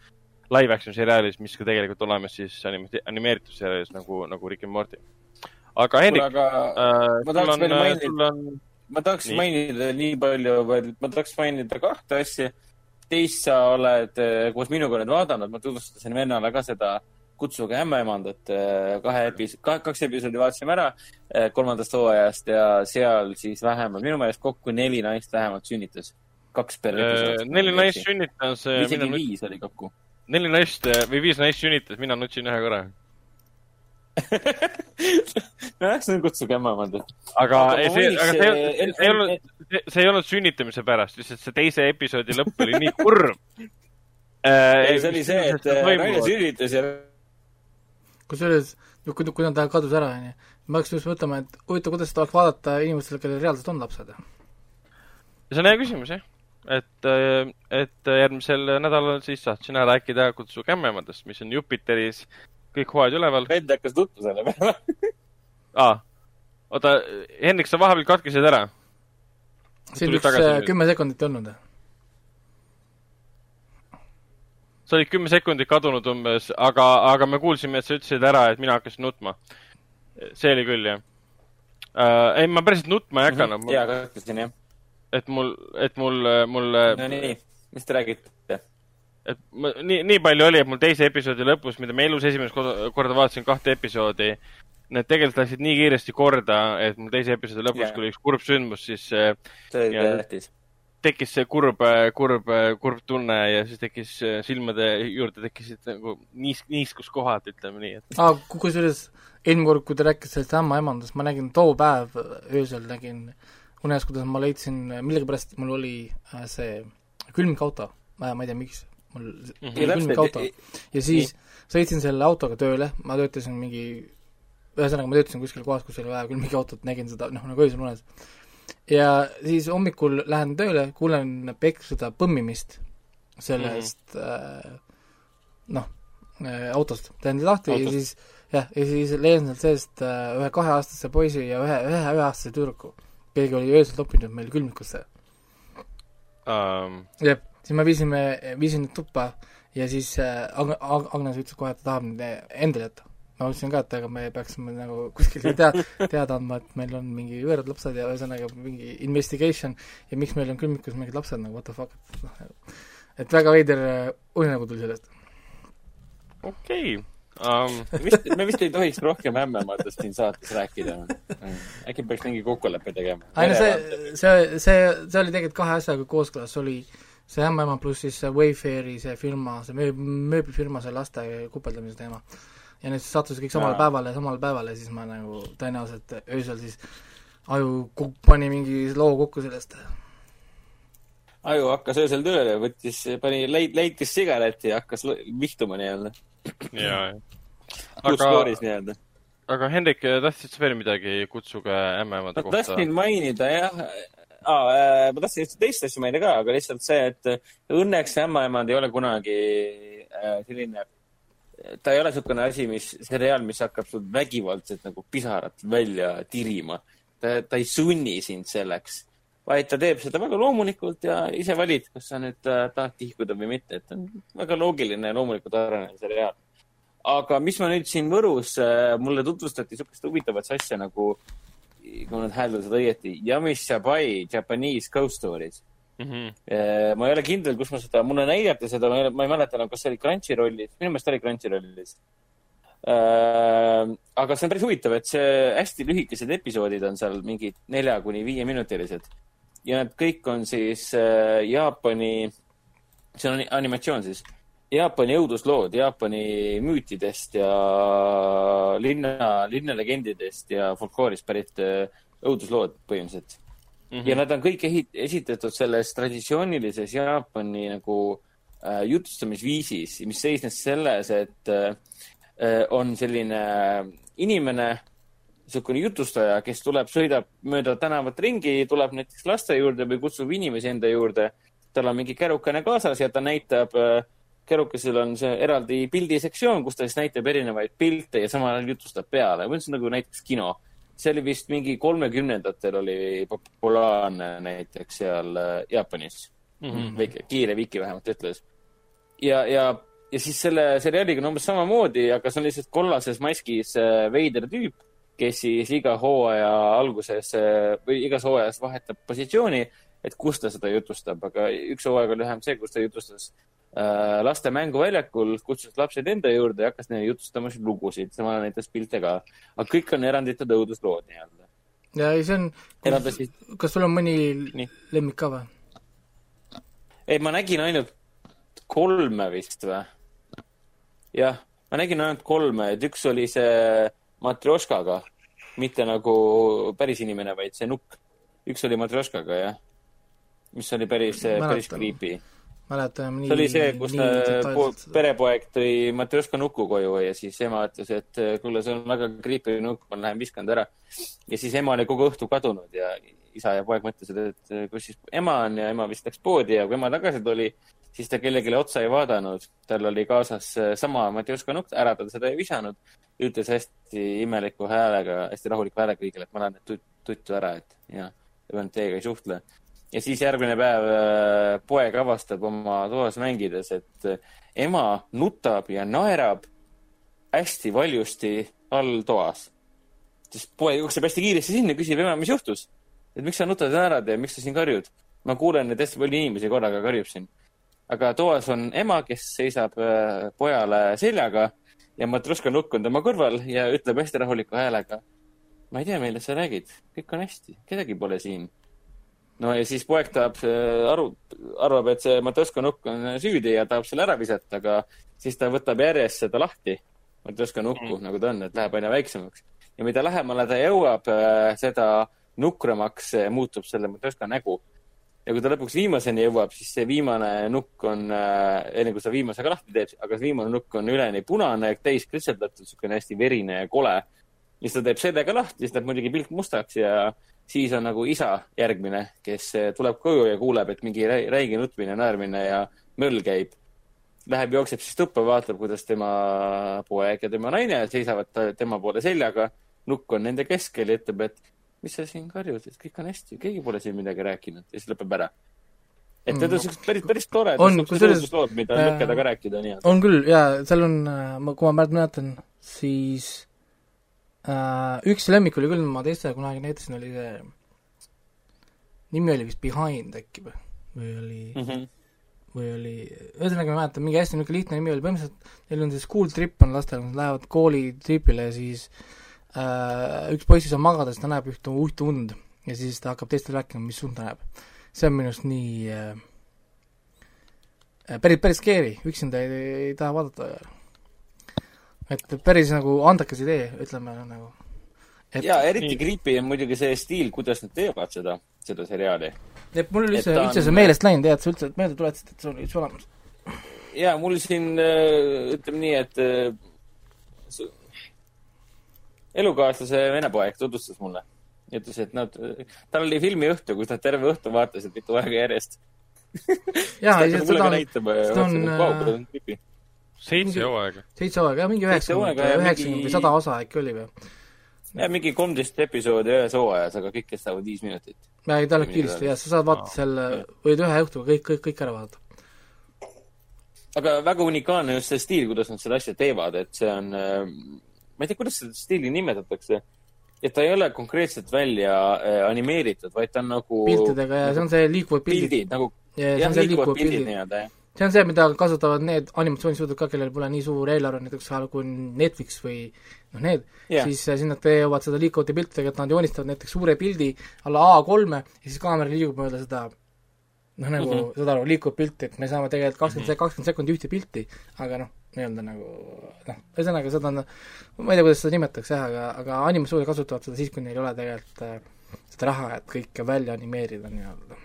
live action seriaalis, mis ka tegelikult olemas siis anime- animeeritud seriaalis nagu, nagu Rick and Morty. aga Hendrik aga äh,, ma tahaks veel, mainida- sul on, ma tahaks Nii. mainida nii palju veel, ma tahaks mainida kahte asja. teist sa oled eh, koos minuga nüüd vaadanud, ma tutvustasin vennale ka seda Kutsuge ämmaemandat eh, kahe episoodi, kaks episoodi vaatasime ära eh, kolmandast hooajast ja seal siis vähemalt, minu meelest kokku neli naist vähemalt sünnitas. kaks per episood. äh, neli naist sünnitas, isegi viis oli kokku. neli naist äh, või viis naist sünnitas, mina nutsin ühe korra. nojah, see on Kutsuge ämmaemandat. aga Aga ei, see, aga see, see, see ei olnud, see ei olnud sünnitamise pärast, lihtsalt see teise episoodi lõpp oli nii kurb. ei, see oli see, et naine sünnitas ja kusjuures, kui, kui nad kadus ära, onju, ma hakkasin just mõtlema, et huvitav, kuidas seda oleks vaadata inimestele, kellel reaalselt on lapsed. see on hea küsimus jah, et, et järgmisel nädalal siis saad sina rääkida Kutsu kämmemadest, mis on Jupiteris kõik hooajad üleval vend hakkas tutvu selle peale. ah.. oota, Hendrik, sa vahepeal katkesid ära. siin üks äh, kümme sekundit ei olnud. Sa olid kümme sekundit kadunud umbes, aga, aga me kuulsime, et sa ütlesid ära, et mina hakkasin nutma. see oli küll jah uh,. ei, ma päriselt nutma ei hakanud jaa, katkasin jah. et mul, et mul, mul no nii, mis te räägite? et ma, nii, nii palju oli, et mul teise episoodi lõpus, mida ma elus esimest korda, vaatasin kahte episoodi, need tegelikult läksid nii kiiresti korda, et mul teise episoodi lõpus Jah. kui oli üks kurb sündmus, siis äh, see oli tähtis. Tekkis see kurb, kurb, kurb tunne ja siis tekkis äh, silmade juurde tekkisid nagu niis-, niiskuskohad, ütleme nii, et aa, kusjuures eelmine kord, kui ta rääkis sellest ämmaemandast, ma nägin too päev öösel nägin unes, kuidas ma leidsin, millegipärast mul oli äh, see külmikauto, ma ma ei tea, miks, mul Mhm. ja külmikauto täpselt, ja siis sõitsin selle autoga tööle, ma töötasin mingi, ühesõnaga ma töötasin kuskil kohas, kus oli vaja külmikautot, nägin seda noh, nagu öösel unes. Ja siis hommikul lähen tööle, kuulen peksuda põmmimist sellest mm -hmm. noh äh,, autost, teen lahti autost. ja siis jah, ja siis leian sealt seest äh, ühe kaheaastase poisi ja ühe, ühe üheaastase tüdruku. keegi oli öösel topinud meil külmikusse ähm, jah, siis me viisime, viisin nad tuppa ja siis Ag-, Ag-, Agnes ütles kohe, et ta tahab need endale jätta. Ma ütlesin ka, et aga me peaksime nagu kuskil tea-, teada andma, et meil on mingi võõrad lapsed ja ühesõnaga mingi investigation ja miks meil on külmikus mingid lapsed nagu what the fuck, et noh, et väga veider äh, unenägu tuli sellest. okei okay. um,. vist, me vist ei tohiks rohkem ämmemadest siin saates rääkida. äkki peaks mingi kokkuleppe tegema. ei no see, see, see, see oli tegelikult kahe asjaga kooskõlas, oli see ämmaema pluss siis see Wayfairi see firma, see mööb-, mööblifirma, see laste kupeldamise teema. Ja need siis sattusid kõik samale Jaa. päevale, samale päevale, siis ma nagu tõenäoliselt öösel siis aju ku- pani mingi loo kokku sellest. aju hakkas öösel tööle, võttis, pani, leid-, leitis sigareti ja hakkas vihtuma nii-öelda. ja, Good aga, stories nii-öelda. aga Hendrik, tahtsid sa veel midagi Kutsuge ämmaemade ma kohta? tahtsin mainida jah, ma tahtsin just teist asja mainida ka, aga lihtsalt see, et õnneks ämmaemand ei ole kunagi äh, selline, ta ei ole niisugune asi, mis, seriaal, mis hakkab sul vägivaldselt nagu pisarat välja tirima. ta, ta ei sunni sind selleks, vaid ta teeb seda väga loomulikult ja ise valid, kas sa nüüd äh, tahad tihkuda või mitte, et ta on väga loogiline ja loomulikult arenev seriaal. aga mis ma nüüd siin Võrus, mulle tutvustati niisugust huvitavat asja nagu kui ma nüüd hääldasin õieti, Yamishabai Japanese Ghost Stories. Mhm. ma ei ole kindel, kus ma seda, mulle näidati seda, ma ei, mäleta enam, kas see oli Crunchyrollis, minu meelest oli Crunchyrollis. aga see on päris huvitav, et see hästi lühikesed episoodid on seal mingid nelja kuni viieminutilised ja need kõik on siis äh, Jaapani, see on animatsioon siis, Jaapani õuduslood Jaapani müütidest ja linna, linnalegendidest ja folkloorist pärit äh, õuduslood põhimõtteliselt mm. -hmm. ja nad on kõik ehit-, esitatud selles traditsioonilises Jaapani nagu äh, jutustamisviisis, mis seisnes selles, et äh, on selline inimene, niisugune jutustaja, kes tuleb, sõidab mööda tänavat ringi, tuleb näiteks laste juurde või kutsub inimesi enda juurde. tal on mingi kärukene kaasas ja ta näitab äh, kärukesel on see eraldi pildisektsioon, kus ta siis näitab erinevaid pilte ja samal ajal jutustab peale, või see on nagu näiteks kino. See oli vist mingi kolmekümnendatel oli populaarne näiteks seal äh, Jaapanis mm. -hmm. väike, kiire Viki vähemalt ütles. ja, ja, ja siis selle seriaaliga on umbes samamoodi, aga see on lihtsalt kollases maskis äh, veider tüüp, kes siis iga hooaja alguses äh, või igas hooajas vahetab positsiooni, et kus ta seda jutustab, aga üks hooaeg oli vähemalt see, kus ta jutustas laste mänguväljakul, kutsus lapsed enda juurde ja hakkas neile jutustama siis lugusid, samal ajal näitas pilte ka. aga kõik on eranditult õuduslood nii-öelda. ja ei, see on, eraldasid, kas sul on mõni Nii. lemmik ka või? ei ma nägin ainult kolme vist või? jah, ma nägin ainult kolme, et üks oli see Matrjoškaga, mitte nagu päris inimene, vaid see nukk. üks oli Matrjoškaga, jah. mis oli päris, päris creepy. Mäletan nii see oli see, kus ta perepoeg tõi Matjoška nuku koju ja siis ema ütles, et kuule, see on väga creepy nukk, ma lähen viskan ta ära. ja siis ema oli kogu õhtu kadunud ja isa ja poeg mõtlesid, et kus siis ema on ja ema vist läks poodi ja kui ema tagasi tuli, siis ta kellelegi otsa ei vaadanud. tal oli kaasas äh, sama Matjoška nukk, ära ta seda ei visanud. ütles hästi imeliku häälega, hästi rahuliku häälega kõigile, et ma lähen nüüd tut- tuttu ära, et ja, ja teiega ei suhtle ja siis järgmine päev äh, poeg avastab oma toas mängides, et äh, ema nutab ja naerab hästi valjusti all toas. siis poeg jookseb hästi kiiresti sinna, küsib ema, mis juhtus. et miks sa nutad ja naerad ja miks sa siin karjud? ma kuulen, et hästi palju inimesi korraga karjub siin. aga toas on ema, kes seisab äh, pojale seljaga ja nukk on tema kõrval ja ütleb hästi rahuliku häälega. ma ei tea, millest sa räägid, kõik on hästi, kedagi pole siin. No ja siis poeg tahab äh, aru, arvab, et see Matrjoška nukk on süüdi ja tahab selle ära visata, aga siis ta võtab järjest seda lahti, Matrjoška nukku mm., nagu ta on, et läheb aina väiksemaks. ja mida lähemale ta jõuab, seda nukramaks muutub selle Matrjoška nägu ja kui ta lõpuks viimaseni jõuab, siis see viimane nukk on äh,, enne kui ta viimase ka lahti teeb, aga see viimane nukk on üleni punane, täis kritseldatud, niisugune hästi verine ja kole. siis ta teeb selle ka lahti, siis läheb muidugi pilk mustaks ja siis on nagu isa järgmine, kes tuleb koju ja kuuleb, et mingi räige nutmine, naermine ja möll käib. Läheb, jookseb siis tuppa, vaatab, kuidas tema poeg ja tema naine seisavad tema poole seljaga. nukk on nende keskel ja ütleb, et mis sa siin karjud, et kõik on hästi, keegi pole siin midagi rääkinud ja siis lõpeb ära. et need on Mm. siuksed päris, päris toredad On, siuksed õuduslood, mida äh, lugeda ka rääkida nii-öelda. on küll jaa, seal on, kui ma mäletan, siis äh, üks lemmik oli küll, ma teistele kunagi näitasin, oli see, nimi oli vist Behind äkki või, või oli Mm -hmm. või oli, ühesõnaga ma ei mäleta, mingi hästi niisugune lihtne nimi oli, põhimõtteliselt neil on see school trip on lastel, nad lähevad koolitripile ja siis äh, üks poiss ei saa magada, sest ta näeb ühte, ühte und ja siis ta hakkab teistele rääkima, mis und ta näeb. see on minu arust nii äh, äh, päris, päris scary, üksinda ei, ei taha vaadata. Et päris nagu andekas idee, ütleme nagu. et ja eriti creepy on muidugi see stiil, kuidas nad teevad seda, seda seriaali. et mul oli üldse, üldse on- see meelest läinud jah, et sa üldse meelde tuletasid, et see oli üldse olemas. ja mul siin äh, ütleme nii, et äh, elukaaslase vene poeg tutvustas mulle. ütles, et nad, tal oli filmiõhtu, kus nad terve õhtu vaatasid mitu aega järjest. jaa, seda ka on seda on, seitse hooaega. seitse hooaega, jah, mingi üheksakümmend, üheksakümmend mingi- või sada osa äkki oli või? ja mingi kolmteist episoodi ühes hooajas, aga kõik kestavad viis minutit. ja ei, ta läheb kiiresti jah, sa saad vaadata Aa, selle jah., võid ühe õhtuga kõik, kõik, kõik ära vaadata. aga väga unikaalne just see stiil, kuidas nad seda asja teevad, et see on äh, ma ei tea, kuidas seda stiili nimetatakse, et ta ei ole konkreetselt välja äh, animeeritud, vaid ta on nagu piltidega ja see on see liikuvad pildid. pildid nagu jah, liikuvad liikuvad pildid pildid. nii-öelda jah. See on see, mida kasutavad need animatsioonisuudud ka, kellel pole nii suur eelarve, näiteks kui Netflix või noh, need Jah. siis äh, siis nad teevad seda liikuvate piltidega, et nad joonistavad näiteks suure pildi alla A3-e ja siis kaamera liigub mööda seda noh, nagu mm Mhm. -hmm. saad aru, liikuvat pilti, et me saame tegelikult kakskümmend mm -hmm., kakskümmend sekundit ühte pilti, aga noh, nii-öelda nagu noh, ühesõnaga seda on, ma ei tea, kuidas seda nimetatakse jah, aga, aga animatsioonid kasutavad seda siis, kui neil ei ole tegelikult äh, seda raha, et kõike välja animeerida nii-öelda.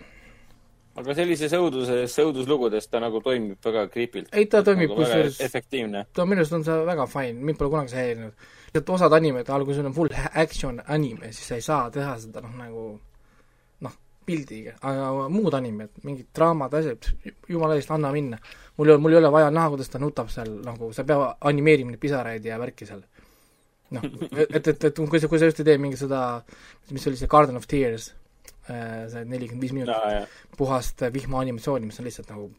Aga sellises õuduses, õuduslugudes ta nagu toimib väga creepy'lt. ei, ta toimib nagu kusjuures efektiivne. ta minu arust on see väga fine, mind pole kunagi see häirinud. et osad animed, algul sul on full action anime, siis sa ei saa teha seda noh, nagu noh, pildiga, aga muud animed, mingid draamad, asjad, jumala eest, anna minna. mul ei ole, mul ei ole vaja näha, kuidas ta nutab seal nagu, sa ei pea animeerima neid pisaraid ja värki seal. noh, et, et, et kui sa, kui sa just ei tee mingi seda, mis oli see Garden of Tears, see nelikümmend viis minutit aa, jaa. puhast vihma animatsiooni, mis on lihtsalt nagu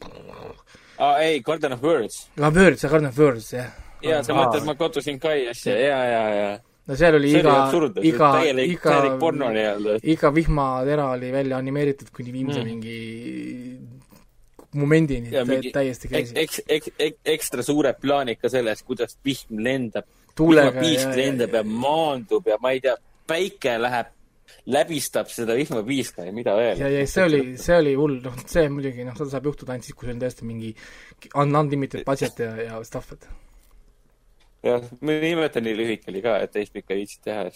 aa, ei, Garden of Words. ah, Birds, Garden of Birds, jah. jaa, sa mõtled Makoto Shinkai asja, jaa, jaa, jaa. no seal oli see iga iga, iga nii-öelda. iga vihmatera oli välja animeeritud kuni viimse mm. Mingi momendini ja täiesti crazy. eks, eks, eks, ekstra suured plaanid ka sellest, kuidas vihm lendab, tuulega vihmapiisk lendab ja maandub ja ma ei tea, päike läheb, läbistab seda vihmapiiska ja mida veel. ja, ja see oli, see oli hull, noh, see muidugi, noh, seda saab juhtuda ainult siis, kui sul on tõesti mingi un- unlimited budget ja, ja stuff, et jah, ma ei imeta, nii lühike oli ka, et teist pikka ei viitsinud teha.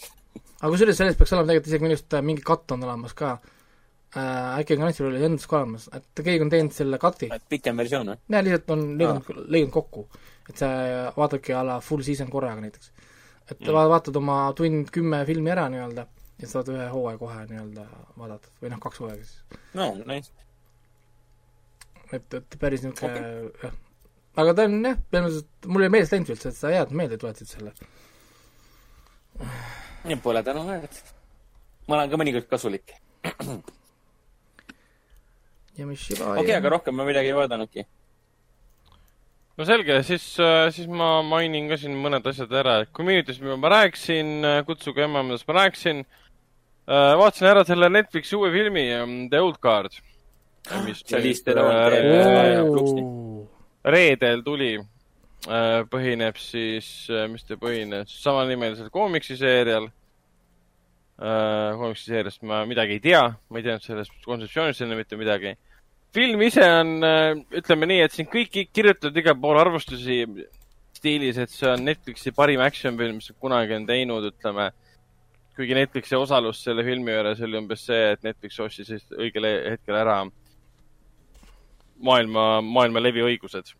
aga kusjuures selles peaks olema tegelikult isegi minu arust äh, mingi katt on olemas ka äh,, äkki on Crunchyrollil endas ka olemas, et keegi on teinud selle kati, pikem versioon või? ja lihtsalt on lõiganud, lõiganud kokku. et sa vaatadki a la full season korraga näiteks. et mm. vaatad oma tund kümme filmi ära nii-öelda ja saad ühe hooaja kohe nii-öelda vaadata või noh, kaks hooaega siis. no nice. et, et päris niisugune okay. jah. aga ta on jah, selles mõttes, et mul ei meelest läinud üldse, et sa head meelde tuletasid selle. nii pole tänu väärt. ma olen ka mõnikord kasulik. ja mis juba okei okay,, aga rohkem ma midagi ei vaadanudki. no selge, siis, siis ma mainin ka siin mõned asjad ära, et Community'st ma juba rääkisin, Kutsuge ema, millest ma rääkisin. Vaatasin ära selle Netflixi uue filmi um, The Old Guard. mis Charlize nüüd, Theron äh, reedel tuli. äh, põhineb siis, mis ta põhines, samanimelisel koomiksiseerial. koomiksiseeriast ma midagi ei tea, ma ei teadnud sellest kontseptsioonist enne mitte midagi. film ise on, ütleme nii, et siin kõik kirjutavad igal pool arvustusi stiilis, et see on Netflixi parim action film, mis kunagi on teinud, ütleme. Kuigi Netflixi osalus selle filmi juures oli umbes see, et Netflix ostis õigel hetkel ära maailma, maailma leviõigused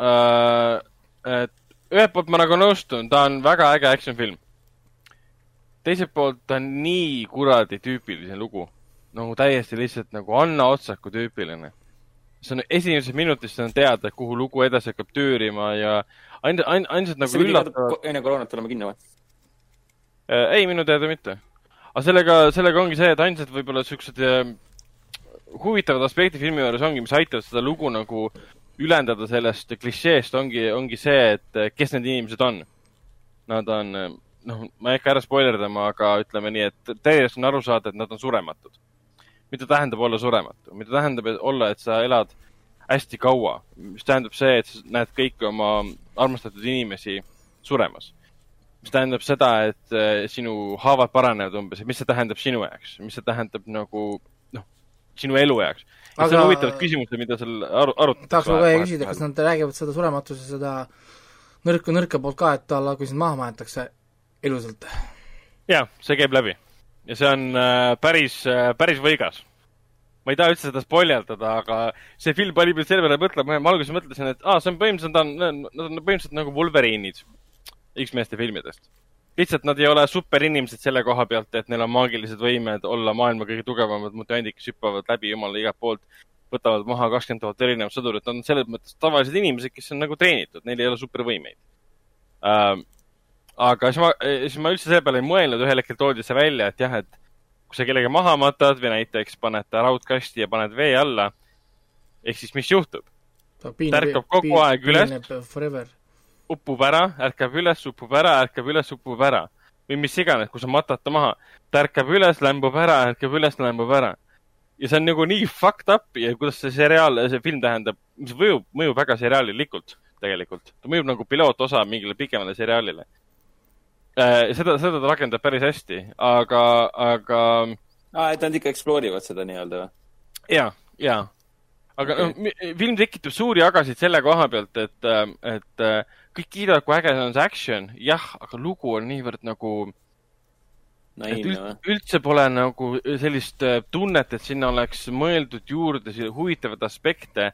uh,. et ühelt poolt ma nagu nõustun, ta on väga äge action film. teiselt poolt ta on nii kuradi tüüpiline lugu, nagu täiesti lihtsalt nagu Anna Otsaku tüüpiline. see on esimesest minutist on teada, kuhu lugu edasi hakkab tüürima ja ainult, ainult, ainult nagu üllatavad. enne koroonat oleme kinni või? Äh, ei, minu teada mitte. aga sellega, sellega ongi see, et ainsad võib-olla siuksed äh, huvitavad aspekti filmi juures ongi, mis aitavad seda lugu nagu ülendada sellest klišeest, ongi, ongi see, et äh, kes need inimesed on. Nad on, noh, ma ei hakka ära spoilerdama, aga ütleme nii, et täiesti on aru saada, et nad on surematud. mida tähendab olla surematu, mida tähendab et olla, et sa elad hästi kaua, mis tähendab see, et sa näed kõiki oma armastatud inimesi suremas mis tähendab seda, et äh, sinu haavad paranevad umbes, et mis see tähendab sinu jaoks, mis see tähendab nagu noh, sinu elu jaoks. Aga... see on huvitavad küsimused, mida seal aru, arutatakse. tahaks ma kohe küsida, kas nad räägivad seda surematuse seda nõrka, nõrka poolt ka, et alla, kui sind maha maetakse ilusalt. jaa, see käib läbi ja see on äh, päris äh,, päris võigas. ma ei taha üldse seda spoiljerdada, aga see film pani mind selle peale mõtlema, ma alguses mõtlesin, et aa, see on põhimõtteliselt, nad on, nad on põhimõtteliselt nagu Wolverine'id X-meeste filmidest. lihtsalt nad ei ole superinimesed selle koha pealt, et neil on maagilised võimed olla maailma kõige tugevamad mutandid, kes hüppavad läbi jumala igalt poolt, võtavad maha kakskümmend tuhat erinevat sõdurit, nad on selles mõttes tavalised inimesed, kes on nagu treenitud, neil ei ole supervõimeid ähm,. aga siis ma, siis ma üldse selle peale ei mõelnud, ühel hetkel toodi see välja, et jah, et kui sa kellegi maha matad või näiteks paned ta raudkasti ja paned vee alla, ehk siis mis juhtub? Tärkab kogu aeg üles. Upub ära, ärkab üles, upub ära, ärkab üles, upub ära või mis iganes, kui sa matad ta maha, ta ärkab üles, lämbub ära, ärkab üles, lämbub ära. ja see on nagu nii fucked up ja kuidas see seriaal, see film tähendab, mis mõjub, mõjub väga seriaalilikult tegelikult. ta mõjub nagu pilootosa mingile pikemale seriaalile. seda, seda ta rakendab päris hästi, aga, aga aa, et nad ikka explore ivad seda nii-öelda või? ja, ja. aga okay. no, film tekitab suuri jagasid selle koha pealt, et, et äh, kõik kiidavad, kui äge on see action, jah, aga lugu on niivõrd nagu, et või? üld, üldse pole nagu sellist äh, tunnet, et sinna oleks mõeldud juurde huvitavaid aspekte,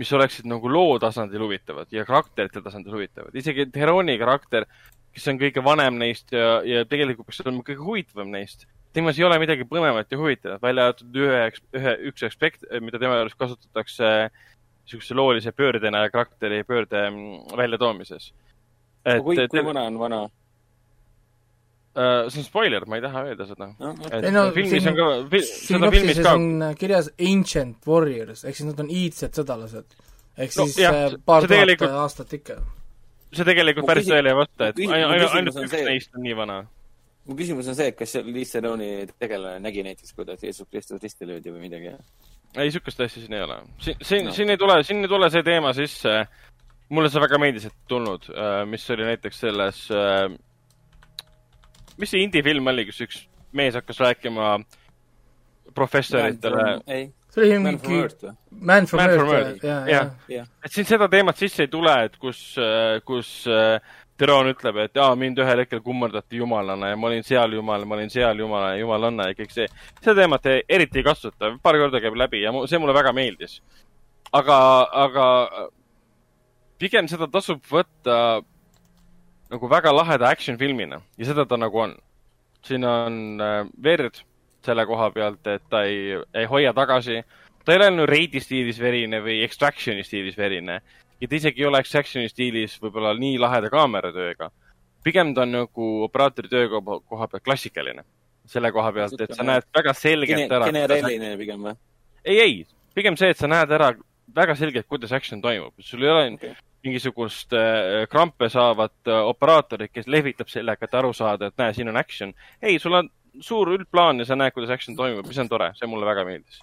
mis oleksid nagu loo tasandil huvitavad ja karakterite tasandil huvitavad. isegi Heroni karakter, kes on kõige vanem neist ja, ja tegelikult peaks olema kõige huvitavam neist, temas ei ole midagi põnevat ja huvitavat, välja arvatud ühe, ühe, üks aspekt, mida tema juures kasutatakse niisuguse loolise pöördena ja karakteri pöörde mm, väljatoomises. et kui, kui te- vana on vana? äh, see on spoiler, ma ei taha öelda seda. et Ei no filmis siin- on ka, seda filmis ka, on kirjas Ancient Warriors, ehk siis nad on iidsed sõdalased. ehk No siis jah, äh, see- paar tuhat tegelikult- aastat ikka. see tegelikult päris tõele ei vasta, et ainult, küsimus ainult on üks see- neist on nii vana. mu küsimus on see, et kas seal Lee Cerroni tegelane nägi näiteks, kuidas Jeesus Kristus risti löödi või midagi? ei, sihukest asja siin ei ole. siin, siin No. siin ei tule, siin ei tule see teema sisse. mulle see väga meeldis, et tulnud, mis oli näiteks selles, mis see indie-film oli, kus üks mees hakkas rääkima professoritele. ei, see oli mingi? Man from Earth Earth,, ja, jah. ja, jah, et siin seda teemat sisse ei tule, et kus, kus äh, Teron ütleb, et jaa, mind ühel hetkel kummardati jumalana ja ma olin seal jumal, ma olin seal jumal jumalanna ja kõik see. seda teemat eriti ei kasutata, paar korda käib läbi ja see mulle väga meeldis. aga, aga pigem seda tasub võtta nagu väga laheda action filmina ja seda ta nagu on. siin on äh, verd selle koha pealt, et ta ei, ei hoia tagasi. ta ei ole nüüd Raidi stiilis verine või Extractioni stiilis verine ja ta isegi ei ole Extractioni stiilis võib-olla nii laheda kaameratööga. pigem ta on nagu operaatori töö koha- pealt klassikaline. selle koha pealt, et sa näed väga selgelt ära. genereeriline pigem või? ei, ei, pigem see, et sa näed ära väga selgelt, kuidas action toimub. sul ei ole Okei. mingisugust äh, krampe saavat äh, operaatorit, kes lehvitab sellega, et aru saada, et näe, siin on action. ei, sul on suur üldplaan ja sa näed, kuidas action toimub, mis on tore, see mulle väga meeldis.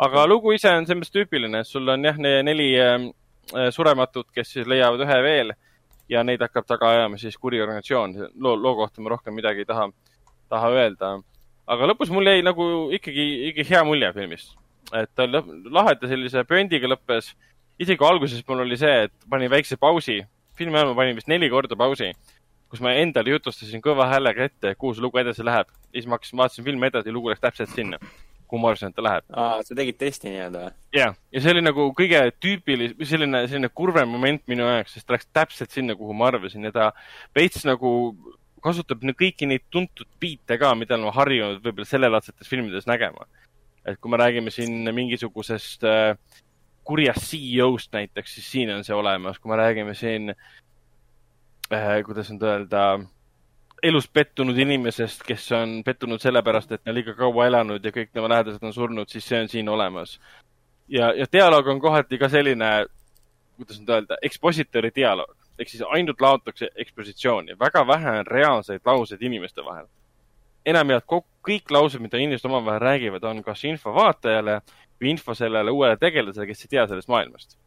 aga lugu ise on selles mõttes tüüpiline, et sul on jah, neli, äh, surematut, kes siis leiavad ühe veel ja neid hakkab taga ajama siis kuri organisatsioon. loo, loo kohta ma rohkem midagi ei taha, taha öelda. aga lõpus mul jäi nagu ikkagi, ikkagi hea mulje filmist. et ta laheda sellise pöndiga lõppes. isegi alguses mul oli see, et panin väikse pausi, filmi ajal ma panin vist neli korda pausi, kus ma endale jutustasin kõva häälega ette, kuhu see lugu edasi läheb. ja siis ma hakkasin, vaatasin filmi edasi lugu läks täpselt sinna, kuhu ma arvasin, et ta läheb. aa, sa tegid testi nii-öelda või? jah, ja see oli nagu kõige tüüpilis-, selline, selline kurvem moment minu jaoks, sest ta läks täpselt sinna, kuhu ma arvasin ja ta veits nagu kasutab kõiki neid tuntud biite ka, mida olen harjunud võib-olla sellelaadsetes filmides nägema. et kui me räägime siin mingisugusest äh, kurjast CEO-st näiteks, siis siin on see olemas, kui me räägime siin äh,, kuidas nüüd öelda, elus pettunud inimesest, kes on pettunud sellepärast, et ta on liiga kaua elanud ja kõik tema lähedased on surnud, siis see on siin olemas ja, ja dialoog on kohati ka selline, kuidas nüüd öelda, ekspositori dialoog ehk siis ainult laotakse ekspositsiooni, väga vähe on reaalseid lauseid inimeste vahel. enamjaolt kõik, laused, mida inimesed omavahel räägivad, on kas info vaatajale või info sellele uuele tegelasele, kes ei tea sellest maailmast.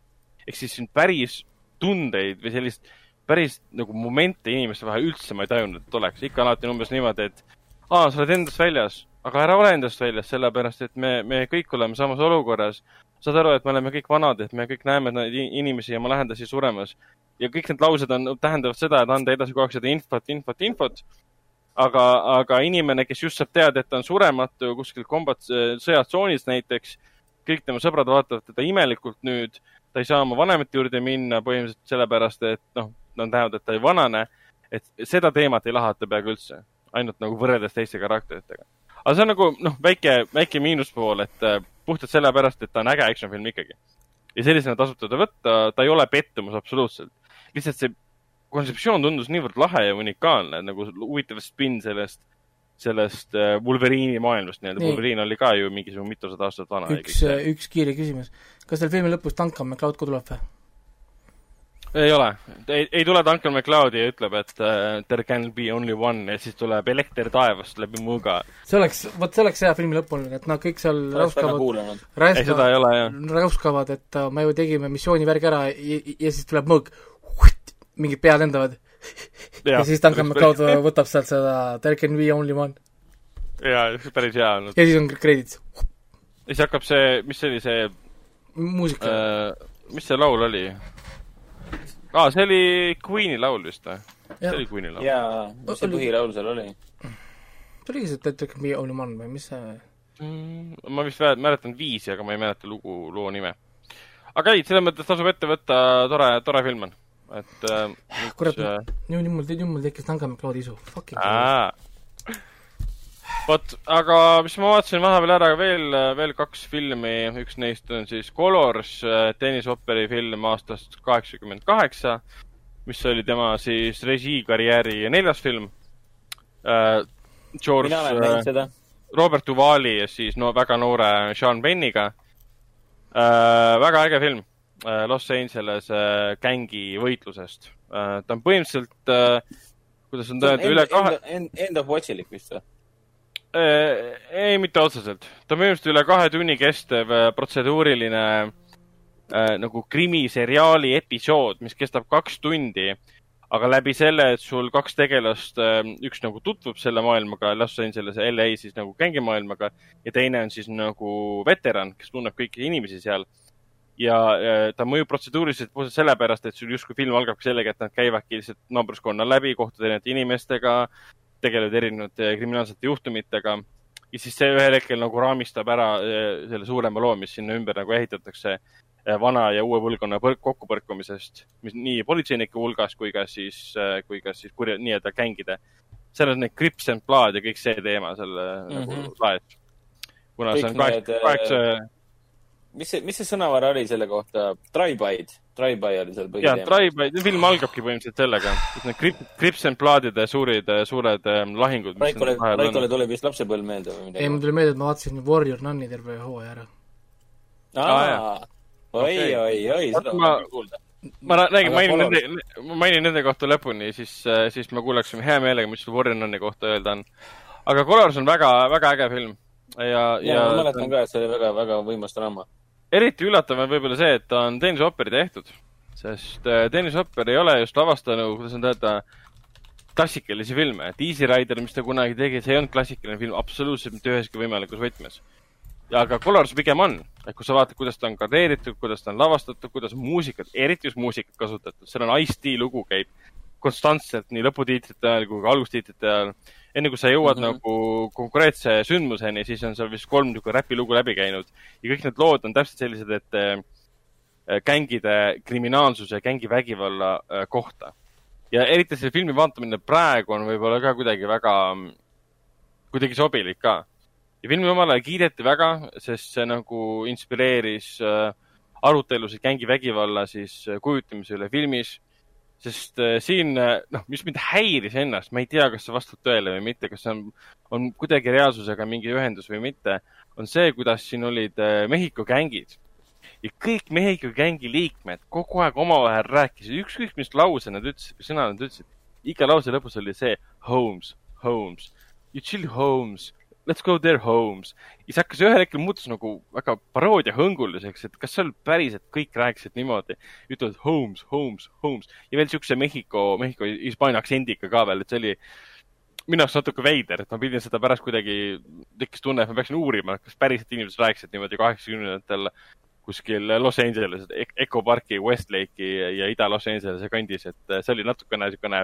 ehk siis siin päris tundeid või sellist päris nagu momente inimeste vahel üldse ma ei tajunud, et oleks. ikka alati on umbes niimoodi, et aa, sa oled endast väljas, aga ära ole endast väljas, sellepärast et me, me kõik oleme samas olukorras saad aru, et me oleme kõik vanad, et me kõik näeme neid inimesi ja oma lähedasi suremas. ja kõik need laused on, tähendavad seda, et anda edasi kogu aeg seda infot, infot, infot. aga, aga inimene, kes just saab teada, et ta on surematu kuskil kombat-, sõjatsoonis näiteks, kõik tema sõbrad vaatavad teda imelikult nüüd, ta ei saa oma vanemate juurde minna põhimõtteliselt sellepärast, et noh, nad näevad, et ta ei vanane. et seda teemat ei lahata peaaegu üldse, ainult nagu võrreldes teiste karakteritega. aga see on nagu noh, väike, väike miinuspool, et äh, puhtalt sellepärast, et ta on äge action film ikkagi. ja sellisena tasub teda võtta, ta ei ole pettumus absoluutselt. lihtsalt see kontseptsioon tundus niivõrd lahe ja unikaalne, nagu huvitav spin sellest, sellest äh, Wolverine'i maailmast nii-öelda. Nii. Wolverine oli ka ju mingisugune mitusada aastat vana. üks, üks kiire küsimus. kas teil filmi lõpus Duncan MacLeod ka tuleb või? Ei ole, ei, ei tule Duncan MacLeodi ja ütleb, et uh, there can be only one ja siis tuleb elekter taevast läbi mõõga. see oleks, vot see oleks hea filmi lõpp olnud, et nad kõik seal räuskavad, jah. räuskavad, et uh, me ju tegime missioonivärgi ära ja, ja siis tuleb mõõg, mingid pead lendavad ja, ja siis Duncan MacLeod võtab sealt seda There can be only one jaa, päris hea olnud. ja siis on krediit, ja siis hakkab see, mis see oli, see muusika uh,, mis see laul oli? aa, see oli Queen'i laul vist või? see oli Queen'i laul. jaa, mis see põhilaul seal oli? see oligi see There can be only one või mis see Mm, ma vist mäletan viisi, aga ma ei mäleta lugu, loo nime. aga ei, selles mõttes tasub ette võtta, tore, tore film on. et äh, kurat äh,, nüüd nüüd mul, nüüd mul tekkis Duncan MacLeodi isu, fucking aa. vot, aga mis ma vaatasin vahepeal ära veel, veel kaks filmi, üks neist on siis Colors, tennisooperi film aastast kaheksakümmend kaheksa, mis oli tema siis režiikarjääri neljas film. George olen näinud seda. Robert Duvali ja siis no väga noore Sean Penniga äh,. väga äge film äh, Los Angeles äh, gängi võitlusest äh,. ta on põhimõtteliselt äh,, kuidas nüüd öelda, üle kahe, end of watch'ilik vist või? Äh, ei mitte otseselt, ta on põhimõtteliselt üle kahe tunni kestev äh, protseduuriline äh, nagu krimiseriaali episood, mis kestab kaks tundi aga läbi selle, et sul kaks tegelast, üks nagu tutvub selle maailmaga, Los Angeles, LA siis nagu gängimaailmaga ja teine on siis nagu veteran, kes tunneb kõiki inimesi seal. ja äh, ta mõjub protseduuriliselt puhtalt sellepärast, et sul justkui film algabki sellega, et nad käivadki lihtsalt naabruskonna läbi, kohtuvad erinevate inimestega, tegelevad erinevate kriminaalsete juhtumitega ja siis see ühel hetkel nagu raamistab ära äh, selle suurema loo, mis sinna ümber nagu ehitatakse äh, vana ja uue põlvkonna põrk- kokkupõrkumisest, mis nii politseinike hulgas kui ka siis, kui ka siis kurja, nii-öelda gängide. seal on need Crips and Blood ja kõik see teema selle mm -hmm. Mhm. nagu laes. kuna Kõik see on kaheksa kaheksa, mis see, mis see sõnavara oli selle kohta? Drive-by'd, Drive-by oli seal jah, põhiteema. Drive-by, film algabki põhimõtteliselt sellega, et need Crips and Bloodide suured, suured ähm, lahingud. Raikole, Raikole tuleb vist lapsepõlv meelde või ei, midagi mul? tuli meelde, et ma vaatasin Warrior Nunni terve hooaja ära. aa, oi, oi, oi, seda Ma- ma kuulda. ma räägin, mainin nende, ma mainin nende kohta lõpuni, siis, siis ma kuulaksin hea meelega, mis sul Warriorani kohta öelda on. aga Colors on väga, väga äge film ja, ja ma mäletan ka, et see oli väga, väga võimas draama. Eriti üllatav on võib-olla see, et ta on teenuseoperi tehtud. sest äh, Dennis Hopper ei ole just lavastanud, kuidas nüüd öelda, klassikalisi filme, et Easy Rider, mis ta kunagi tegi, see ei olnud klassikaline film absoluutselt mitte üheski võimalikus võtmes. aga Colors pigem on, et kui sa vaatad, kuidas ta on gradeeritud, kuidas ta on lavastatud, kuidas muusikat, eriti just muusikat kasutatud, seal on Ice-T lugu käib konstantselt nii lõputiitrite ajal kui ka algustiitrite ajal. Enne kui sa jõuad mm -hmm. nagu konkreetse sündmuseni, siis on seal vist kolm niisugune räpilugu läbi käinud ja kõik need lood on täpselt sellised, et äh, gängide kriminaalsuse, gängi vägivalla äh, kohta. ja eriti selle filmi vaatamine praegu on võib-olla ka kuidagi väga, kuidagi sobilik ka. ja filmi omal ajal kiideti väga, sest see nagu inspireeris äh, arutelusid gängi vägivalla siis kujutamise üle filmis sest äh, siin, äh, noh, mis mind häiris ennast, ma ei tea, kas see vastab tõele või mitte, kas see on, on kuidagi reaalsusega mingi ühendus või mitte, on see, kuidas siin olid äh, Mehhiko gängid. ja kõik Mehhiko gängi liikmed kogu aeg omavahel rääkisid, ükskõik mis lause nad ütlesid või sõna nad ütlesid, iga lause lõpus oli see Holmes, Holmes, you chill Holmes let's go their homes. ja see hakkas ühel hetkel muutus nagu väga paroodiahõnguliseks, et kas seal päriselt kõik rääkisid niimoodi, ütlevad homes, homes, homes ja veel siukse Mehhiko, Mehhiko hispaania aktsendiga ka veel, et see oli minu arust natuke veider, et ma pidin seda pärast kuidagi, tekkis tunne, et ma peaksin uurima, kas päriselt inimesed rääkisid niimoodi kaheksakümnendatel kuskil Los Angeleses, Eco Parki, Westlake'i ja Ida-Los Angelese kandis, et see oli natukene niisugune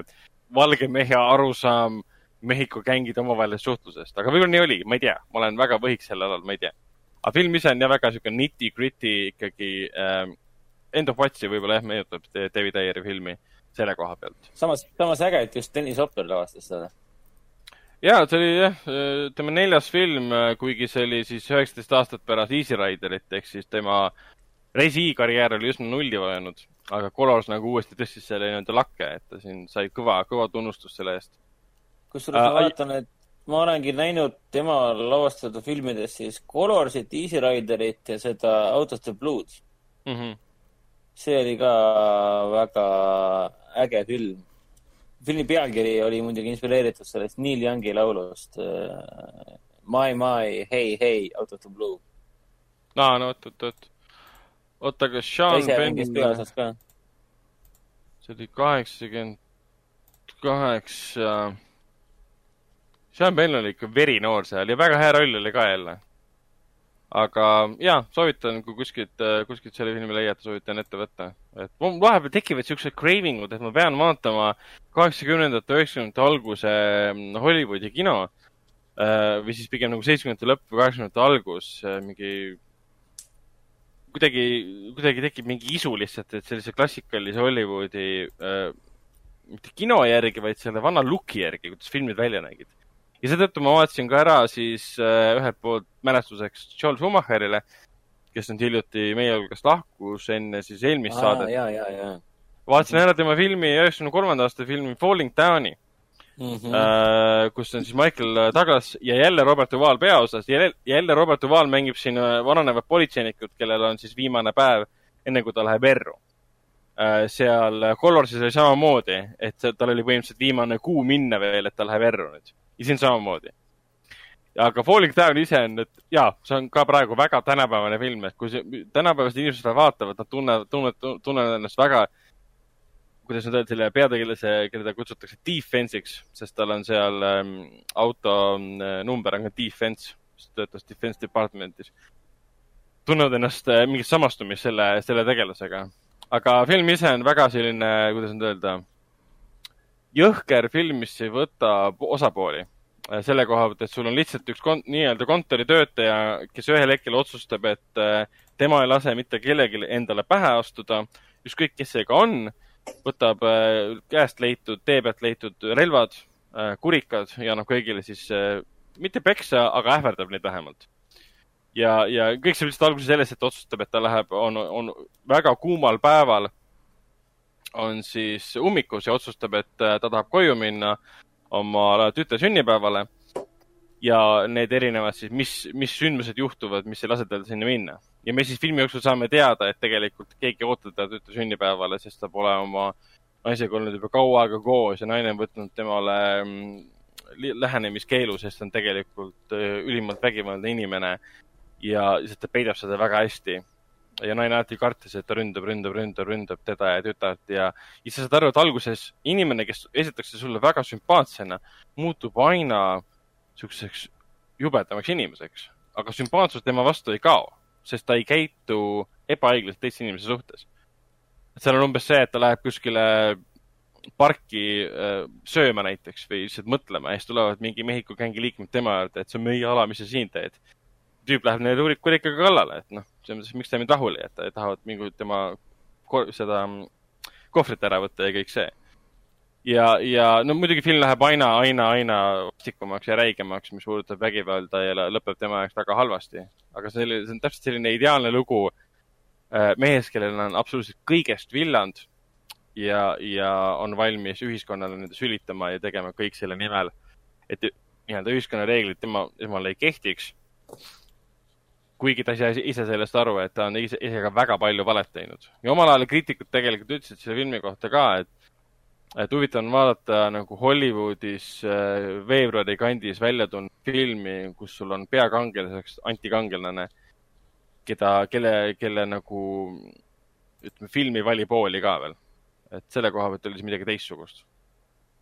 valge mehe arusaam Mehhiko gängide omavahelisest suhtlusest, aga võib-olla nii oli, ma ei tea, ma olen väga võhik sel alal, ma ei tea. aga film ise on jah väga niisugune nitty-gritty ikkagi äh,. End of Watchi võib-olla jah meenutab David Ayeri filmi selle koha pealt. samas, samas äge, et just Dennis Hopper lavastas seda. ja see oli jah, tema neljas film, kuigi see oli siis üheksateist aastat pärast Easy Riderit ehk siis tema Resi karjäär oli üsna nulli vajanud, aga Colors nagu uuesti tõstis selle nii-öelda lakke, et ta siin sai kõva, kõva tunnustust selle eest kusjuures ma vaatan, et ma olengi näinud tema lavastatud filmides siis Colorsit, Easy Riderit ja seda Out of the Blues mm. -hmm. see oli ka väga äge film. filmi pealkiri oli muidugi inspireeritud sellest Neil Youngi laulust uh, My, my, hey, hey, Out of the Blue. aa, no oot, oot, oot. oota, kas Sean Penn. see oli kaheksakümmend kaheksa Sean Penn oli ikka verinoor seal ja väga hea roll oli ka jälle. aga jaa, soovitan, kui kuskilt, kuskilt selle filmi leiate, soovitan ette võtta. et mul vahepeal tekivad siuksed craving ud, et ma pean vaatama kaheksakümnendate, üheksakümnendate alguse mm, Hollywoodi kino. Äh, või siis pigem nagu seitsmekümnendate lõpp või kaheksakümnendate algus, äh, mingi kuidagi, kuidagi tekib mingi isu lihtsalt, et sellise klassikalise Hollywoodi äh, mitte kino järgi, vaid selle vana looki järgi, kuidas filmid välja nägid ja seetõttu ma vaatasin ka ära siis äh, ühelt poolt mälestuseks Joel Schumacherile, kes nüüd hiljuti meie hulgast lahkus enne siis eelmist Aa, saadet. vaatasin ära tema filmi, üheksakümne kolmanda aasta filmi Falling Downi mm, -hmm. kus on siis Michael Douglas ja jälle Robert Duval peaosas ja jälle Robert Duval mängib siin äh, vananevat politseinikut, kellel on siis viimane päev enne, kui ta läheb erru seal Colorsis oli samamoodi, et tal oli põhimõtteliselt viimane kuu minna veel, et ta läheb erru nüüd ja siin samamoodi. aga Falling Down ise on, et jaa, see on ka praegu väga tänapäevane film, et kui see, tänapäevased inimesed seda vaatavad, nad tunnevad, tunnevad, tunnevad ennast väga, kuidas nüüd öelda, selle peategelase, keda kutsutakse defense'iks, sest tal on seal ähm, auto äh, number on ka defense, töötas defense department'is. tunnevad ennast äh, mingit samastumist selle, selle tegelasega. aga film ise on väga selline, kuidas nüüd öelda jõhker film, mis ei võta osapooli äh, selle koha pealt, et sul on lihtsalt üks kont-, nii-öelda kontoritöötaja, kes ühel hetkel otsustab, et äh, tema ei lase mitte kellelgi endale pähe astuda, ükskõik, kes see ka on, võtab äh, käest leitud, tee pealt leitud relvad, kurikad ja annab kõigile siis mitte peksa, aga ähvardab neid vähemalt. ja, ja kõik see lihtsalt alguse sellest, et otsustab, et ta läheb, on, on väga kuumal päeval on siis ummikus ja otsustab, et äh, ta tahab koju minna oma tütre sünnipäevale. ja need erinevad siis, mis, mis sündmused juhtuvad, mis ei lase tal sinna minna. ja me siis filmi jooksul saame teada, et tegelikult keegi ei oota teda tütre sünnipäevale, sest ta pole oma naisega olnud juba kaua aega koos ja naine on võtnud temale mm, lähenemiskeelu, sest ta on tegelikult äh, ülimalt vägivaldne inimene ja lihtsalt ta peidab seda väga hästi ja naine alati kartis, et ta ründab, ründab, ründab, ründab teda ja tütart ja ja sa saad aru, et alguses inimene, kes esitatakse sulle väga sümpaatsena, muutub aina siukseks jubedamaks inimeseks, aga sümpaatsus tema vastu ei kao, sest ta ei käitu ebaõiglaselt teiste inimese suhtes. et seal on umbes see, et ta läheb kuskile parki äh, sööma näiteks või lihtsalt mõtlema ja siis tulevad mingi Mehhiko gängi liikmed tema juurde, et see on meie ala, mis sa siin teed. Tüüp läheb neile kurik- kurikaga kallale, et noh, selles mõttes, miks te mind rahule ei jäta, tahavad mingi tema seda mm, kohvrit ära võtta ja kõik see. ja, ja no muidugi film läheb aina, aina, aina vastikumaks ja räigemaks, mis puudutab vägivalda ja lõ- lõpeb tema jaoks väga halvasti. aga see oli, see on täpselt selline ideaalne lugu äh, mehes, kellel on absoluutselt kõigest villand ja, ja on valmis ühiskonnale nii-öelda sülitama ja tegema kõik selle nimel, et nii-öelda ühiskonna reeglid tema, temale ei kehtiks. Kuigi ta ei saa ise sellest aru, et ta on ise, ise ka väga palju valet teinud ja omal ajal kriitikud tegelikult ütlesid selle filmi kohta ka, et et huvitav on vaadata nagu Hollywoodis äh, veebruari kandis välja tulnud filmi, kus sul on peakangelaseks antikangelane, keda, kelle, kelle nagu ütleme, film ei vali pooli ka veel. et selle koha pealt oli see midagi teistsugust.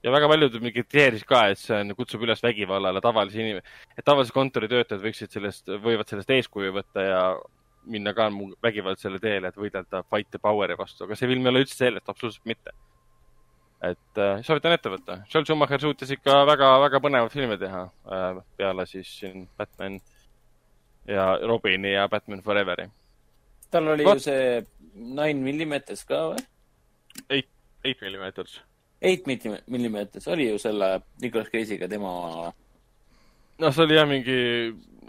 Ja väga paljud mingi kriteerisid ka, et see on, kutsub üles vägivallale tavalisi inim-, et tavalised kontoritöötajad võiksid sellest, võivad sellest eeskuju võtta ja minna ka mu- vägivaldsele teele, et võidelda fight the power'i vastu, aga see film ei ole üldse sellest, absoluutselt mitte. et äh, soovitan ette võtta. Joel Schumacher suutis ikka väga-väga põnevat filmi teha äh, peale siis siin Batman ja Robini ja Batman Foreveri. tal oli Vot. ju see nine millimeetris ka või? Eight millimeeters. Eight millimeetris oli ju selle Nicolas Cage'iga tema, no see oli jah mingi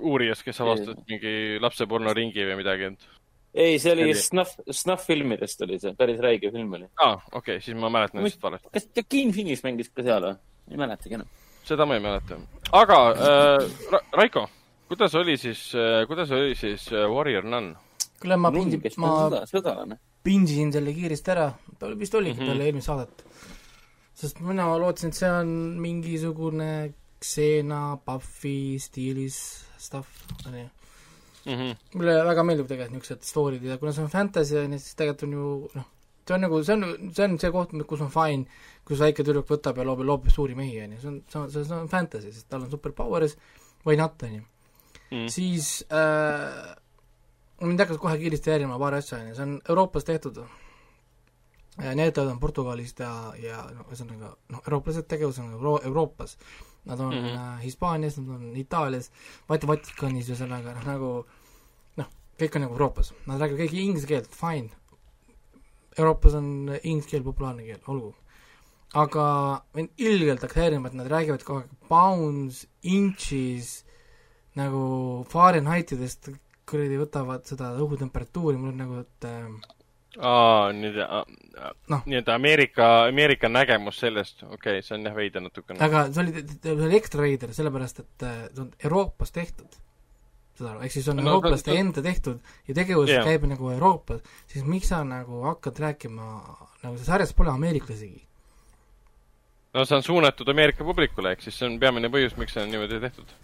uurijas, kes avastas mingi lapsepornoringi või midagi, et ei, see oli. Snuff, Snuff filmidest oli see, päris räige film oli. aa ah,, okei okay,, siis ma mäletan lihtsalt valesti. kas Joaquin Phoenix mängis ka seal või? ei mäletagi enam. seda ma ei mäleta. aga äh, Ra Raiko, kuidas oli siis äh,, kuidas oli siis äh, Warrior Nun? kuule, ma pindi- kes ma sõdalane. pindisin selle kiiresti ära, ta oli vist oligi mm. -hmm. peale eelmist saadet. Sest mina lootsin, et see on mingisugune Xena, Buffy stiilis stuff, onju. Mhm. mulle väga meeldib tegelikult niisugused story'd ja kuna see on fantasy onju, siis tegelikult on ju noh, see on nagu, see on, see on see koht, kus on fine, kus väike tüdruk võtab ja loob, loob suuri mehi onju, see on, see on, see on fantasy, sest tal on superpowers, why not onju. Mhm. siis äh, mind hakkas kohe kiiresti häirima paar asja onju, see on Euroopas tehtud. Need on Portugalist ja, ja no ühesõnaga noh, eurooplased tegevus on Euro Euroopas. Nad on mm. -hmm. Hispaanias, nad on Itaalias, Vat-, Vatikanis ühesõnaga noh, nagu noh, kõik on nagu Euroopas, nad räägivad kõik inglise keelt, fine. Euroopas on inglise keel populaarne keel, olgu. aga mind ilgelt häirima, et nad räägivad kogu aeg pounds, inches, nagu Fahrenheitidest kuradi võtavad seda õhutemperatuuri, mul on nagu, et äh, aa, nüüd, Noh. nii-öelda Ameerika, Ameerika nägemus sellest, okei okay,, see on jah veider natukene. aga see oli, see oli ekstra veider, sellepärast et äh, see on Euroopas tehtud. saad aru, ehk siis on No, no, no, eurooplaste no- no, enda tehtud ja tegevus yeah. käib nagu Euroopas, siis miks sa nagu hakkad rääkima, nagu see sarjas pole ameeriklasigi. no see on suunatud Ameerika publikule, ehk siis see on peamine põhjus, miks see on niimoodi tehtud.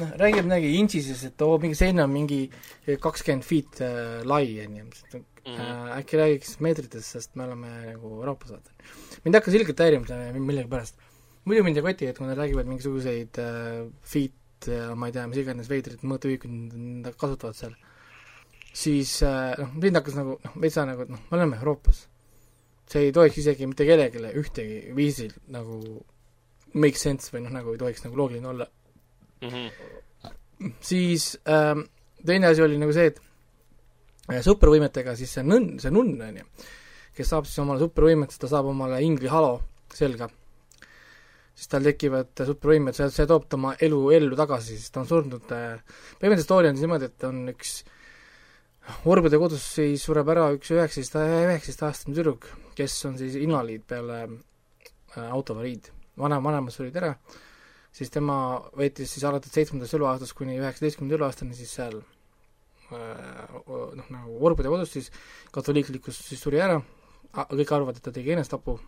noh, räägib midagi inchises, et oo, mingi sein on mingi kakskümmend feet äh, lai, on ju, äh, äkki räägiks meetritest, sest me oleme nagu Euroopas, vaata. mind hakkas ilgelt häirima see millegipärast. muidu mind ei koti, et kui nad räägivad mingisuguseid äh, feet ja ma ei tea, mis iganes veidrid mõõteühikud nad kasutavad seal, siis äh, noh, mind hakkas nagu noh, veitsa nagu, et noh, me oleme Euroopas. see ei tohiks isegi mitte kellelegi ühtegi viisil nagu make sense või noh, nagu ei tohiks nagu loogiline olla siis ähm, teine asi oli nagu see, et äh, supervõimetega siis see nõnn, see nunn, on ju, kes saab siis omale supervõimet, siis ta saab omale ingli halo selga. siis tal tekivad supervõimed, see, see toob tema elu ellu tagasi, siis ta on surnud äh, põhimõtteliselt story on siis niimoodi, et on üks Orbude kodus siis sureb ära üks üheksateist, üheksateistaastane tüdruk, kes on siis invaliid peale äh, autoavariid. vanem, vanemad surid ära siis tema veetis siis alates seitsmendast eluaastast kuni üheksateistkümnenda eluaastani siis seal noh, nagu Orbude kodus siis katoliiklikkus siis suri ära, kõik arvavad, et ta tegi enestapu,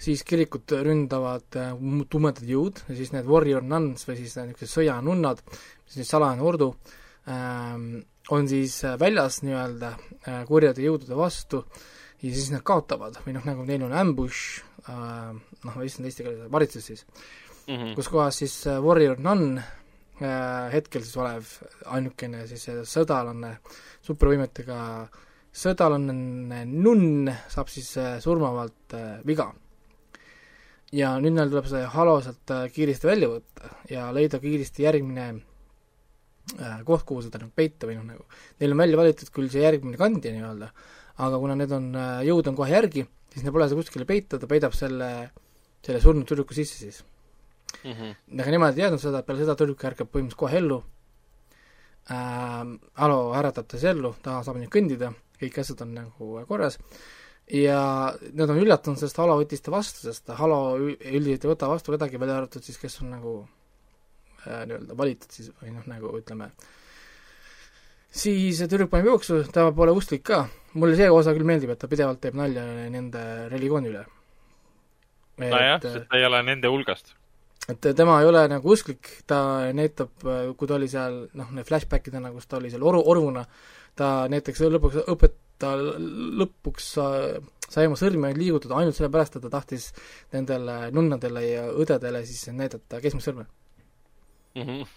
siis kirikut ründavad äh, tumedad jõud ja siis need warrior nuns või siis äh, niisugused sõjanunnad, siis salajane ordu ähm,, on siis äh, väljas nii-öelda äh, kurjade jõudude vastu ja siis nad kaotavad. Või noh, nagu neil on ambush äh,, noh, issand eesti keeles, varitsus siis. Mm, -hmm. kus kohas siis äh, Warrior Nun äh, hetkel siis olev ainukene siis äh, sõdalane supervõimetega sõdalane nunn saab siis äh, surmavalt äh, viga. Ja nüüd neil tuleb see halo sealt äh, kiiresti välja võtta ja leida kiiresti järgmine äh, koht, kuhu seda nagu peita või noh, nagu neil on välja valitud küll see järgmine kandja nii-öelda, aga kuna need on, äh, jõud on kohe järgi, siis neil pole seda kuskile peita, ta peidab selle, selle surnud tüdruku sisse siis mm. -hmm. aga nemad ei teadnud seda, et peale seda tüdruk ärkab põhimõtteliselt kohe ellu äh,, Alo äratab ta siis ellu, ta saab nüüd kõndida, kõik asjad on nagu korras, ja nad on üllatunud, sest Halo võttis ta vastu, sest Halo üldiselt ei võta vastu kedagi, välja arvatud siis, kes on nagu äh, nii-öelda valitud siis või noh, nagu ütleme, siis tüdruk paneb jooksu, ta pole usklik ka, mulle see osa küll meeldib, et ta pidevalt teeb nalja nende religiooni üle. nojah, sest ta ei ole nende hulgast. Et tema ei ole nagu usklik, ta näitab, kui ta oli seal noh, need flashbackidena, kus ta oli seal oru, orvuna, ta näiteks lõpuks õpet-, ta lõpuks sai oma sõrmi liigutada ainult sellepärast, et ta tahtis nendele nunnadele ja õdedele siis näidata keskmist sõrme mm. -hmm.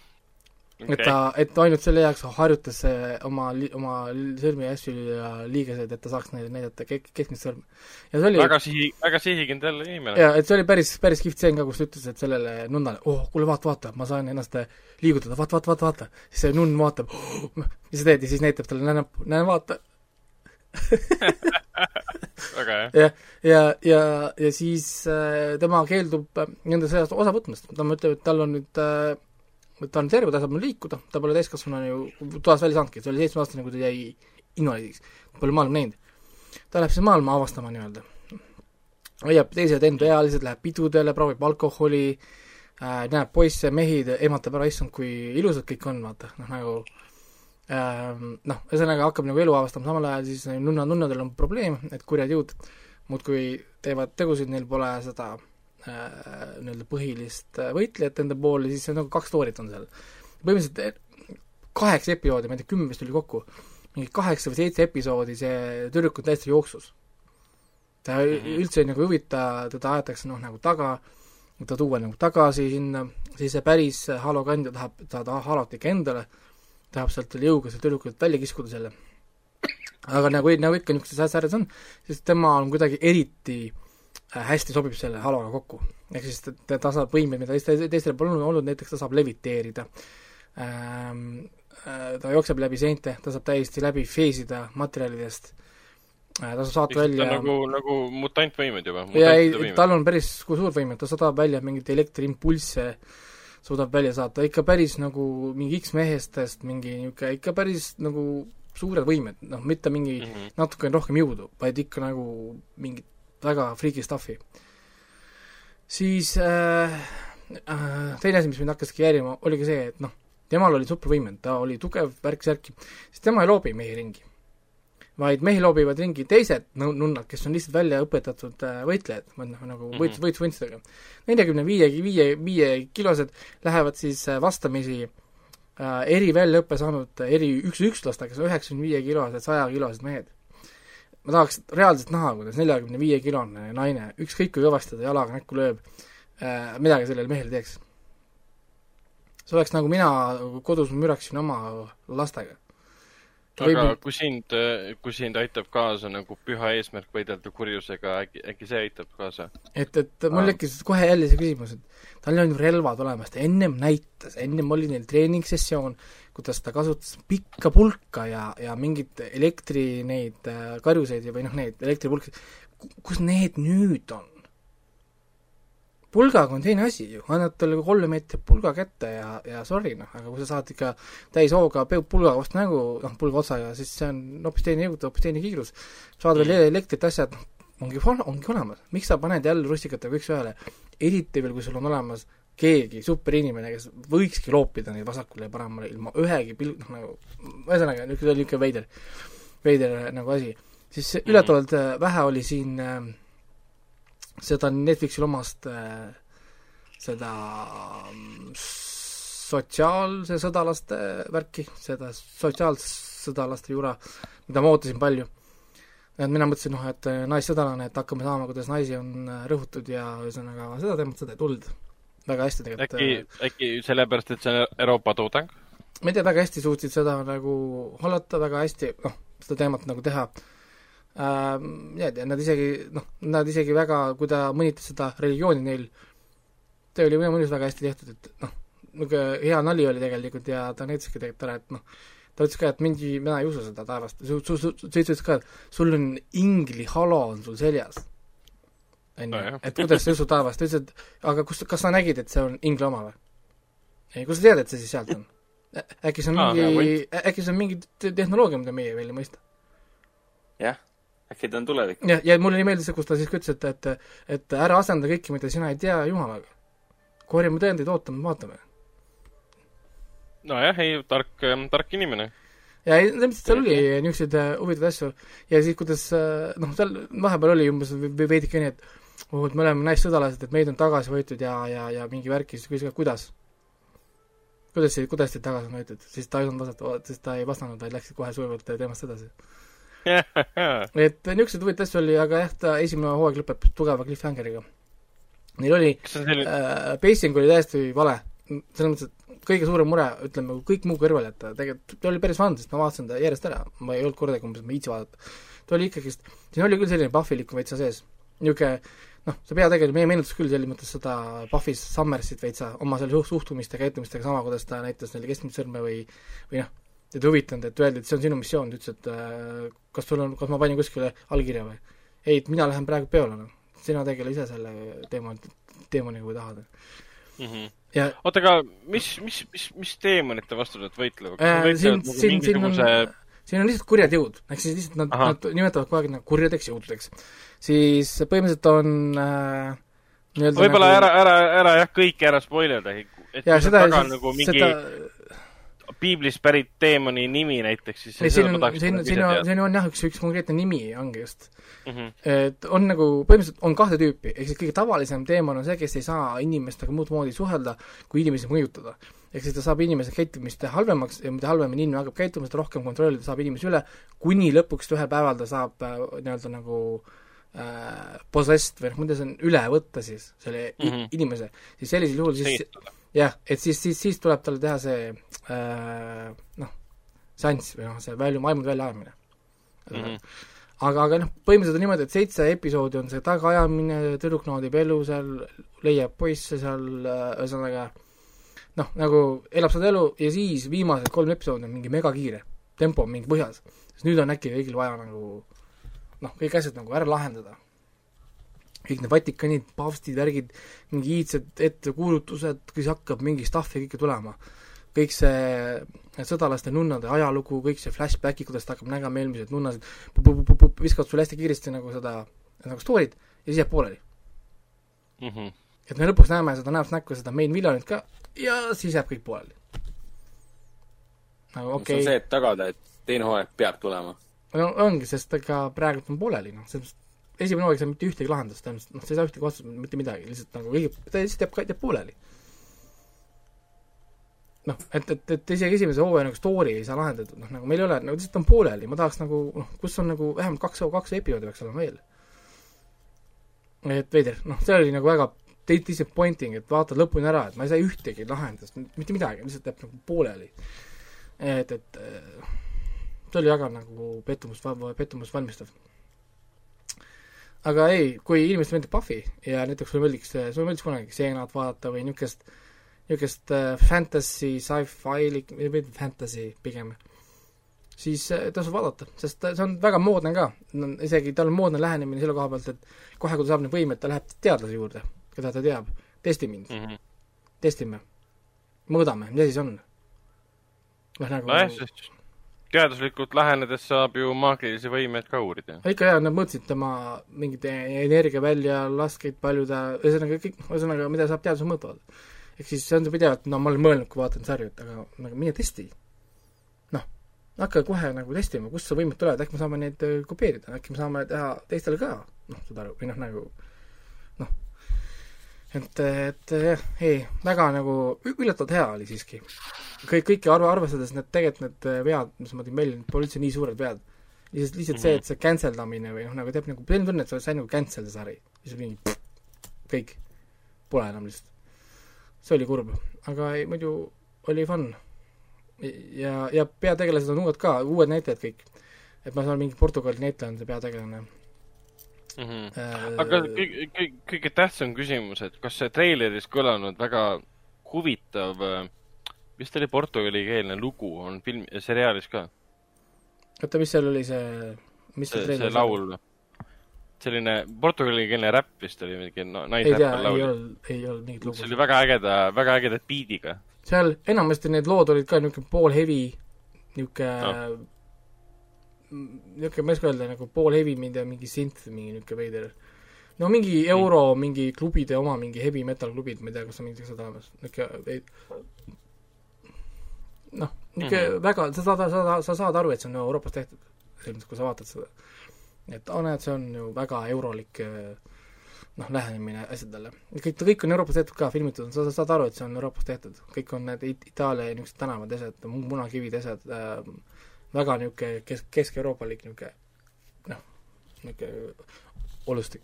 Okay. et ta, et ainult selle jaoks harjutas oma, oma sõrmi ja asju ja liigesed, et ta saaks neile näidata ke-, keskmist sõrme. ja see oli väga sihi, väga sihikindel inimene. jaa, et see oli päris, päris kihvt stseen ka, kus ta ütles, et sellele nunnale, oh, kuule vaata, vaata, ma saan ennast liigutada, vaata, vaata, vaata, vaata. siis see nunn vaatab oh,, mis sa teed, ja siis näitab talle, näe näe vaata väga hea. jah, ja, ja, ja siis äh, tema keeldub nende sõjast osa võtmast, ta ütleb, et tal on nüüd äh, ta on terve, ta saab liikuda, ta pole täiskasvanuna ju toast välja saanudki, ta oli seitsmeaastane, kui ta jäi invaliidiks. Pole maailma näinud. ta läheb siis maailma avastama nii-öelda. hoiab teised enda ealised, läheb pidudele, proovib alkoholi äh,, näeb poisse, mehi, ehmatab ära, issand, kui ilusad kõik on, vaata, noh nagu äh, noh, ühesõnaga hakkab nagu elu avastama, samal ajal siis nunna, nunnadel on probleem, et kurjad jõud muudkui teevad tegusid, neil pole seda äh, nii-öelda põhilist äh, võitlejat enda poole, siis see on nagu kaks stoorit on seal. põhimõtteliselt eh, kaheksa episoodi, ma ei tea, kümme vist tuli kokku, mingi kaheksa või seitse episoodi, see tüdruk on täiesti jooksus. ta mm -hmm. üldse nagu ei huvita, teda aetakse noh, nagu taga, ta tuua nagu tagasi sinna, siis see päris Halo kandja tahab, ta tahab Halot ikka endale, tahab sealt selle jõuga sealt tüdrukult välja kiskuda selle. aga nagu, nagu ikka niisugustes sarjades on, siis tema on kuidagi eriti äh, Äh, hästi sobib selle haloga kokku. ehk siis ta, ta saab võimeid, mida teistel, pole olnud, näiteks ta saab leviteerida ähm,, äh, ta jookseb läbi seinte, ta saab täiesti läbi feesida materjalidest äh,, ta saab saata välja nagu, nagu mutantvõimed juba. ja ei, tal on päris suur võime, ta saadab välja mingeid elektriimpulsse, suudab välja saata, ikka päris nagu mingi X-mehestest mingi niisugune, ikka päris nagu suured võimed, noh, mitte mingi mm -hmm. natukene rohkem jõudu, vaid ikka nagu mingid väga freaky stuff'i. siis äh, äh, teine asi, mis mind hakkaski häirima, oligi see, et noh, temal oli supervõimed, ta oli tugev, värk-särki, siis tema ei loobi mehi ringi. vaid mehi loobivad ringi teised nunnad, kes on lihtsalt välja õpetatud äh, võitlejad, noh, nagu mhm. võitlus, võitluskunstidega. neljakümne viie, viie, viie kilosed lähevad siis äh, vastamisi äh, eriväljaõppe saanud eri üks, ükslastega, kes on üheksakümne viie kilosed, saja kilosed mehed ma tahaks reaalselt näha, kuidas neljakümne viie kilone naine, ükskõik kui kõvasti ta jalaga näkku lööb äh,, midagi sellele mehele teeks. see oleks nagu mina kodus müraksin oma lastega. aga võib... kui sind, kui sind aitab kaasa nagu püha eesmärk võidelda kurjusega, äkki, äkki see aitab kaasa? et, et mul tekkis kohe jälle see küsimus, et tal on ju relvad olemas, ta ennem näitas, ennem oli neil treeningsessioon, kuidas ta kasutas pikka pulka ja, ja mingit elektri neid äh, karjuseid või noh, neid elektripulki, kus need nüüd on? pulgaga on teine asi ju, annad talle kolme meetrit pulga kätte ja, ja sorry noh, aga kui sa saad ikka täis hooga pulgaga vastu nägu, noh, pulga otsaga, siis see on hoopis teine jõud, hoopis teine kiirus. saad veel mm. elektrit, asjad, ongi, ongi olemas. miks sa paned jälle russikatega üks-ühele? eriti veel, kui sul on olemas keegi superinimene, kes võikski loopida neid vasakule ja paremale ilma ühegi pil-, noh nagu, ühesõnaga, niisugune, niisugune veider, veider nagu asi. siis mm -hmm. üllatavalt äh, vähe oli siin äh, seda Netflixil omast äh, seda sotsiaalse sõdalaste värki, seda sotsiaalsõdalaste jura, mida ma ootasin palju. et mina mõtlesin, noh, et naissõdalane, et hakkame saama, kuidas naisi on rõhutud ja ühesõnaga seda teemat, seda ei tulnud väga hästi tegelikult. äkki, äkki sellepärast, et see on Euroopa toodang? ma ei tea, väga hästi suutsid seda nagu hallata, väga hästi, noh, seda teemat nagu teha äh,. ja, ja nad isegi, noh, nad isegi väga, kui ta mõnitas seda religiooni neil, see oli minu meelest väga hästi tehtud, et noh, niisugune hea nali oli tegelikult ja ta näitaski tegelikult ära, et noh, ta ütles ka, et mingi, mina ei usu seda taevast, sa ütlesid ka, et sul on ingli halo on sul seljas. On ju, et kuidas sa ei usu taevast, ta ütles, et aga kus, kas sa nägid, et see on ingli oma või? ei, kust sa tead, et see siis sealt on? äkki see on mingi, äkki see on mingi tehnoloogia, mida meie veel ei mõista? jah, äkki ta on tulevik. jah, ja mulle nii meeldis see, kus ta siis ütles, et, et, et ära asenda kõike, mida sina ei tea Jumalaga. korjame tõendeid, ootame, vaatame. nojah, ei, tark, tark inimene. ja ei, selles mõttes, seal oli niisuguseid äh, huvitavaid asju ja siis, kuidas äh, noh, seal vahepeal oli umbes veidike nii, et oh, et me oleme naissõdalased, et meid on tagasi võetud ja, ja, ja mingi värk, siis küsis ka, kuidas? Kuidas see, kuidas teid tagasi on võetud, siis ta ei osanud vastata, sest ta ei vastanud, vaid läksid kohe sujuvalt teemast edasi. Et niisuguseid huvitavaid asju oli, aga jah, ta esimene hooaeg lõpeb tugeva cliffhangeriga. Neil oli selline... äh,, pacing oli täiesti vale, selles mõttes, et kõige suurem mure, ütleme, kui kõik muu kõrvale jätta, tegelikult ta oli päris fun, sest ma vaatasin ta järjest ära, ma ei olnud kordagi umbes, ma ei viitsi vaadata. ta oli ikkagist, siin oli küll selline Buffy-likku veitsa sees, niisugune noh, see peategelane, meie meenutas küll selles mõttes seda Buffy Summersit veitsa oma selle suhtumist ja käitumistega, sama kuidas ta näitas neile keskmist sõrme või või noh, teid huvitanud, et öeldi, et see on sinu missioon, ta ütles, et äh, kas sul on, kas ma panin kuskile allkirja või? ei, et mina lähen praegu peole, noh. sina tegele ise selle teema, teemaniga, kui tahad mm. -hmm. ja oota, aga mis, mis, mis, mis teemonite vastu nad võitlevad? Äh, siin, siin, siin on siin on lihtsalt kurjad jõud, ehk siis lihtsalt nad, nad nimetavad kogu aeg nagu kurjadeks jõududeks siis põhimõtteliselt on äh, nii-öelda võib-olla nagu... ära, ära, ära jah, kõike ära spoilida, et ja, seda, taga on nagu mingi seda... piiblist pärit teemani nimi näiteks, siis ei, siin on, siin, siin on, siin on jah, üks, üks konkreetne nimi ongi just mm. -hmm. et on nagu, põhimõtteliselt on kahte tüüpi, ehk siis kõige tavalisem teeman on see, kes ei saa inimestega muud moodi suhelda, kui inimesi mõjutada. ehk siis ta saab inimese käitumist halvemaks ja mida halvemini inimene hakkab käituma, seda rohkem kontrollida saab inimesi üle, kuni lõpuks ühel päeval ta saab äh, nii-öelda nagu äh, äh, possessed või noh, kuidas on, üle võtta siis selle mm -hmm. inimese, siis sellisel juhul siis jah, et siis, siis, siis tuleb talle teha see äh, noh, seanss või noh, see välju, vaimude väljaajamine mm. -hmm. aga, aga noh, põhimõtteliselt on niimoodi, et seitse episoodi on see tagaajamine, tüdruk naudib elu seal, leiab poisse seal, äh, ühesõnaga noh, nagu elab seda elu ja siis viimased kolm episoodi on mingi megakiire, tempo on mingi põhjas. sest nüüd on äkki kõigil vaja nagu noh, kõik asjad nagu ära lahendada. kõik need Vatikanid, paavstid, värgid, mingi iidsed ettekuulutused, siis hakkab mingi stuff'i kõike tulema. kõik see sõdalaste nunnade ajalugu, kõik see flashback'i, kuidas ta hakkab nägema eelmised nunnasid, viskavad sulle hästi kiiresti nagu seda, nagu story'd ja siis jääb pooleli mm. -hmm. et me lõpuks näeme seda näost näkku, seda main villanit ka ja siis jääb kõik pooleli. nagu okei okay.. see on see, et tagada, et teine hooaeg peab tulema no ongi, sest ega praegu on pooleli, noh, selles mõttes esimene hooaeg ei saa mitte ühtegi lahendust, tõenäoliselt noh, sa ei saa ühtegi vastust, mitte midagi, lihtsalt nagu kõige, ta lihtsalt jääb, jääb pooleli. noh, et, et, et isegi esimese hooaja nagu story ei saa lahendatud, noh nagu meil ei ole, nagu lihtsalt on pooleli, ma tahaks nagu noh, kus on nagu vähemalt kaks, kaks episoodi peaks olema veel. et veider, noh, see oli nagu väga disappointing, et vaatad lõpuni ära, et ma ei saa ühtegi lahendust, mitte midagi, lihtsalt jääb nagu pooleli. et, et see oli väga nagu pettumust, pettumust valmistav. aga ei, kui inimestele meeldib Buffy ja näiteks sulle meeldiks, sulle meeldiks kunagi seenat vaadata või niisugust, niisugust äh, fantasy, sci-fi, fantasy pigem, siis äh, tasub vaadata, sest see on väga moodne ka, isegi tal on moodne lähenemine selle koha pealt, et kohe, kui ta saab need võimed, ta läheb teadlase juurde, keda ta teab, testi mind mm, -hmm. testime, mõõdame, mis asi see on. noh, nagu nojah, sest teaduslikult lähenedes saab ju maagilisi võimeid ka uurida. ikka jaa, nad mõõtsid tema mingeid energia väljalaskeid, palju ta, ühesõnaga kõik, ühesõnaga, mida saab teaduse mõõta vaadata. ehk siis see on see pidevalt, no ma olen mõelnud, kui vaatan sarju, et aga nagu mine testi. noh, hakka kohe nagu testima, kust see võimed tulevad, äkki me saame neid äh, kopeerida, äkki me saame teha teistele ka, noh, saad aru, või noh, nagu noh, et, et jah, ei, väga nagu üllatavalt hea oli siiski. kõik, kõiki arve, arvestades need tegelikult need äh, vead, mis ma tõin välja, need pole üldse nii suured vead. lihtsalt, lihtsalt see, et see cancel damine või noh, nagu teeb nagu, on tunne, et sa sai nagu cancel see sari. siis mingi pff, kõik, pole enam lihtsalt. see oli kurb, aga ei, muidu oli fun. ja, ja peategelased on uued ka, uued näitlejad kõik. et ma saan mingi Portugali näitleja on see peategelane mm. -hmm. äh,. aga kõige, kõige, kõige tähtsam küsimus, et kas see treileris kõlanud väga huvitav, vist oli portugalikeelne lugu, on film, seriaalis ka? oota, mis seal oli see, mis see, see treiler laul, selline portugalikeelne räpp vist oli mingi no, ei tea, naisräppar ei laul. olnud, ei olnud mingit see lugu oli. väga ägeda, väga ägeda beat'iga. seal enamasti need lood olid ka niisugune pool heavy, niisugune No. niisugune, ma ei oska öelda, nagu pool heavy, mingi, mingi synth, mingi niisugune veider. no mingi euro mingi klubide oma, mingi heavy metal klubid, ma ei tea, kas on mingid asjad olemas, niisugune noh, niisugune mm. -hmm. väga, sa saad, sa, sa saad aru, et see on Euroopas tehtud, selles mõttes, kui sa vaatad seda. et aa, näed, see on ju väga eurolik eh, noh, lähenemine asjadele. kõik, kõik on Euroopas tehtud ka, filmitud on, sa saad aru, et see on Euroopas tehtud. kõik on need It- Itaalia niisugused tänavad, asjad, munakivid, asjad äh,, väga niisugune kesk, kesk-euroopalik niisugune noh, niisugune olustik.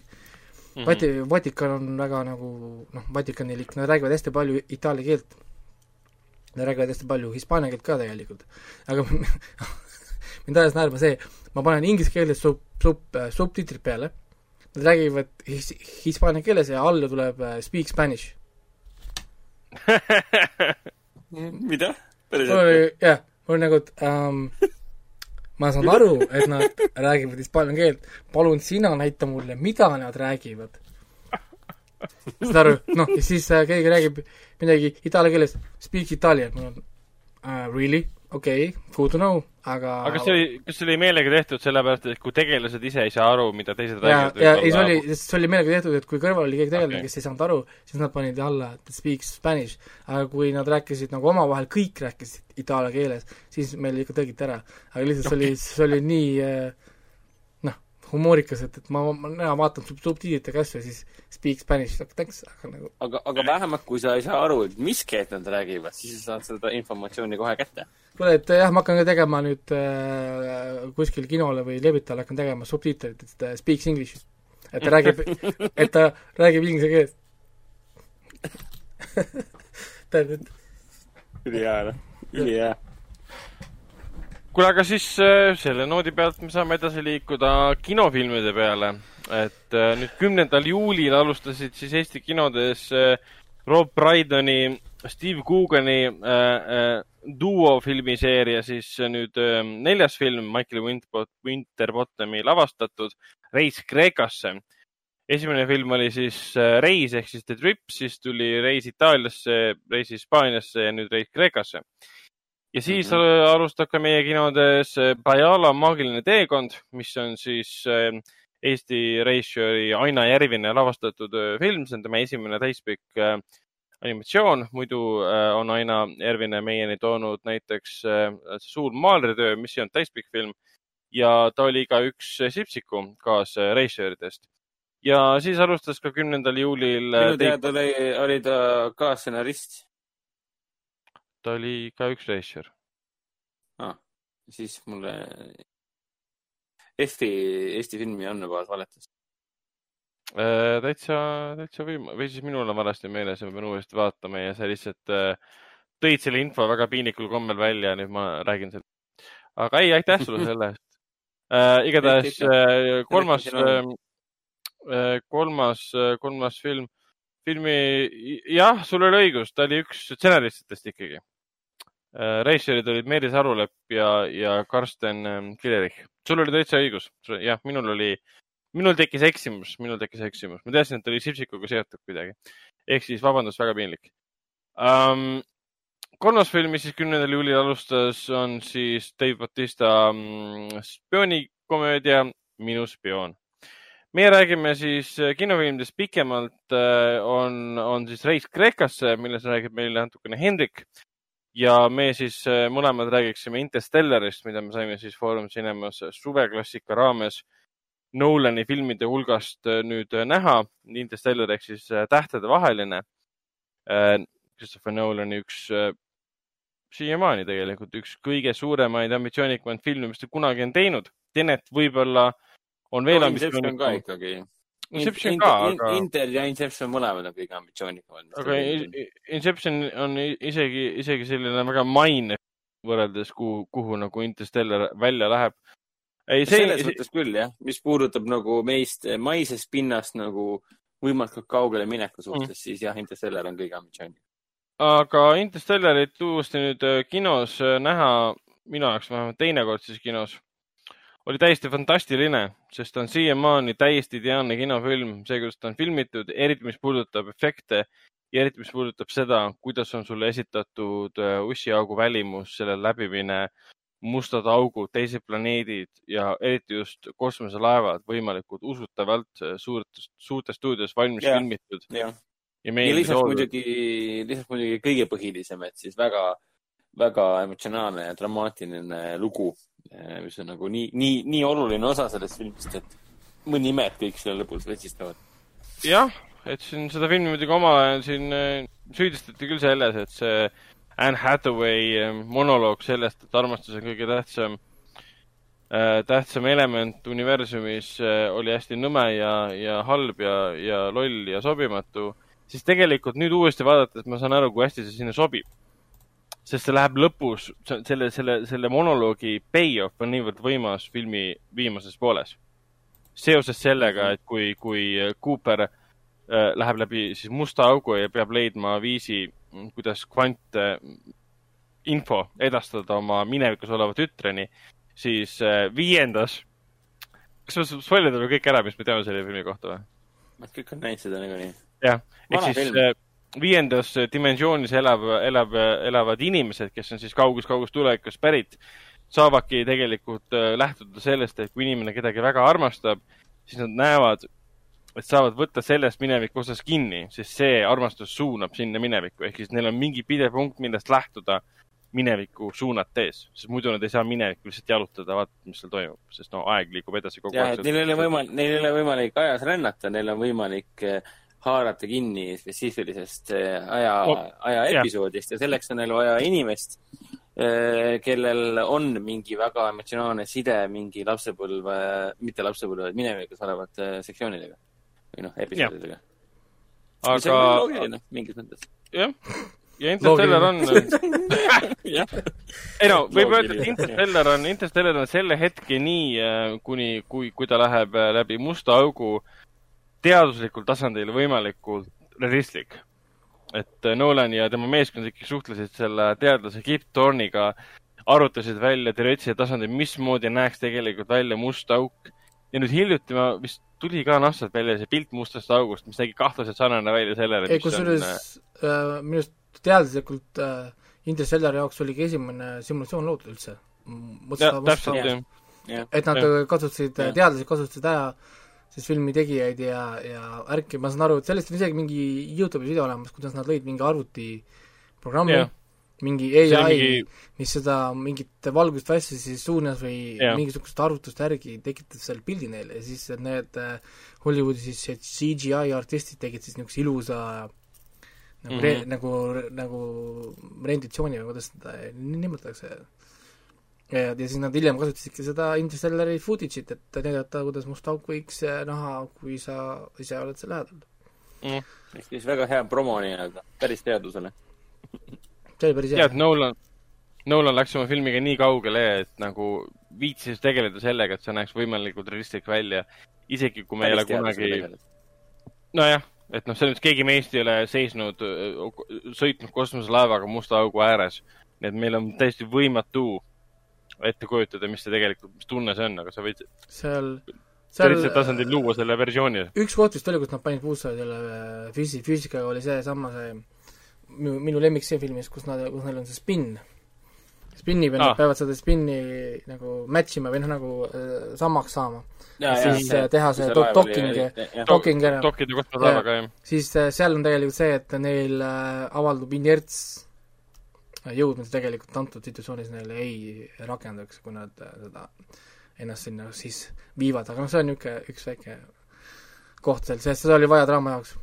Mhm. Vati-, Vatikan on väga nagu noh, Vatikanilik, nad räägivad hästi palju itaalia keelt, nad räägivad hästi palju hispaania keelt ka tegelikult, aga mind ajas naerma see, ma panen inglise keeles sub-, sub-, subtiitrid peale, nad räägivad his-, hispaania keeles ja alla tuleb äh, speak spanish. mida? oli, jah, mul nagu, um, ma saan aru, et nad räägivad hispaania keelt, palun sina näita mulle, mida nad räägivad. saad aru, noh, ja siis äh, keegi räägib midagi itaalia keeles, speak italian, mul on uh, really, okei okay,, good to know, aga aga kas see oli, kas see oli meelega tehtud sellepärast, et kui tegelased ise ei saa aru, mida teised ja, räägivad? ja ei, see oli, see oli meelega tehtud, et kui kõrval oli keegi tegelane okay., kes ei saanud aru, siis nad panid alla that speaks spanish. aga kui nad rääkisid nagu omavahel, kõik rääkisid itaalia keeles, siis meil ikka tõlgiti ära. aga lihtsalt see oli, see oli nii noh, humoorikas, et, et ma, ma näen, vaatan sub- subtiitritega asju ja siis speak spanish, thanks, aga nagu aga, aga vähemalt, kui sa ei saa aru, et mis keelt nad räägivad, siis sa saad seda informatsiooni kohe kätte. kuule, et jah, ma hakkan ka tegema nüüd äh, kuskil kinole või Levital hakkan tegema subtiitrit, et ta speaks english. et ta räägib, et ta räägib inglise keeles. tähendab, ülihea, noh. ülihea. kuule, aga siis äh, selle noodi pealt me saame edasi liikuda kinofilmide peale. et äh, nüüd kümnendal juulil alustasid siis Eesti kinodes äh, Rob Brydoni, Steve Coogani äh, äh, duofilmiseeria siis nüüd äh, neljas film Michael Winterbot- Winterbottomi lavastatud Reis Kreekasse. esimene film oli siis äh, Reis ehk siis The Trip, siis tuli Reis Itaaliasse, Reis Hispaaniasse ja nüüd Reis Kreekasse ja siis mm -hmm. alustab ka meie kinodes äh, Bajala maagiline teekond, mis on siis äh, Eesti režissööri Aina Järvine lavastatud äh, film, see on tema esimene täispikk animatsioon, muidu on Aina Järvine meieni toonud näiteks Suur maalritöö, mis ei olnud täispikk film ja ta oli ka üks Sipsiku kaasrežissööridest. ja siis alustas ka kümnendal juulil minu teada oli, oli ta kaasstsenarist ta oli ka üks režissöör. ah,. siis mulle Eesti, Eesti filmi andmebaas valetas. Äh, täitsa, täitsa võim-, või siis minul on valesti meeles ja ma pean uuesti vaatama ja sa lihtsalt äh, tõid selle info väga piinlikul kombel välja ja nüüd ma räägin sellest. aga ei, aitäh sulle selle eest äh,. igatahes äh, kolmas äh,, kolmas, kolmas film, filmi, jah, sul oli õigus, ta oli üks stsenaristidest ikkagi äh,. režissöörid olid Meelis Arulepp ja, ja Karsten ähm, Killerich. sul oli täitsa õigus, jah, minul oli minul tekkis eksimus, minul tekkis eksimus, ma teadsin, et ta oli Sipsikuga seotud kuidagi. ehk siis vabandust, väga piinlik um,. kolmas film, mis siis kümnendal juulil alustas, on siis Dave Bautista um, spioonikomöödia Minu spioon. meie räägime siis äh, kinofilmidest pikemalt, on, on siis Reis Kreekasse, milles räägib meile natukene Hendrik ja me siis äh, mõlemad räägiksime Interstellarist, mida me saime siis Foorum Cinemas suveklassika raames Nolani filmide hulgast äh, nüüd äh, näha. Interstellar ehk siis äh, Tähtede vaheline. Christopher Nolani üks, siiamaani tegelikult üks kõige suuremaid, ambitsioonikumaid filme, mis ta kunagi on teinud. Tenet võib-olla on veel no, Inception ka aga. Inter ja Inception mõlemad on kõige ambitsioonikamad. aga Inception on isegi, isegi selline väga maine võrreldes, kuhu, kuhu nagu Interstellar välja läheb ei, see, selles mõttes küll jah, mis puudutab nagu meist maisest pinnast nagu võimalikult kaugele mineku suhtes mm., siis jah, Interstellar on kõige ambitsioonikam. aga Interstellarit uuesti nüüd äh, kinos äh, näha, minu jaoks vähemalt teinekord siis kinos, oli täiesti fantastiline, sest on siiamaani täiesti ideaalne kinofilm, see, kuidas ta on filmitud, eriti mis puudutab efekte ja eriti, mis puudutab seda, kuidas on sulle esitatud äh, ussiaugu välimus, selle läbimine mustad augud, teised planeedid ja eriti just kosmoselaevad võimalikult usutavalt suurtes, suurtes stuudios valmis ja, filmitud. ja, ja, ja lisaks muidugi, lisaks muidugi kõige põhilisem, et siis väga, väga emotsionaalne ja dramaatiline lugu, mis on nagu nii, nii, nii oluline osa sellest filmist, et mõni ime, et kõik selle lõpus vetsistavad. jah, et siin seda filmi muidugi omal ajal siin eh, süüdistati küll selles, et see Anne Hathaway eh, monoloog sellest, et armastus on kõige tähtsam äh,, tähtsam element universumis äh, oli hästi nõme ja, ja halb ja, ja loll ja sobimatu, siis tegelikult nüüd uuesti vaadates ma saan aru, kui hästi see sinna sobib. Sest see läheb lõpus, selle, selle, selle monoloogi payoff on niivõrd võimas filmi viimases pooles. seoses sellega, et kui, kui Cooper äh, läheb läbi siis musta augu ja peab leidma viisi kuidas kvantinfo edastada oma minevikus oleva tütreni, siis äh, viiendas, kas ma spoil idan kõik ära, mis me teame selle filmi kohta või? kõik on näinud seda niikuinii. jah, ehk siis film. Äh, viiendas dimensioonis elav, elav, elavad inimesed, kes on siis kaugus-kaugus tulevikus pärit, saavadki tegelikult äh, lähtuda sellest, et kui inimene kedagi väga armastab, siis nad näevad et saavad võtta sellest mineviku osas kinni, sest see armastus suunab sinna minevikku, ehk siis neil on mingi pidev punkt, millest lähtuda minevikku suunates, sest muidu nad ei saa minevikku lihtsalt jalutada, vaadata, mis seal toimub, sest no aeg liigub edasi kogu ja, aeg. Neil ei ole võimalik, neil ei ole võimalik ajas rännata, neil on võimalik eh, haarata kinni spetsiifilisest eh, aja oh,, aja episoodist ja. ja selleks on neil vaja inimest, eh, kellel on mingi väga emotsionaalne side mingi lapsepõlve, mitte lapsepõlve, vaid minevikus olevate sektsioonidega või noh, episoodidega. aga. see on loogiline mingis mõttes. jah, ja Interstellar on ei no, võib öelda, et Interstellar on, Interstellar on selle hetkeni, äh, kuni, kui, kui ta läheb äh, läbi musta augu teaduslikul tasandil võimalikult realistlik. et äh, Nolan ja tema meeskond ikkagi suhtlesid selle teadlase Kip Thorne'iga, arutasid välja teoreetilisel tasandil, mismoodi näeks tegelikult välja must auk. ja nüüd hiljuti ma vist tuli ka nahkselt välja see pilt mustast august, mis nägi kahtlaselt sarnane välja sellele, ei, kusjuures on... äh, minu arust teaduslikult äh, Interstellari jaoks oligi esimene simulatsioon loodud üldse. jah, täpselt, jah. et nad ja. kasutasid, teadlased kasutasid ära siis filmi tegijaid ja, ja ärki, ma saan aru, et sellest on isegi mingi Youtube'i video olemas, kuidas nad lõid mingi arvutiprogrammi yeah mingi ai mingi..., mis seda mingit valgust asja siis suunas või ja. mingisuguste arvutuste järgi tekitas selle pildi neile ja siis need äh, Hollywoodi siis CGI artistid tegid siis niisuguse ilusa nagu mm -hmm. re-, nagu, nagu renditsiooni või kuidas seda nimetatakse. Ja, ja siis nad hiljem kasutasidki seda Interstellari footage'it, et näidata, kuidas must auk võiks näha, kui sa ise oled seal lähedal mm.. ehk siis väga hea promo nii-öelda, päris teadusele see oli päris hea. tead, Nolan, Nolan läks oma filmiga nii kaugele, et nagu viitsis tegeleda sellega, et see näeks võimalikult realistlik välja, isegi kui me ei ole kunagi. nojah, et noh, selles mõttes keegi meist ei ole seisnud, sõitnud kosmoselaevaga musta augu ääres. nii et meil on täiesti võimatu ette kujutada, mis see tegelikult, mis tunne see on, aga sa võid seal seal sellisel tasandil luua selle versiooni. üks koht vist oli, kus nad panid puusse selle äh, füüsi-, füüsikaga oli seesama see, sama, see minu, minu lemmik see filmis, kus nad, kus neil on see spinn. spinni peal ah., nad peavad seda spinni nagu match ima või noh, nagu äh, samaks saama. siis ja, äh, teha see do-, docking, docking ära. dockida kosmoselaevaga, jah. siis äh, seal on tegelikult see, et neil äh, avaldub inerts jõud, mida tegelikult antud situatsioonis neile ei rakendaks, kui nad äh, seda ennast sinna siis viivad, aga noh, see on niisugune üks väike koht seal, sest seda oli vaja draama jaoks.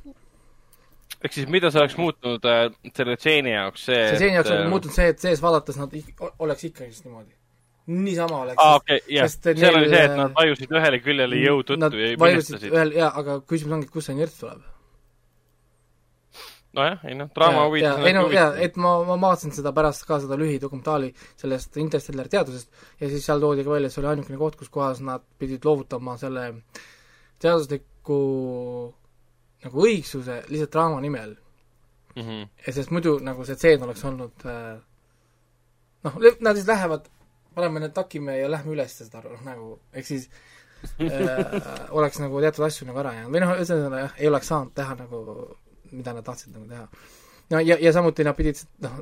ehk siis mida see oleks muutunud äh, selle stseeni jaoks, see see stseeni jaoks on äh, muutunud see, et sees vaadates nad oleks ikkagi just niimoodi. niisama oleks aa, okei, jah, seal oli see, et äh, nad vajusid ühele küljele jõu Nad tõttu ja vajusid minestasid. ühel, jaa, aga küsimus ongi, et kust see nirts tuleb nojah, ei noh, draama huvides ei no jaa, et ma, ma vaatasin seda pärast ka seda lühidokumentaali sellest Interstellari teadusest ja siis seal toodi ka välja, see oli ainukene koht, kus kohas nad pidid loovutama selle teadusliku nagu õigsuse lihtsalt draama nimel. Mhm. ja sest muidu nagu see tseen oleks olnud äh, noh, nad siis lähevad, paneme need takime ja lähme üles seda noh nagu, ehk siis äh, oleks nagu teatud asju nagu ära jäänud või noh, ühesõnaga jah, ei oleks saanud teha nagu mida nad tahtsid nagu teha. no ja, ja samuti nad pidid noh,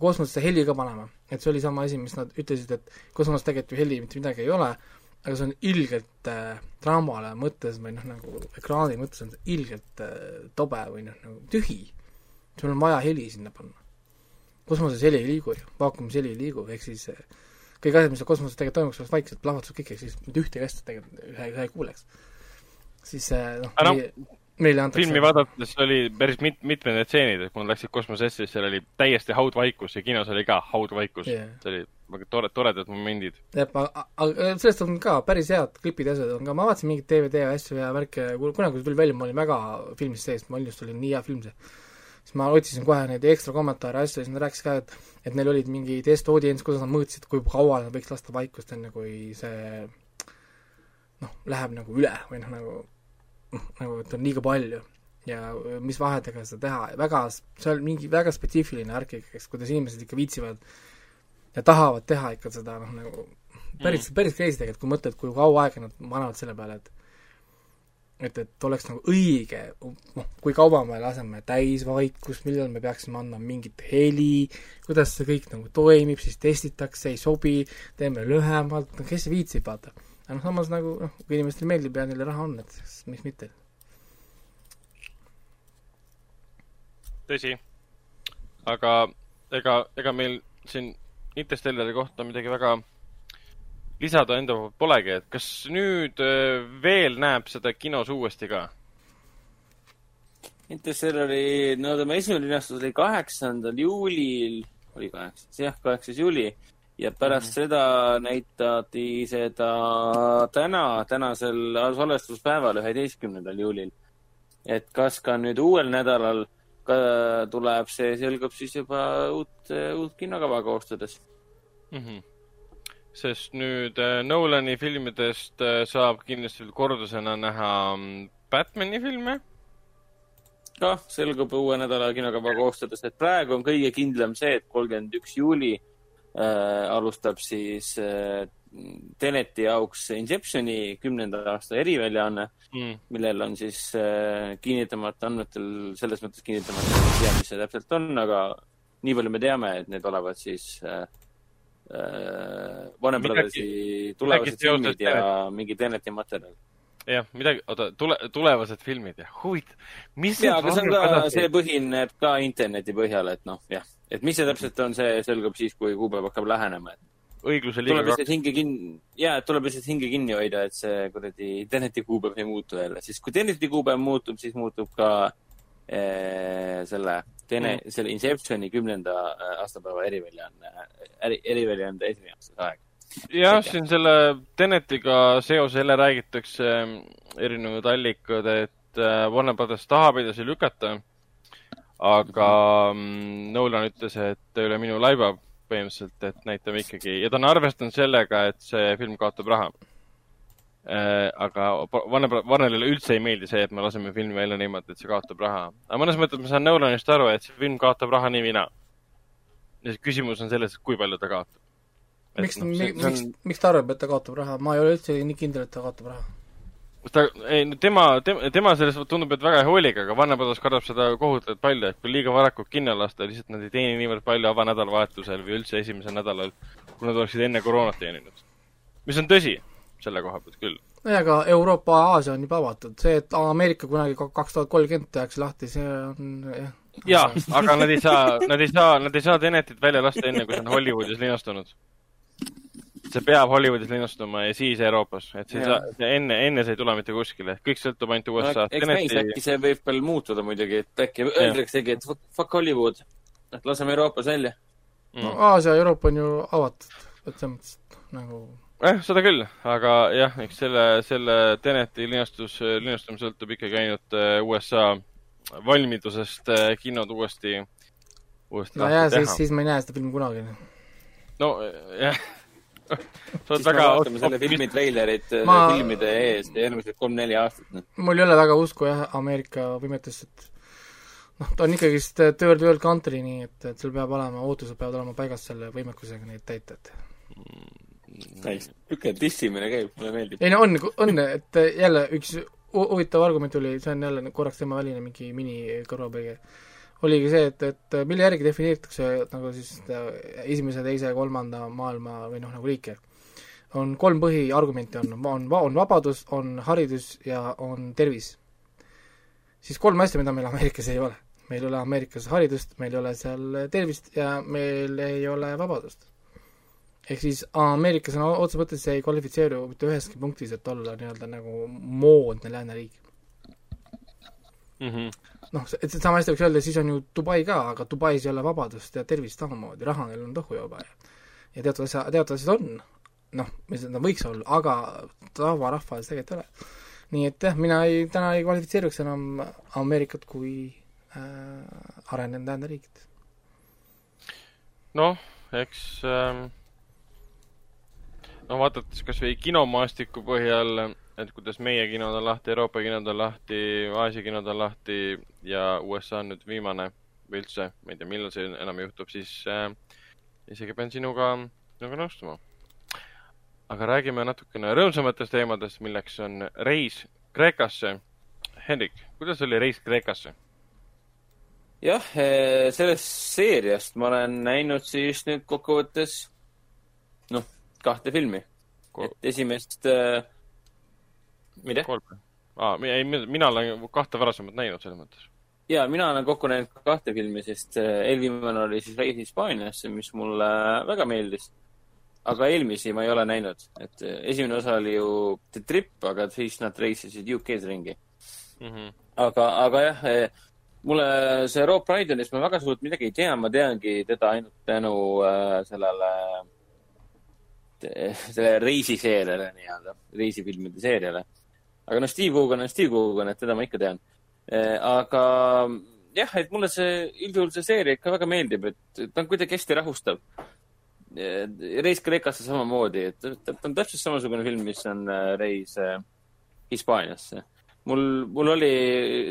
kosmosesse heli ka panema, et see oli sama asi, mis nad ütlesid, et kosmoses tegelikult ju heli mitte midagi ei ole, aga see on ilgelt äh, draamale mõttes või noh, nagu ekraani mõttes on see ilgelt äh, tobe või noh, nagu tühi. sul on vaja heli sinna panna. kosmoses heli ei liigu ju, vaakumis heli ei liigu, ehk siis äh, kõik asjad, mis seal kosmoses tegelikult toimuks, oleks vaikselt plahvatused kõik, ehk siis mitte ühtegi asja tegelikult ühe, ühe ei kuuleks. siis äh, noh Aga no, meile antakse filmi vaadates oli päris mit-, mitmed need stseenid, et kui nad läksid kosmosesse, siis seal oli täiesti haudvaikus ja kinos oli ka haudvaikus Jah. see oli väga tore, toredad momendid. jah, aga sellest on ka päris head klipid ja asjad on ka, ma vaatasin mingeid DVD asju ja värke, kunagi kui see tuli välja, ma olin väga filmis sees, ma olin just, oli nii hea film see. siis ma otsisin kohe neid ekstra kommentaare asju ja siis nad rääkisid ka, et et neil olid mingi test audients, kuidas nad mõõtsid, kui kaua nad võiks lasta vaikust, enne kui see noh, läheb nagu üle või noh, nagu noh, nagu on liiga palju ja mis vahedega seda teha, väga, see on mingi väga spetsiifiline värk ikkagi, kuidas inimesed ikka viitsivad ja tahavad teha ikka seda noh, nagu päris mm., päris crazy tegelikult, kui mõtled, kui kaua aega nad panevad selle peale, et et, et oleks nagu õige, noh, kui kaua me laseme täisvaikust, millal me peaksime andma mingit heli, kuidas see kõik nagu toimib, siis testitakse, ei sobi, teeme lühemalt, no kes viitsib, vaata. Aga noh, samas nagu noh, kui inimestele meeldib ja neil raha on, et siis miks mitte. tõsi. aga ega, ega meil siin Interstellari kohta midagi väga lisada enda poolt polegi, et kas nüüd äh, veel näeb seda kinos uuesti ka? Interstellari, no tema esimene linastus oli kaheksandal juulil, oli kaheksas, jah, kaheksas juuli ja pärast mm -hmm. seda näitati seda täna, tänasel salvestuspäeval, üheteistkümnendal juulil. et kas ka nüüd uuel nädalal ka tuleb, see selgub siis juba uut, uut kinokava koostades. mm. -hmm. sest nüüd äh, Nolani filmidest äh, saab kindlasti kordusena näha mm, Batman'i filme. kah selgub uue nädala kinokava koostades, et praegu on kõige kindlam see, et kolmkümmend üks juuli alustab siis äh, Teneti jaoks Inceptioni kümnenda aasta eriväljaanne, Mm. millel on siis äh, kinnitamata andmetel, selles mõttes kinnitamata, ei tea, mis see täpselt on, aga nii palju me teame, et need olevat siis äh, äh, Brothersi tulevased filmid ja mingi Teneti materjal. jah, midagi, oota, tule, tulevased filmid ja huvitav, mis ja, aga see on ka, see põhineb ka interneti põhjal, et noh, jah, et mis see täpselt on, see selgub siis, kui kuupäev hakkab lähenema, et õigluse liiga tuleb lihtsalt hinge kinni, jaa, tuleb lihtsalt hinge kinni hoida, et see kuradi interneti kuupäev ei muutu jälle, siis kui interneti kuupäev muutub, siis muutub ka eh, selle teine Mm. selle Inceptioni kümnenda eh, aastapäeva eriväljaanne, äri, eriväljaande esinemise aeg. jah, siin selle Tenetiga seoses jälle räägitakse ähm, erinevad allikad, et Warner Brothers tahab edasi lükata. Aga mm, Nolan ütles, et üle minu laiba põhimõtteliselt, et näitame ikkagi ja ta on arvestanud sellega, et see film kaotab raha. aga Warner, Warnerile üldse ei meeldi see, et me laseme filmi välja niimoodi, et see kaotab raha. aga mõnes mõttes ma saan Nolanist aru, et see film kaotab raha nii või naa. ja küsimus on selles, kui palju ta kaotab. miks, miks, miks ta arvab, et ta kaotab raha, ma ei ole üldse nii kindel, et ta kaotab raha. ta, ei, tema, tema, tema sellest tundub, et väga ei hooligi, aga Brothers kardab seda kohutavalt palju, et kui liiga varakult kinno lasta, lihtsalt nad ei teeni niivõrd palju avanädalavahetusel või üldse esimesel nädalal, kui nad oleksid enne koroonat teeninud. mis on tõsi, selle koha pealt küll. nojah, aga Euroopa, Aasia on juba avatud, see, et Ameerika kunagi kaks tuhat kolmkümmend tehakse lahti, see on jah. jaa, aga nad ei saa, nad ei saa, nad ei saa Tenetit välja lasta enne, kui see on Hollywoodis linastunud. See peab Hollywoodis lindustama ja siis Euroopas, et see saa, enne, enne see ei tule mitte kuskile, kõik sõltub ainult no, USA-st. eks näis, äkki see võib veel muutuda muidugi, et äkki öeldaksegi, et fuck- Hollywood, et laseme Euroopas välja. no Aasia ja Euroopa on ju avatud, et selles mõttes, nagu jah, seda küll, aga jah, eks selle, selle Teneti linastus, linastamine sõltub ikkagi ainult äh, USA valmidusest äh, kinod uuesti, uuesti no teha siis, siis ma ei näe seda filmi kunagi. no jah. sa oled väga vaatame selle filmi treilerit Ma- ma... filmide eest järgmised kolm-neli aastat. noh. mul ei ole väga usku jah, Ameerika võimetesse, et noh, ta on ikkagist third world country, nii et, et sul peab olema, ootused peavad olema paigas selle võimekusega neid täita, et nice, niisugune dissimine käib, mulle meeldib. ei no on, on, et jälle üks hu- huvitav argument oli, see on jälle korraks tema väline mingi mini kõrvapõige, oligi see, et, et mille järgi defineeritakse nagu siis esimese, teise, kolmanda maailma või noh, nagu riike. on kolm põhiargumenti on, on, on vabadus, on haridus ja on tervis. siis kolm asja, mida meil Ameerikas ei ole. meil ei ole Ameerikas haridust, meil ei ole seal tervist ja meil ei ole vabadust ehk siis Ameerikas on otseses mõttes ei kvalifitseeru mitte üheski punktis, et olla nii-öelda nagu moodne lääneriik. Mhm. noh, et sama hästi võiks öelda, siis on ju Dubai ka, aga Dubais ei ole vabadust ja tervist samamoodi, raha neil on tohu juba ja teatud asja, teatud asjad on, noh, mis nad võiks olla, aga tavarahval see tegelikult ei ole. nii et jah, mina ei, täna ei kvalifitseeruks enam Ameerikat kui äh, arenenud lääneriigit. noh, eks ähm, no vaadates kas või kinomaastiku põhjal, et kuidas meie kinod on lahti, Euroopa kinod on lahti, Aasia kinod on lahti ja USA on nüüd viimane või üldse, ma ei tea, millal see enam juhtub, siis äh, isegi pean sinuga, sinuga nõustuma. aga räägime natukene rõõmsamatest teemadest, milleks on reis Kreekasse. Hendrik, kuidas oli reis Kreekasse? jah, sellest seeriast ma olen näinud siis nüüd kokkuvõttes noh, kahte filmi. et esimest äh,, mida? kolm? aa, ei, mina olen kahte varasemat näinud selles mõttes. ja mina olen kokku näinud kahte filmi, sest äh, eelviimane oli siis Reis Hispaaniasse, mis mulle väga meeldis. aga eelmisi ma ei ole näinud, et äh, esimene osa oli ju The Trip, aga siis nad reisisid UK-s ringi. Mhm. aga, aga jah, mulle see Rob Brydonist ma väga suurt midagi ei tea, ma teangi teda ainult tänu äh, sellele, selle reisiseeriale nii-öelda, reisifilmide seeriale. Aga noh, Steve Coogan on Steve Coogan, et teda ma ikka tean. aga jah, et mulle see, üldjuhul see seeria ikka väga meeldib, et ta on kuidagi hästi rahustav. reis Kreekasse samamoodi, et ta on täpselt samasugune film, mis on äh, Reis Hispaaniasse mul, mul oli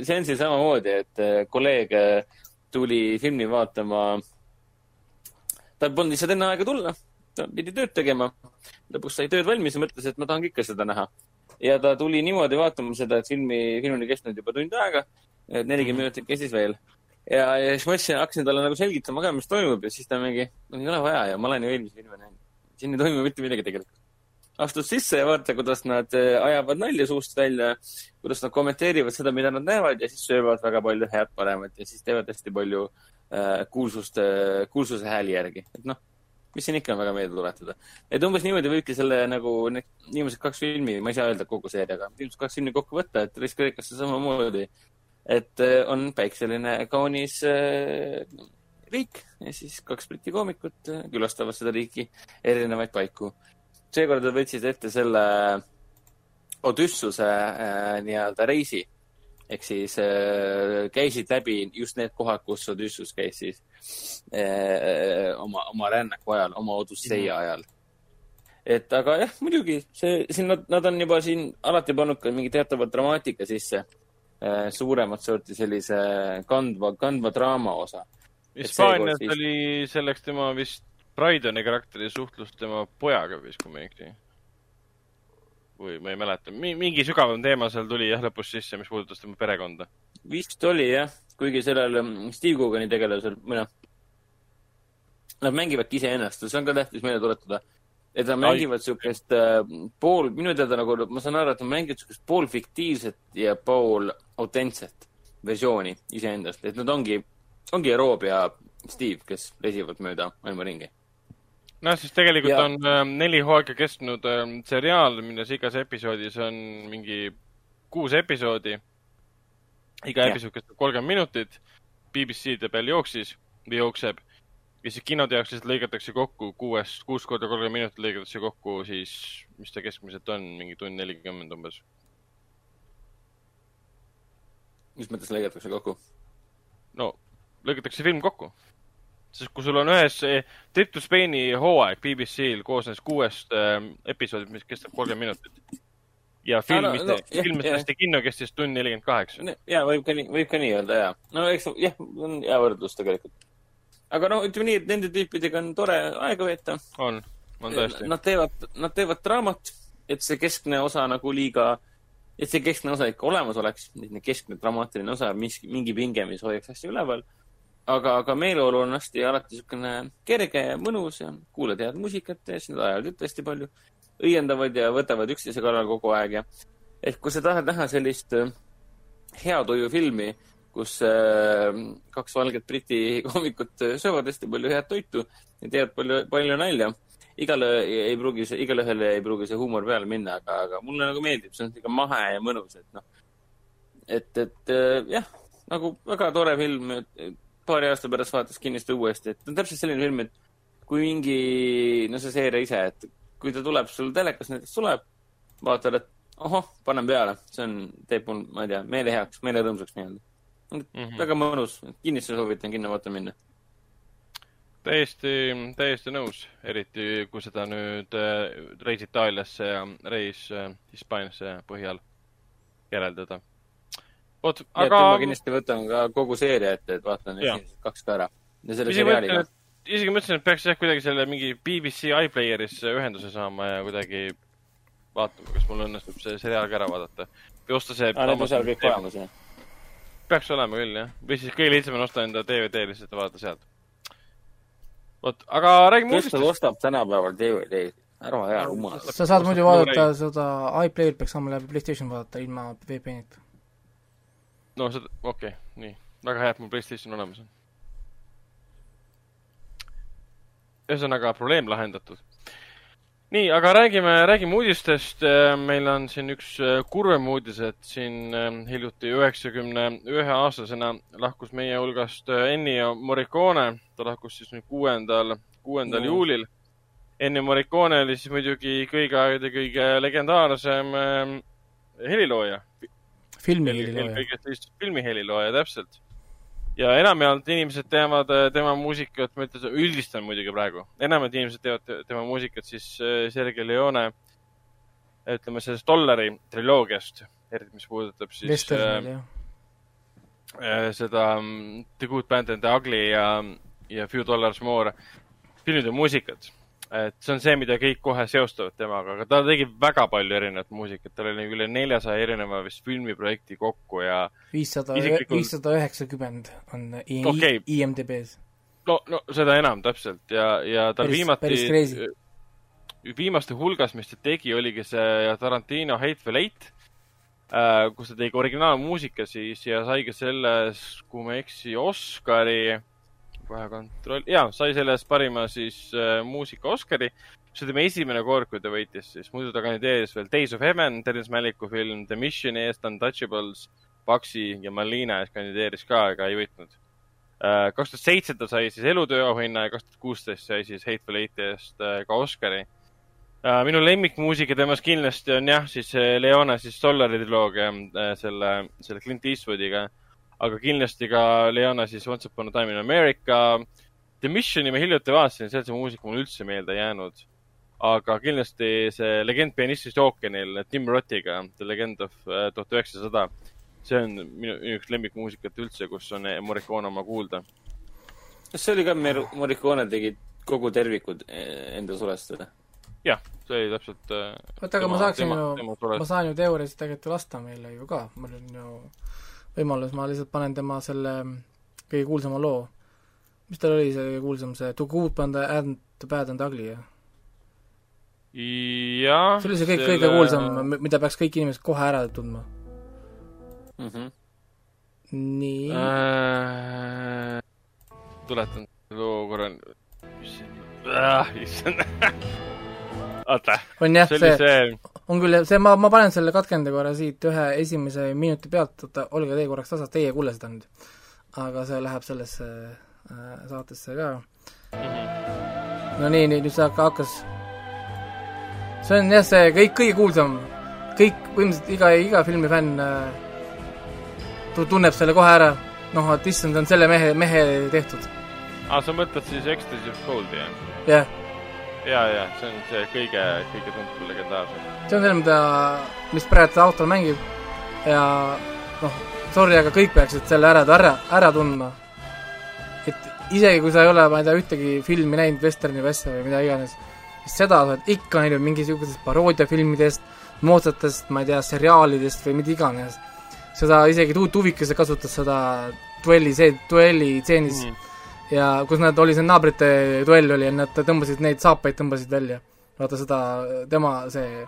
seansil samamoodi, et kolleeg tuli filmi vaatama. tal polnud lihtsalt enne aega tulla, ta pidi tööd tegema. lõpuks sai tööd valmis ja mõtles, et ma tahan ikka seda näha. Ja ta tuli niimoodi vaatama seda, et filmi, film oli kestnud juba tund aega, nelikümmend minutit kestis veel. ja, ja siis ma ütlesin, hakkasin talle nagu selgitama ka, mis toimub ja siis ta mingi, no ei ole vaja ja ma olen ju eelmisi filme näinud. siin ei toimu mitte midagi tegelikult astud sisse ja vaata, kuidas nad äh, ajavad nalja suust välja, kuidas nad kommenteerivad seda, mida nad näevad ja siis söövad väga palju head paremat ja siis teevad hästi palju äh, kuulsust äh,, kuulsuse hääli järgi. et noh, mis siin ikka on väga meelde tuletada. et umbes niimoodi võibki selle nagu viimased kaks filmi, ma ei saa öelda kogu seeriaga, viimased kaks filmi kokku võtta, et Reis Kreekasse samamoodi. et äh, on päikseline kaunis äh, riik ja siis kaks briti koomikut äh, külastavad seda riiki erinevaid paiku seekord nad võtsid ette selle Odüssuse äh, nii-öelda reisi ehk siis äh, käisid läbi just need kohad, kus Odüssus käis siis äh, oma, oma rännaku ajal, oma Odüsseia Mhm. ajal. et aga jah, muidugi see, siin nad, nad on juba siin alati pannud ka mingi teatava dramaatika sisse äh,, suuremat sorti sellise kandva, kandva draama osa. Hispaanias siis- oli selleks tema vist Brydoni karakteri suhtlus tema pojaga vist, kui ma ei eksi. või ma ei mäleta, mingi sügavam teema seal tuli jah lõpus sisse, mis puudutas tema perekonda. vist oli jah, kuigi sellel mm, Steve Cogani tegelasel, või noh, nad mängivadki iseennast, see on ka tähtis meelde tuletada. et nad mängivad siukest äh, pool, minu teada nagu, ma saan aru, et nad mängivad siukest pool fiktiivset ja pool autentset versiooni iseendast, et nad ongi, ongi Rob ja Steve, kes reisivad mööda maailma ringi. noh, siis tegelikult Ja- ja. on ähm, neli hooaega kestnud ähm, seriaal, milles igas episoodis on mingi kuus episoodi. Iga episood kestab kolmkümmend minutit. BBC-de peal jooksis või jookseb ja siis kinode jaoks lihtsalt lõigatakse kokku kuuest, kuus korda kolmkümmend minutit lõigatakse kokku siis, mis ta keskmiselt on, mingi tund nelikümmend umbes. mis mõttes lõigatakse kokku? no lõigatakse film kokku. sest kui sul on ühes eh, Trip to Spain'i hooaeg BBC-l koosnes kuuest äh, episoodist, mis kestab kolmkümmend minutit. Ja film no- no,, no, no, jah, film, mis jah. lasti kinno, kestis tund nelikümmend kaheksa. ja võib ka nii, võib ka nii öelda ja. no eks jah, on hea võrdlus tegelikult. aga no ütleme nii, et nende tüüpidega on tore aega veeta. on, on tõesti. Nad teevad, nad teevad draamat, et see keskne osa nagu liiga, et see keskne osa ikka olemas oleks, keskne dramaatiline osa, mis, mingi pinge, mis hoiaks hästi üleval. aga, aga meeleolu on hästi alati niisugune kerge ja mõnus ja kuulad head muusikat ja siis nad ajavad juttu hästi palju. Õiendavad ja võtavad üksteise kallal kogu aeg ja et kui sa tahad näha sellist äh, hea tuju filmi, kus äh, kaks valget briti koomikut äh, söövad hästi palju head toitu ja teevad palju, palju nalja. igale ei pruugi see, igale ühele ei pruugi see huumor peale minna, aga, aga mulle nagu meeldib, see on siuke mahe ja mõnus, et noh. et, et jah, nagu väga tore film, paari aasta pärast vaadates kindlasti uuesti, et ta on täpselt selline film, et kui mingi, no see seeria ise, et kui ta tuleb sul telekas näiteks tuleb, vaatad, et ohoh, panen peale, see on, teeb mul, ma ei tea, meele heaks, meele rõõmsaks nii-öelda mm. -hmm. väga mõnus, kindlasti soovitan kinno vaatama minna. täiesti, täiesti nõus, eriti kui seda nüüd äh, reis Itaaliasse ja reis äh, Hispaaniasse põhjal kirjeldada. vot, aga ma kindlasti võtan ka kogu seeria ette, et vaatan esimesed kaks ka ära. ja selle isegi isegi mõtlesin, et peaks jah kuidagi selle mingi BBC iPlayeris ühenduse saama ja kuidagi vaatama, kas mul õnnestub see seriaal ka ära vaadata. või osta see. aa, need on seal kõik olemas, jah? peaks olema küll jah, või siis kõige lihtsam on osta enda DVD lihtsalt ja vaadata sealt. vot, aga räägime kes tal uudistest. ostab tänapäeval DVD-d? ära hea rumal. sa saad muidu vaadata seda iPlayer'it peaks saama läbi Playstation vaadata ilma VPN-ita. no seda, okei okay,, nii, väga hea, et mul Playstation olemas on. Ühesõnaga probleem lahendatud. nii, aga räägime, räägime uudistest. meil on siin üks äh, kurvem uudis, et siin äh, hiljuti üheksakümne ühe aastasena lahkus meie hulgast äh, Ennio Morricone. ta lahkus siis nüüd kuuendal, kuuendal Jaa. juulil. Ennio Morricone oli siis muidugi kõigi aegade kõige legendaarsem äh, helilooja filmi Heli- helilooja. eelkõige siis filmihelilooja, täpselt. Ja enamjaolt inimesed teavad äh, tema muusikat, ma ütlen, üldistan muidugi praegu, enamjaolt inimesed teavad te- tema muusikat siis äh, Sergei Leone, ütleme sellest Dollari triloogiast, eriti mis puudutab siis äh, äh, seda mm, The Good Band and the Ugly ja, ja Few Dollars More filmide muusikat. Et see on see, mida kõik kohe seostavad temaga, aga ta tegi väga palju erinevat muusikat, tal oli üle neljasaja erineva vist filmiprojekti kokku ja viissada, viissada üheksakümmend on I- Okei. IMDB-s. no, no seda enam täpselt ja, ja tal viimati viimaste hulgas, mis ta tegi, oligi see Tarantino Hateful Eight, kus ta tegi originaalmuusika siis ja sai ka selles, kui ma ei eksi, Oscari, kohe kontroll, jaa, sai selles parima siis äh, muusika Oscari. see oli tema esimene kord, kui ta võitis siis, muidu ta kandideeris veel Days of Heaven, Terence Maliku film The Missioni eest, Untouchables, Paxi ja Malina eest kandideeris ka, aga ei võitnud kaks tuhat seitse ta sai siis elutöö auhinna ja kaks tuhat kuusteist sai siis Hateful Eighti eest äh, ka Oscari. minu lemmikmuusika temas kindlasti on jah, siis see Leone siis Sollari triloogia äh, selle, selle Clint Eastwoodiga. Aga kindlasti ka Leone siis Once Upon a Time in America. The Missioni ma hiljuti vaatasin, seal see muusika mulle üldse meelde ei jäänud. aga kindlasti see Legend pianistist ookeanil Tim Rottiga, The Legend of äh, tuhat üheksasada see on minu, üks lemmikmuusikat üldse, kus on Morricone oma kuulda. see oli ka Morricone tegi kogu tervikud eh, enda sulestada? jah, see oli täpselt. oota, aga ma saaksin ju, ma saan ju teoorias tegelikult lasta meile ju ka, mul on ju võimalus, ma lihtsalt panen tema selle kõige kuulsama loo. mis tal oli see kõige kuulsam, see To good and the and the bad and ugly, jah? jah. see oli see kõik selle... kõige kuulsam, mida peaks kõik inimesed kohe ära tundma. Mm -hmm. nii äh..., tuletan loo korra. ah, issand oota, on jah, see see on küll, see ma, ma panen selle katkende korra siit ühe esimese minuti pealt, oota, olge teie korraks tasas, teie ei kuule seda nüüd. aga see läheb sellesse äh, saatesse ka. no nii, nii, nüüd see hakka- hakkas. see on jah, see kõik, kõige kuulsam, kõik, põhimõtteliselt iga, iga filmi fänn äh, tu- tunneb selle kohe ära. noh, et issand, see on selle mehe, mehe tehtud. aa, sa mõtled siis Ecstasy of Goldi, jah? jah, ja, ja see on see kõige, kõige tuntum legendaarsem. see on see, mida, mis praegu autor mängib ja noh, sorry, aga kõik peaksid selle ära, ära, ära tundma. et isegi, kui sa ei ole, ma ei tea, ühtegi filmi näinud, vesterni või asja või mida iganes, siis seda sa oled ikka näinud mingisugusest paroodiafilmidest, moodsatest, ma ei tea, seriaalidest või mida iganes. seda isegi tu-, Tuvikese kasutas seda duelli, see duelli tseenis mm. Ja kus nad, oli see naabrite duell oli ja nad tõmbasid neid saapaid tõmbasid välja. vaata seda, tema see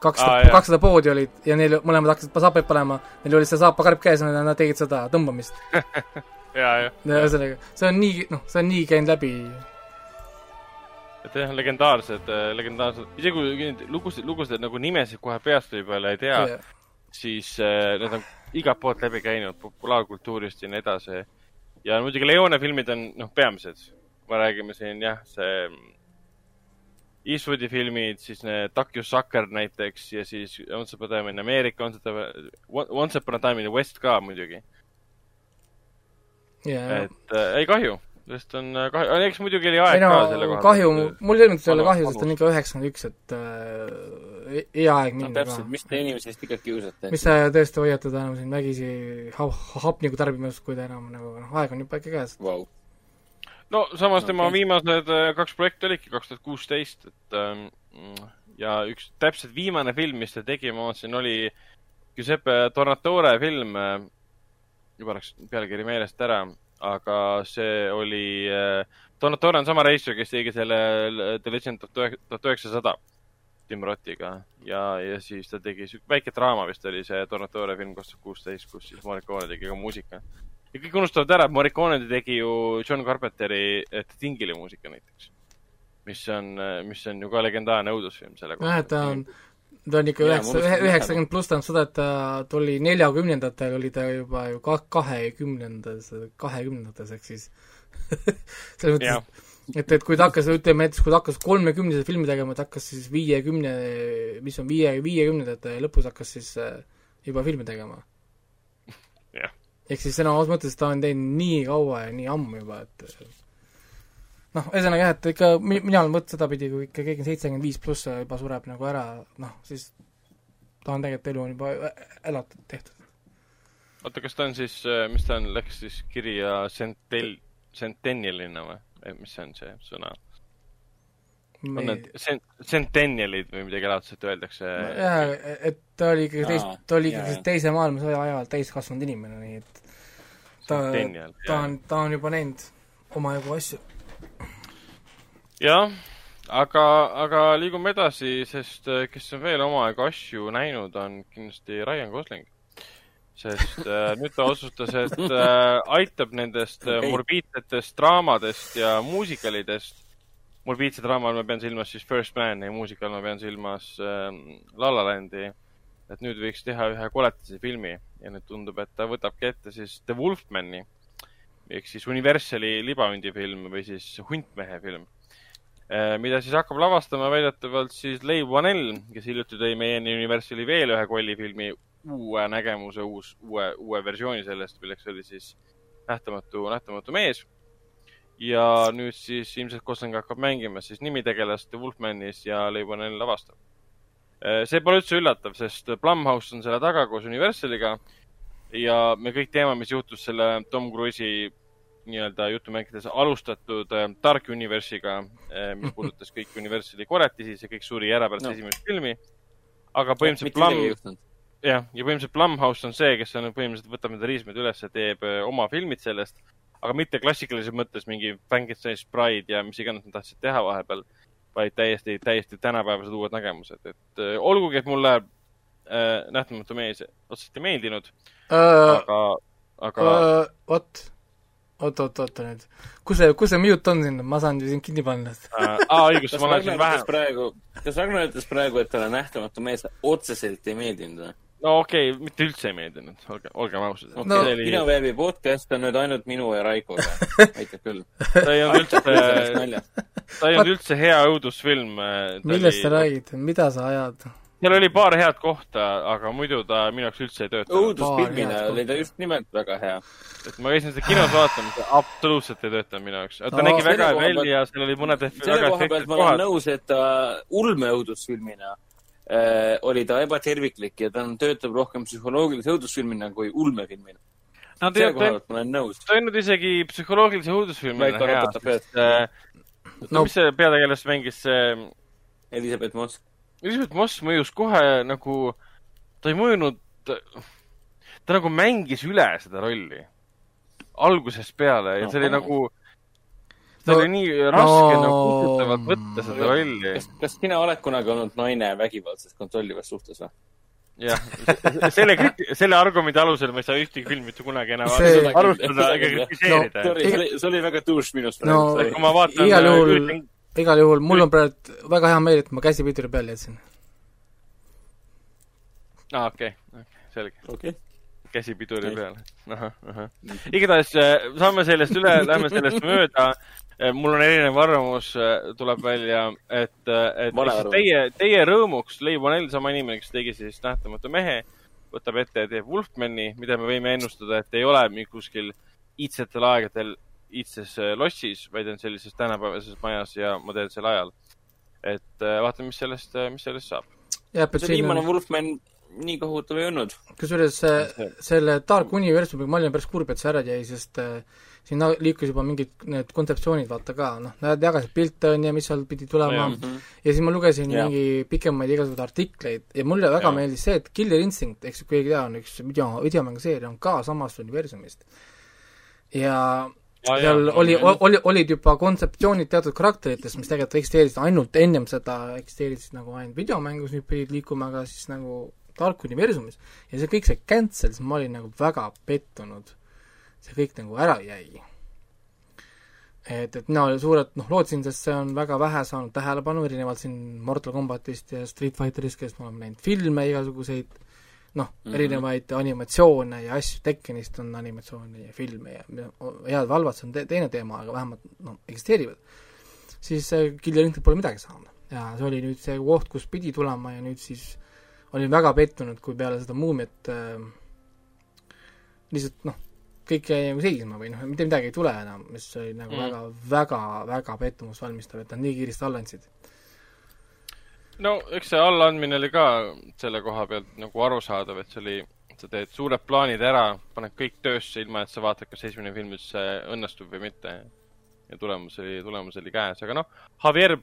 kakssada kakssada poodi olid ja neil mõlemad hakkasid saapaid panema, neil oli see saapakarp käes ja nad tegid seda tõmbamist. ja, ja, ühesõnaga, see on nii, noh, see on nii käinud läbi. et jah, legendaarsed, legendaarsed, isegi kui neid lugusid, lugusid nagu nimesid kohe peast võib-olla ei tea, siis äh, need on igalt poolt läbi käinud, populaarkultuurist ja nii edasi. Ja muidugi Leone filmid on, noh, peamised. me räägime siin jah, see mm, Eastwoodi filmid, siis need Duck You Sucker näiteks ja siis Once Upon a Time in America, Once Upon a- Time in the West ka muidugi. ja, et äh, ei kahju, sest on äh, kahju, eks muidugi oli aeg ei no ka selle koha kahju, mul selles mõttes ei ole kahju, sest on ikka üheksakümmend üks, et äh, hea aeg no minna täpselt, ka. mis te inimesi eest ikka kiusate? mis sa tõesti hoiatad enam siin vägisi ha-, hapniku tarbimist, kui ta enam nagu noh, aeg on juba ikka käes. Vau. no samas okay. tema viimased äh, kaks projekti olidki kaks tuhat kuusteist, et ähm, ja üks täpselt viimane film, mis ta tegi, ma vaatasin, oli Giuseppe Tornatore film, juba läks pealkiri meelest ära, aga see oli äh,, Tornatore on sama reisija, kes tegi selle The Legend of tuhat üheksasada Tim Rottiga ja, ja siis ta tegi siuke väike draama vist oli see Tornatore film kaks tuhat kuusteist, kus siis Morricone tegi ka muusika ja kõik unustavad ära, et Morricone tegi ju John Carpenteri The Thingili muusika näiteks. mis on, mis on ju ka legendaarne õudusfilm selle jah, et ta on, ta on ikka üheksa, üheksakümmend pluss tähendab seda, et ta tuli neljakümnendatel oli ta juba ju ka-, kahekümnendas, kahekümnendates, ehk siis selles mõttes, et, et kui ta hakkas, ütleme näiteks kui ta hakkas kolmekümneseid filmi tegema, ta hakkas siis viiekümne, mis on viie, viiekümnendate lõpus hakkas siis äh, juba filme tegema. Jah. ehk siis sõna otseses mõttes ta on teinud nii kaua ja nii ammu juba, et noh, ühesõnaga jah, et ikka mi- mina olen mõtelnud sedapidi, kui ikka keegi on seitsekümmend viis pluss ja juba sureb nagu ära, noh, siis ta on tegelikult elu on juba ä- elatud, tehtud. oota, kas ta on siis, mis ta on, läks siis kirja centel-, centennialina või? Mis see on see sõna? on need cent-, centennialid või midagi laadset öeldakse? jah, et ta oli ikkagi teist Aa,, ta oli jaa, ikkagi jaa. teise maailmasõja ajal täiskasvanud inimene, nii et ta, ta on, ta on juba näinud omajagu asju. jah, aga, aga liigume edasi, sest äh, kes on veel omajagu asju näinud, on kindlasti Ryan Gosling. Sest äh, nüüd ta otsustas, et äh, aitab nendest äh, Okei. morbiidsetest draamadest ja muusikalidest. morbiidse draama all ma pean silmas siis First Man ja muusikal ma pean silmas äh, La La Landi. et nüüd võiks teha ühe koletise filmi ja nüüd tundub, et ta võtabki ette siis The Wolfmani ehk siis Universali libahundifilm või siis Huntmehe film Eh, mida siis hakkab lavastama väidetavalt siis Leigh Whannell, kes hiljuti tõi meieni Universali veel ühe kollifilmi uue nägemuse, uus, uue, uue versiooni sellest, milleks oli siis Nähtamatu, nähtamatu mees. ja nüüd siis ilmselt Gosling hakkab mängima siis nimitegelast Wolfmanis ja Whannell lavastab. see pole üldse üllatav, sest Blumhouse on selle taga koos Universaliga ja me kõik teame, mis juhtus selle Tom Cruise'i nii-öelda jutumärkides alustatud äh, Dark Universe'iga äh,, mis puudutas kõiki Universali koletisi, see kõik suri ära pärast No. esimest filmi. aga põhimõtteliselt Plum. jah, ja põhimõtteliselt Blumhouse on see, kes on põhimõtteliselt võtab need riismed üles ja teeb oma filmid sellest, aga mitte klassikalises mõttes mingi Frankenstein's Bride ja mis iganes nad tahtsid teha vahepeal, vaid täiesti, täiesti tänapäevased uued nägemused, et olgugi, et mulle äh, Nähtamatu mees otseselt ei meeldinud, aga, aga vot, oot, oot, oota nüüd, kus see, kus see mute on siin, ma saan ju sind kinni panna. aa, õigus, ma olen siin vähe praegu, kas Ragnar ütles praegu, et talle nähtamatu mees otseselt ei meeldinud või? No okei okay,, mitte üldse ei meeldinud, olge, olgem ausad No- okay,, see oli, kinoveebi podcast on nüüd ainult minu ja Raikoga. aitab küll. ta ei olnud üldse, ta ei olnud üldse hea õudusfilm. millest sa? räägid, mida sa ajad? seal oli paar head kohta, aga muidu ta minu jaoks üldse ei töötanud. head oli ta just nimelt väga hea. et ma käisin seda kinos vaatamas, absoluutselt ei töötanud minu jaoks. ta No, nägi selle väga hea välja, seal oli mõned eff- selle väga koha pealt efektsed ma olen kohad. nõus, et ta ulmeõudusfilmina äh, oli ta ebaterviklik ja ta on- töötab rohkem psühholoogilise õudusfilmina kui ulmefilmina. Nad selle koha pealt ma olen nõus. teinud isegi psühholoogilise õudusfilmina hea, sest äh, No- no mis see peategelast mängis, see Elizabeth Moss. Elizabeth Moss mõjus kohe nagu, ta ei mõjunud, ta nagu mängis üle seda rolli algusest peale ja see oli nagu, ta No- oli nii raske no- nagu kustutavalt võtta seda rolli. kas, kas sina oled kunagi olnud naine vägivaldses kontrollivas suhtes või? jah, selle, selle argumendi alusel ma ei saa ühtegi filmi mitte kunagi enam See- alustada ega kritiseerida Sorry, see oli, see oli väga douche minust No- kui ma vaatan igal juhul üritan-, igal juhul mul on praegu väga hea meel, et ma käsipiduri peale jätsin. aa, okei, selge, okei. Käsi piduri peal. igatahes äh, saame sellest üle, lähme sellest mööda. mul on erinev arvamus, tuleb välja, et, et teie, teie rõõmuks Leiv Vanell, sama inimene, kes tegi siis Nähtamatu mehe, võtab ette ja teeb Wolfmani, mida me võime ennustada, et ei ole mingi kuskil iidsetel aegadel iidses äh, lossis, vaid on sellises tänapäevases majas ja modernsel ajal. et äh, vaatame, mis sellest, mis sellest saab. jah, see viimane Wolfman nii kohutav ei olnud. kusjuures see- selle Dark Universumiga ma olin päris kurb, et see ära jäi, sest äh, siin liikus juba mingid need kontseptsioonid, vaata ka, noh, nad jagasid pilte, on ju, mis seal pidi tulema Jah. ja, ja siis ma lugesin Jah. mingi pikemaid igasuguseid artikleid ja mulle väga Jah. meeldis see, et Killer Instinct, eks keegi ei tea, on üks video, videomänguseeria, on ka samast universumist. ja Aa, seal jaa, oli oli, olid juba kontseptsioonid teatud karakteritest, mis tegelikult eksisteerisid ainult ennem seda, eksisteerisid nagu ainult videomängus, nüüd pidid liikuma ka siis nagu Dark Universumis. ja see kõik, see cancel, siis ma olin nagu väga pettunud. see kõik nagu ära jäi. et, et mina suurelt noh, lootsin, sest see on väga vähe saanud tähelepanu, erinevalt siin Mortal Combatist ja Street Fighterist, kes me oleme näinud filme igasuguseid, noh mm. -hmm. erinevaid animatsioone ja asju, Tekkenist on animatsioone ja filme ja head või halvad, see on te teine teema, aga vähemalt noh, eksisteerivad, siis äh, Killer Instinct pole midagi saanud. ja see oli nüüd see koht, kus pidi tulema ja nüüd siis olin väga pettunud, kui peale seda Muumiat äh, lihtsalt noh, kõik jäi nagu seisma või noh, mitte midagi ei tule enam, mis oli nagu Mm. väga, väga, väga pettumust valmistav, et nad nii kiiresti alla andsid. no eks see allaandmine oli ka selle koha pealt nagu arusaadav, et see oli, sa teed suured plaanid ära, paned kõik töösse, ilma et sa vaatad, kas esimene film üldse õnnestub või mitte. ja tulemus oli, tulemus oli käes, aga noh, Javier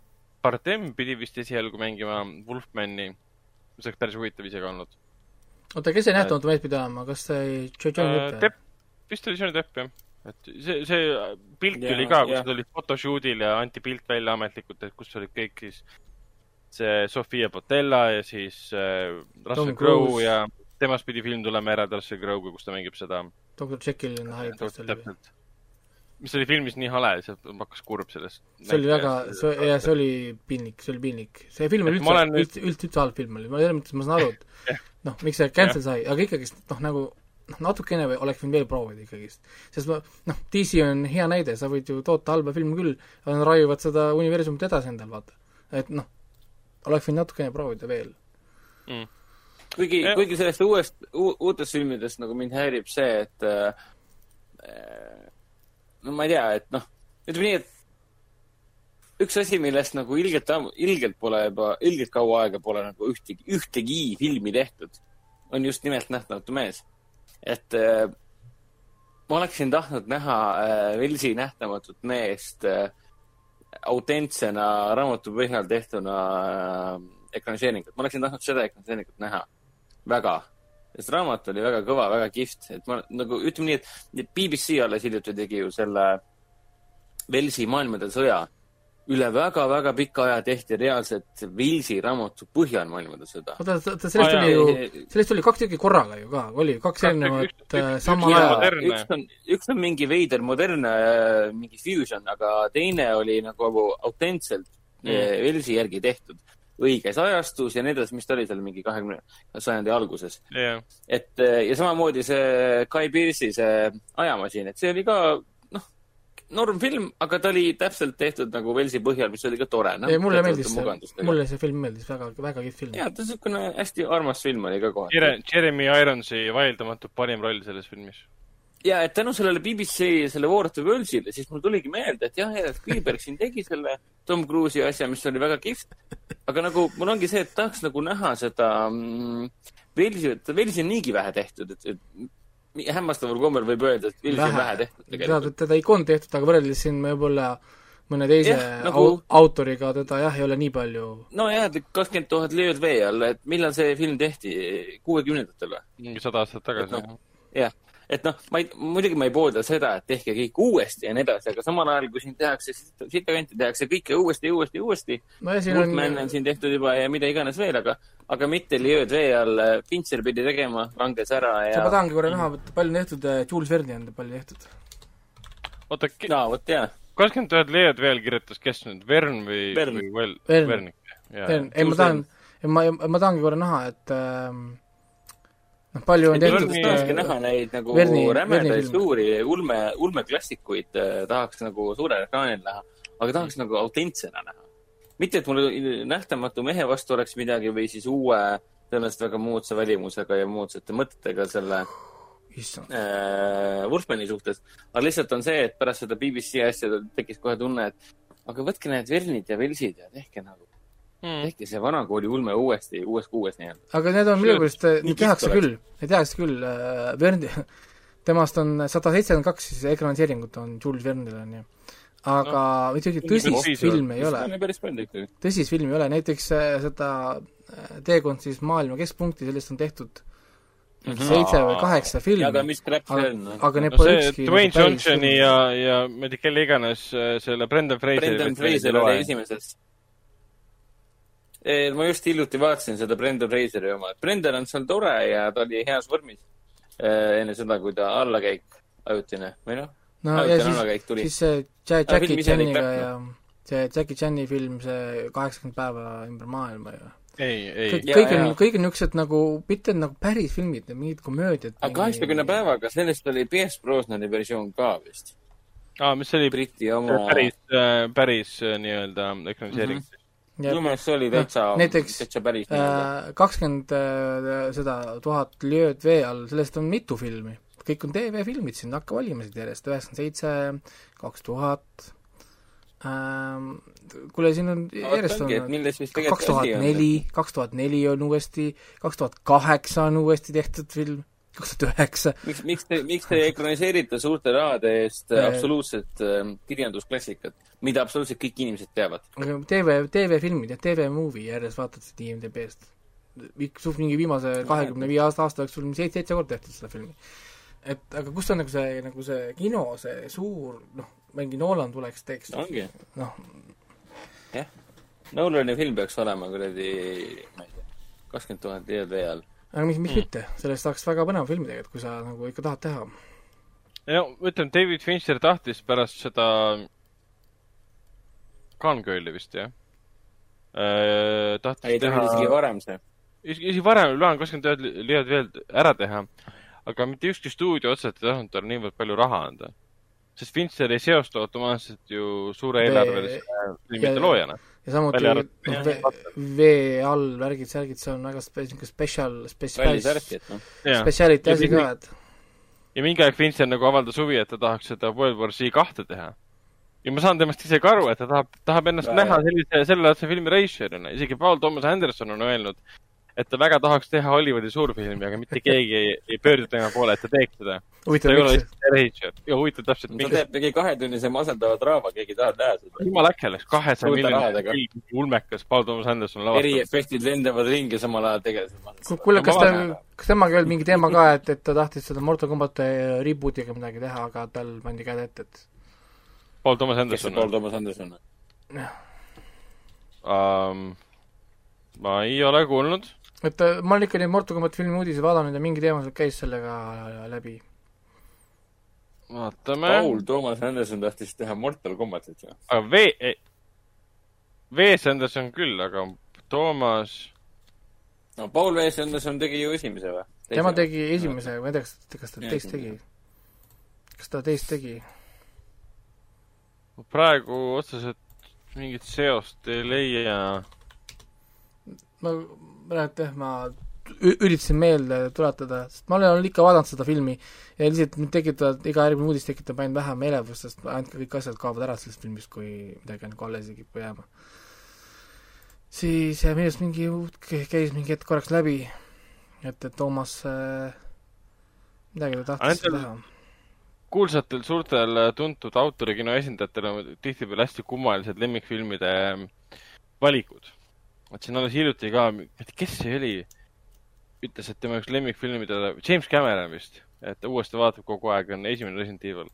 Bardem pidi vist esialgu mängima Wolfmani, mis oleks päris huvitav isegi olnud. oota, kes see nähtamatu mees pidi olema, kas see oli Johnny Depp või? Depp, vist oli Johnny Depp jah. et see, see pilt Jaa, oli ka, kus nad olid photoshoot'il ja anti pilt välja ametlikult, et kus olid kõik siis see Sofia Botella ja siis äh, Russell Tom Crowe ja temast pidi film tulema eraldi Russell Crowe'ga, kus ta mängib seda. doktor Jekyll and Hyde täpselt. Mis oli filmis nii hale, see hakkas kurb sellest. see oli väga, see, ja see oli piinlik, see oli piinlik. see film oli üldse üldse, üldse, üldse halb film oli, ma selles mõttes, ma saan aru, et noh, miks see cancel sai, aga ikkagist noh, nagu noh, natukene või oleks võinud veel proovida ikkagist. sest ma, noh, DC on hea näide, sa võid ju toota halba filmi küll, aga nad raiuvad seda universumit edasi endal, vaata. et noh, oleks võinud natukene proovida veel. mm.. kuigi kuigi sellest uuest, uutest filmidest nagu mind häirib see, et äh, no ma ei tea, et noh, ütleme nii, et üks asi, millest nagu ilgelt, ilgelt pole juba, ilgelt kaua aega pole nagu ühtegi, ühtegi filmi tehtud, on just nimelt Nähtamatu mees. et äh, ma oleksin tahtnud näha äh, Velsi Nähtamatut meest äh, autentsena raamatu põhjal tehtuna äh, ekraniseeringut. ma oleksin tahtnud seda ekraniseeringut näha. väga. Sest raamat oli väga kõva, väga kihvt, et ma nagu ütleme nii, et BBC alles hiljuti tegi ju selle Velsi maailmade sõja üle väga-väga pika aja tehti reaalselt Wilsi raamatu põhjal maailmada sõda. oota, oota, sellest oli ju, sellest oli kaks tükki korraga ju ka, oli kaks erinevat äh, üks- samal ajal. üks on, üks on mingi veider modernne äh, mingi fusion, aga teine oli nagu autentselt Mm. mm. Velsi järgi tehtud. Õiges ajastus ja nii edasi, mis ta oli seal mingi kahekümne sajandi alguses. jah, et äh, ja samamoodi see Guy Pearce'i see ajamasin, et see oli ka noh, normfilm, aga ta oli täpselt tehtud nagu Velsi põhjal, mis oli ka tore no,. ei, mulle meeldis see, mulle see film meeldis, väga, väga kihvt film. ja ta niisugune hästi armas film oli ka kohati. Jeremy Ironsi vaieldamatult parim roll selles filmis. Ja et tänu sellele BBC selle War of the Worlds'ile, siis mul tuligi meelde, et jah, ja Spielberg siin tegi selle Tom Cruise'i asja, mis oli väga kihvt. aga nagu mul ongi see, et tahaks nagu näha seda mm, Velsi, et Velsi on niigi vähe tehtud, et, et hämmastaval kombel võib öelda, et Velsi on vähe tehtud tead, tegelikult. et teda ikka on tehtud, aga võrreldes siin võib-olla mõne teise Jah, nagu... autoriga teda jah, ei ole nii palju nojah, et kakskümmend tuhat lööd vee all, et millal see film tehti, kuuekümnendatel või? mingi sada aastat tagasi jah, et noh, ma ei, muidugi ma ei poolda seda, et tehke kõik uuesti ja nii edasi, aga samal ajal, kui siin tehakse, siit kanti tehakse kõike uuesti, uuesti, uuesti. no siin on Wolfman on siin tehtud juba ja mida iganes veel, aga, aga mitte Liööd vee all. Fincher pidi tegema, langes ära ja ma. tahangi korra näha, et palju on tehtud, Jules Verne'i on palju tehtud. oota, no vot jaa, kakskümmend tuhat leiad veel kirjutas, kes nüüd, Vern või, Vern. või Vern. Vernik? ei, ma tahan, ma, ma tahangi korra näha, et ähm, noh, palju on et tehtud. Tahakski näha neid nagu Verni- Verni rämedaid suuri ulme, ulmeklassikuid eh, tahaks nagu suurel ekraanil näha, aga tahaks nagu autentsena näha. mitte, et mul nähtamatu mehe vastu oleks midagi või siis uue, tõenäoliselt väga moodsa välimusega ja moodsate mõtetega selle issand, äh, Wolfmani suhtes, aga lihtsalt on see, et pärast seda BBC asja tekkis kohe tunne, et aga võtke need Vernid ja Velsid ja tehke nagu, Hmm. tehke see vanakooli ulme uuesti, uues kuues nii-öelda. aga need on millegipärast, nii neid tehakse küll, neid tehakse küll äh,, Verni, temast on sada seitsekümmend kaks siis ekraniseeringut on Jules Vernil on ju. aga no, ühtegi tõsist filmi ei ole, päris palju ikkagi. tõsist filmi ei ole, näiteks äh, seda Teekond siis maailma keskpunkti, sellest on tehtud Mhm. seitse või kaheksa aga filmi, mis crap see on? aga need pole ükski Dwayne Johnsoni ja, ja ma ei tea, kelle iganes selle Brendan Fraseri Brendan Fraser oli. esimeses. Ma just hiljuti vaatasin seda Brendan Fraseri oma, et Brendan on seal tore ja ta oli heas vormis eh, enne seda, kui ta allakäik, ajutine või noh, no ja siis, siis see Ja- Aga Jackie oli Chaniga ja see Jackie Chani film, see kaheksakümmend päeva ümber maailma ju. ei, ei kõik, kõik on kõik on niisugused nagu, mitte nagu päris filmid, mingid komöödiad. aga kaheksakümne. päevaga, sellest oli Pierce Brosnani versioon ka vist. aa, mis see oli Briti oma. päris, päris äh, nii-öelda ekraniseering mm. Minu meelest see oli täitsa, näiteks, täitsa päris. äh, kakskümmend seda tuhat lööd vee all, sellest on mitu filmi. kõik on TV-filmid siin, hakka valima siit järjest, üheksakümmend seitse, kaks tuhat, kuule, siin on järjest on kaks tuhat neli, kaks tuhat neli on uuesti, kaks tuhat kaheksa on uuesti tehtud film, kaks tuhat üheksa, miks, miks te, miks te ei ekraniseerita suurte rahade eest Äh. absoluutset äh, kirjandusklassikat, mida absoluutselt kõik inimesed teavad? aga TV, TV-filmid ja TV-movie järjest vaatad seda IMDB-st. suht mingi viimase kahekümne viie aasta, aasta jooksul on seitse, seitse korda tehtud seda filmi. et aga kus on nagu see, nagu see kino, see suur, noh, mingi Nolan tuleks, teeks, ongi, noh, jah. Nolani film peaks olema kuradi, ma ei tea, kakskümmend tuhat vee all. Aga miks, miks mitte, sellest saaks väga põnev film tegelikult, kui sa nagu ikka tahad teha. no ütleme, David Fincher tahtis pärast seda Gone Girli vist jah? tahtis ei, oli isegi varem see. isegi varem plaan kakskümmend tuhat liiad veel ära teha, aga mitte ükski stuudio otseselt ei tahtnud talle niivõrd palju raha anda. sest Fincher ei seostu automaatselt ju suure eelarvelise filmide ja- loojana. Ja samuti noh vee, vee all värgid, särgid, see on väga spe-, niisugune special, värk, et noh. Ja asi ka, et ja mingi aeg Fincher nagu avaldas huvi, et ta tahaks seda World War Z kahte teha. ja ma saan temast ise ka aru, et ta tahab, tahab ennast Jaa, näha sellise, sellelaadse filmi režissöörina, isegi Paul Thomas Anderson on öelnud, et ta väga tahaks teha Hollywoodi suurfilmi, aga mitte keegi ei, ei pöördu tema poole, et ta teeks seda. Ta huvitav, ei ole miks, režissöör ja huvitav täpselt, ta teeb mingi kahetunnise masendava draama, keegi ei taha näha seda. jumala äkki oleks kahesaja miljoni ulmekas Paul Thomas Anderson lavastab. eriefektid lendavad ringi samal ajal tegelased. kuule, kas ta kas temaga oli mingi teema ka, et, et ta tahtis seda Mortal Combati reboot'iga midagi teha, aga tal pandi käed ette, et Paul Thomas kes see Anderson Paul. Thomas Anderson on? um,. ma ei ole kuulnud. et äh, ma olen ikka neid Mortal Combat filmi uudiseid vaadanud ja mingi teema sealt käis sellega läbi. vaatame. Paul Thomas Anderson tahtis teha Mortal Combatit ju. aga V, V-s Anderson küll, aga Toomas, no Paul W. Anderson tegi ju esimese või? tema tegi esimese, ma ei tea, kas, kas ta teist tegi. kas ta teist tegi? praegu otseselt mingit seost ei leia. ma, mäletan jah, ma üritasin meelde tuletada, sest ma olen ikka vaadanud seda filmi ja lihtsalt mind tekitavad, iga järgmine uudis tekitab ainult vähem elevust, sest ainult kõik asjad kaovad ära sellest filmist, kui midagi nagu alles kipub jääma. siis äh, minu arust mingi käis mingi hetk korraks läbi, et, et Toomas äh, midagi ta tahtis Nendel- teha. kuulsatel suurtel tuntud autorikino esindajatel on tihtipeale hästi kummalised lemmikfilmide ähm, valikud. et siin alles hiljuti ka, kes see oli, ütles, et tema üks lemmikfilmide, James Cameron vist, et ta uuesti vaatab kogu aeg, on esimene Resident Evil.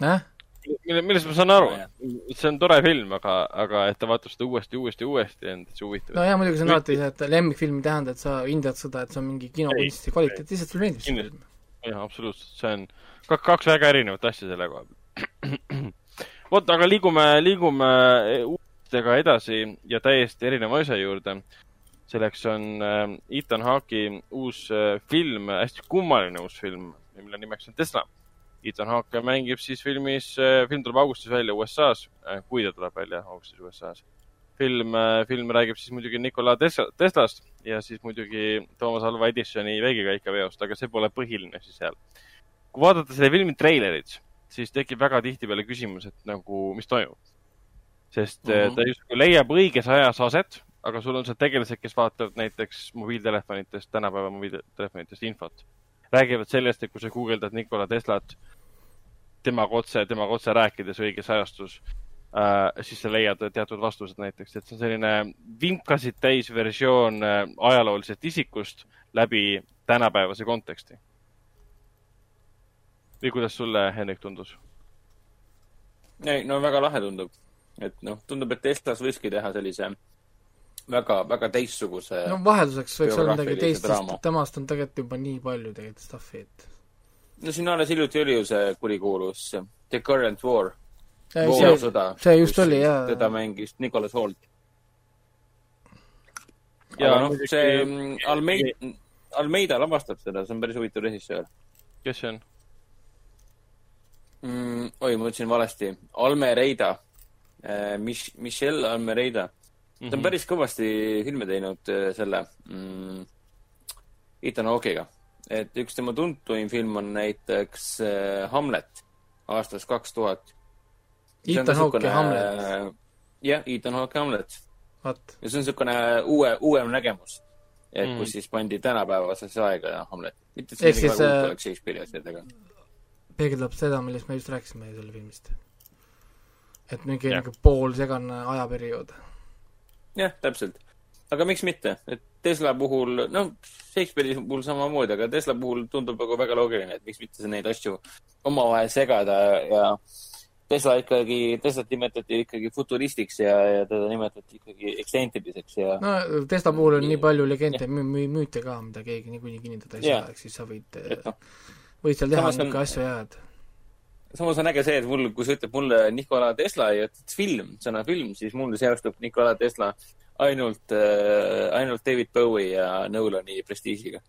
jah, mille, millest ma saan aru, see on tore film, aga, aga et ta vaatab seda uuesti, uuesti, uuesti, on täitsa huvitav no jaa, muidugi see on alati see, et lemmikfilm ei tähenda, et sa hindad seda, et see on mingi kinokunsti kvaliteet, lihtsalt sulle meeldib see film. jah, absoluutselt, see on kaks, kaks väga erinevat asja selle koha peal. vot, aga liigume, liigume uudistega edasi ja täiesti erineva asja juurde. Selleks on äh, Ethan Hawke'i uus äh, film, hästi kummaline uus film, mille nimeks on Tesla. Ethan Hawke mängib siis filmis äh,, film tuleb augustis välja USA-s äh,, kui ta tuleb välja augustis USA-s. film äh,, film räägib siis muidugi Nikola Tesla, Teslast ja siis muidugi Toomas Alva Edisoni veegikäikaveost, aga see pole põhiline siis seal kui vaadata selle filmi treilerit, siis tekib väga tihtipeale küsimus, et nagu, mis toimub. sest mm. -hmm. ta justkui leiab õiges ajas aset, aga sul on seal tegelased, kes vaatavad näiteks mobiiltelefonitest, tänapäeva mobiiltelefonitest infot. räägivad sellest, et kui sa guugeldad Nikola Teslat, temaga otse, temaga otse rääkides õiges ajastus äh,, siis sa leiad teatud vastused näiteks, et see on selline vimkasid täis versioon äh, ajaloolisest isikust läbi tänapäevase konteksti või kuidas sulle, Hendrik, tundus? ei, no väga lahe tundub. et noh, tundub, et Teslas võikski teha sellise väga, väga teistsuguse no vahelduseks võiks olla midagi teist, sest temast on tegelikult juba nii palju tegelikult stuff'i, et no siin alles hiljuti oli ju see kurikuulus The Current War, see, voosõda. see just oli, jaa. teda mängis Nicholas Holt. Ja noh, see mm, Almeida, Almeida lavastab seda, see on päris huvitav režissöör kes see on? mm,. oi, ma ütlesin valesti. Almereida eh,. Mich-, Michelle Almereida. Ta on päris kõvasti filme teinud eh, selle mm, Ethan Hawke'iga. et üks tema tuntuim film on näiteks eh, Hamlet aastast kaks tuhat. Ethan Hawke ja Hamlet,. jah, Ethan Hawke Hamlet ja see on niisugune uue, uuem nägemus. et Mm. kus siis pandi tänapäevasesse aega ja Hamlet. mitte, et see midagi siis, väga äh, uut oleks Shakespeare'i asjadega. peegeldab seda, millest me just rääkisime selle filmist. et mingi niisugune poolsegane ajaperiood. jah, täpselt. aga miks mitte, et Tesla puhul, no Shakespeare'i puhul samamoodi, aga Tesla puhul tundub nagu väga loogiline, et miks mitte neid asju omavahel segada ja Tesla ikkagi, Teslat nimetati ikkagi futuristiks ja, ja teda nimetati ikkagi ekstsentriliseks ja no. Tesla puhul on nii palju legende, müüte ka, mida keegi niikuinii kinnitada ei saa, ehk siis sa võid, noh, võid seal teha niisugune asju ajada. Samas on äge see, et mul, kui sa ütled mulle Nikola Tesla ja ütled film, sõna film, siis mulle seostub Nikola Tesla ainult äh,, ainult David Bowie ja Nolani prestiižiga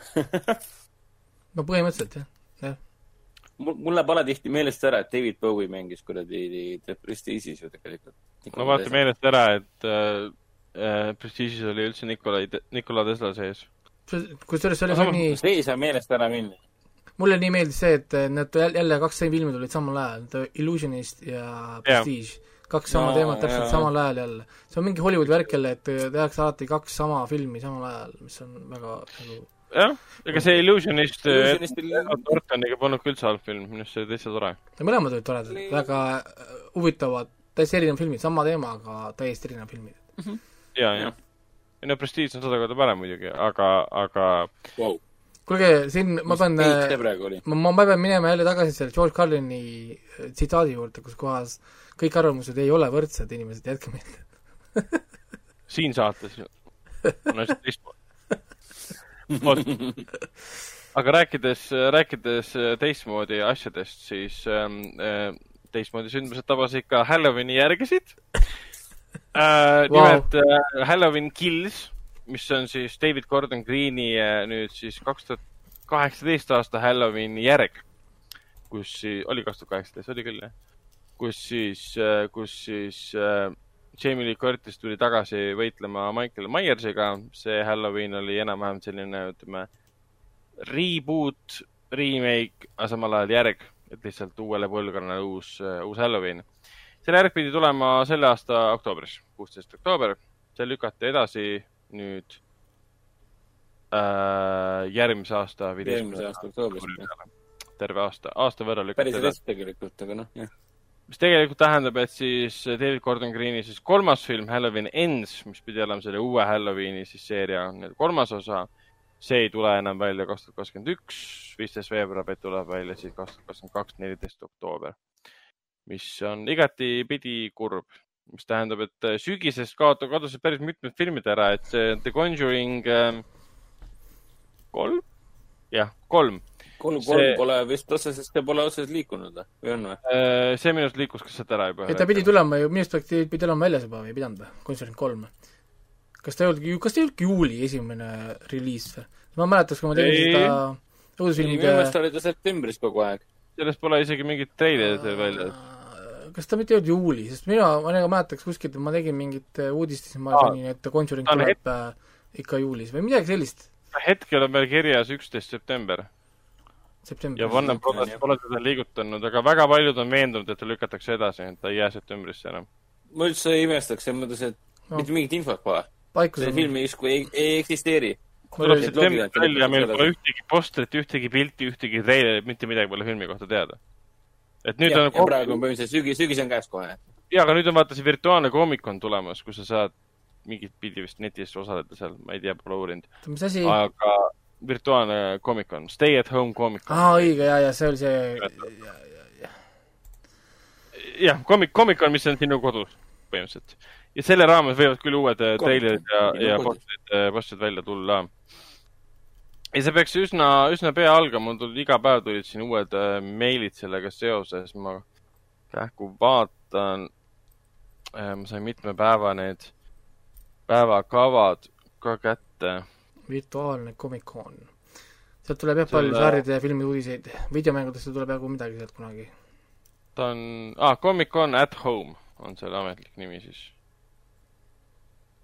no põhimõtteliselt jah, jah. mul, mul läheb alati meelest ära, et David Bowie mängis kuradi The Prestige'is ju tegelikult. no vaata. meelest ära, et äh, äh, Prestige'is oli üldse Nikola, Nikola Tesla sees. kusjuures see oli ka nii, see ei saa meelest ära minna. Mulle nii meeldis see, et need jälle kaks filmi tulid samal ajal, The Illusionist ja Prestige. kaks sama No, teemat täpselt jaa. samal ajal jälle. see on mingi Hollywoodi värk jälle, et tehakse alati kaks sama filmi samal ajal, mis on väga nagu jah, ega see Illusionist, Nortoniga polnud ka üldse halb film, minu arust see oli täitsa tore. ja mõlemad olid toredad, väga äh, huvitavad, täiesti erinevad filmid, sama teema, aga täiesti erinevad filmid. ja, ja Jah.. ei no Prestige on sada korda parem muidugi, aga, aga Wow. kuulge, siin ma pean, oli? ma, ma, ma pean minema jälle tagasi selle George Carlini äh, tsitaadi juurde, kus kohas kõik arvamused ei ole võrdsed, inimesed, jätke meelde. siin saates on asjad teistmoodi. aga rääkides, rääkides teistmoodi asjadest, siis ähm, äh, teistmoodi sündmused tabasid ka Halloweeni järgisid äh,. Vau. nimelt äh, Halloween Kills, mis on siis David Gordon Greeni äh, nüüd siis kaks tuhat kaheksateist aasta Halloweeni järg, kus siis, oli kaks tuhat kaheksateist, oli küll jah, kus siis, kus siis äh, Jamie Lee Curtis tuli tagasi võitlema Michael Myersiga. see Halloween oli enam-vähem selline, ütleme, reboot, remake, aga samal ajal järg, et lihtsalt uuele põlvkonnale uus, uus Halloween. selle järg pidi tulema selle aasta oktoobris, kuusteist oktoober. see lükati edasi nüüd äh, järgmise aasta eelmise aasta oktoobris. terve aasta, aasta võrra lükati päris rets tegelikult, aga noh, jah. mis tegelikult tähendab, et siis David Gordon Greeni siis kolmas film Halloween Ends, mis pidi olema selle uue Halloweeni siis seeria kolmas osa, see ei tule enam välja kaks tuhat kakskümmend üks, viisteist veebruar, vaid tuleb välja siis kaks tuhat kakskümmend kaks, neliteist oktoober. mis on igatipidi kurb, mis tähendab, et sügisest kaota, kadusid päris mitmed filmid ära, et see The Conjuring ähm, kolm, jah, kolm kolm, See- kolm pole vist otseselt, see pole otseselt liikunud või, on või? Äh, see minu arust liikus ka sealt ära juba. et ta pidi tulema ju, minu arust pidi, olema väljas juba või ei pidanud või, Conjuring kolm. kas ta ei olnudki, kas ta ei olnudki juuli esimene reliis või? ma mäletaks, kui ma tegin Ei. seda minu uudisfilmide meelest oli ta septembris kogu aeg. sellest pole isegi mingit treilerit veel väljas. Kas ta mitte ei olnud juuli, sest mina, ma nagu mäletaks kuskilt, et ma tegin mingit äh, uudist siis ma panin, et Conjuring tuleb äh, ikka juulis või midagi sellist, hetkel on veel kirjas üksteist september septembris ja Warner Brothers pole teda liigutanud, aga väga paljud on veendunud, et ta lükatakse edasi, et ta ei jää septembrisse enam. ma üldse ei imestaks, selles mõttes, et No. mitte mingit infot pole. see film justkui ei, ei eksisteeri. tuleb septembris välja, meil pole ühtegi postrit, ühtegi pilti, ühtegi treilerit, mitte midagi pole filmi kohta teada. Et nüüd ja, on ja praegu on põhimõtteliselt sügis, sügis on käes kohe. jaa, aga nüüd on vaata see virtuaalne koomikon tulemas, kus sa saad mingit pidi vist netis osaleda seal, ma ei tea, pole uurinud. aga virtuaalne koomikon, Stay at home koomikon. aa, õige, jaa, jaa, see oli see, jah, komik, komikon, mis on sinu kodus põhimõtteliselt. ja selle raames võivad küll uued äh, treilerid ja, ja postid, postid välja tulla. Ja see peaks üsna, üsna pea algama, mul tuli iga päev tulid siin uued äh, meilid sellega seoses, ma kähku vaatan. ma sain mitme päeva need päevakavad ka kätte. virtuaalne Comic-Con. sealt tuleb jah Selle- palju sarjade ja filmide uudiseid, videomängudest ei tule peaaegu midagi sealt kunagi. ta on ah,, Comic-Con at home on selle ametlik nimi siis.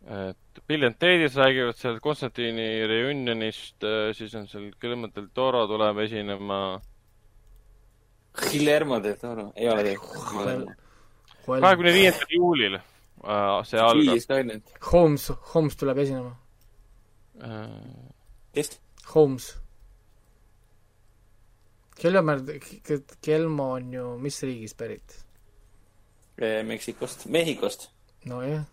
Et Bill and Teddy's räägivad seal Konstantini reunionist, siis on seal Guillermo del Toro tuleb esinema. Guillermo del Toro, ei ole tegelikult. kahekümne viiendal juulil äh, see algab. Holmes, Holmes tuleb esinema. äh,. kes? Holmes. Kelmo, Kelmo on ju mis riigist pärit? Meksikost, Mehhikost. nojah.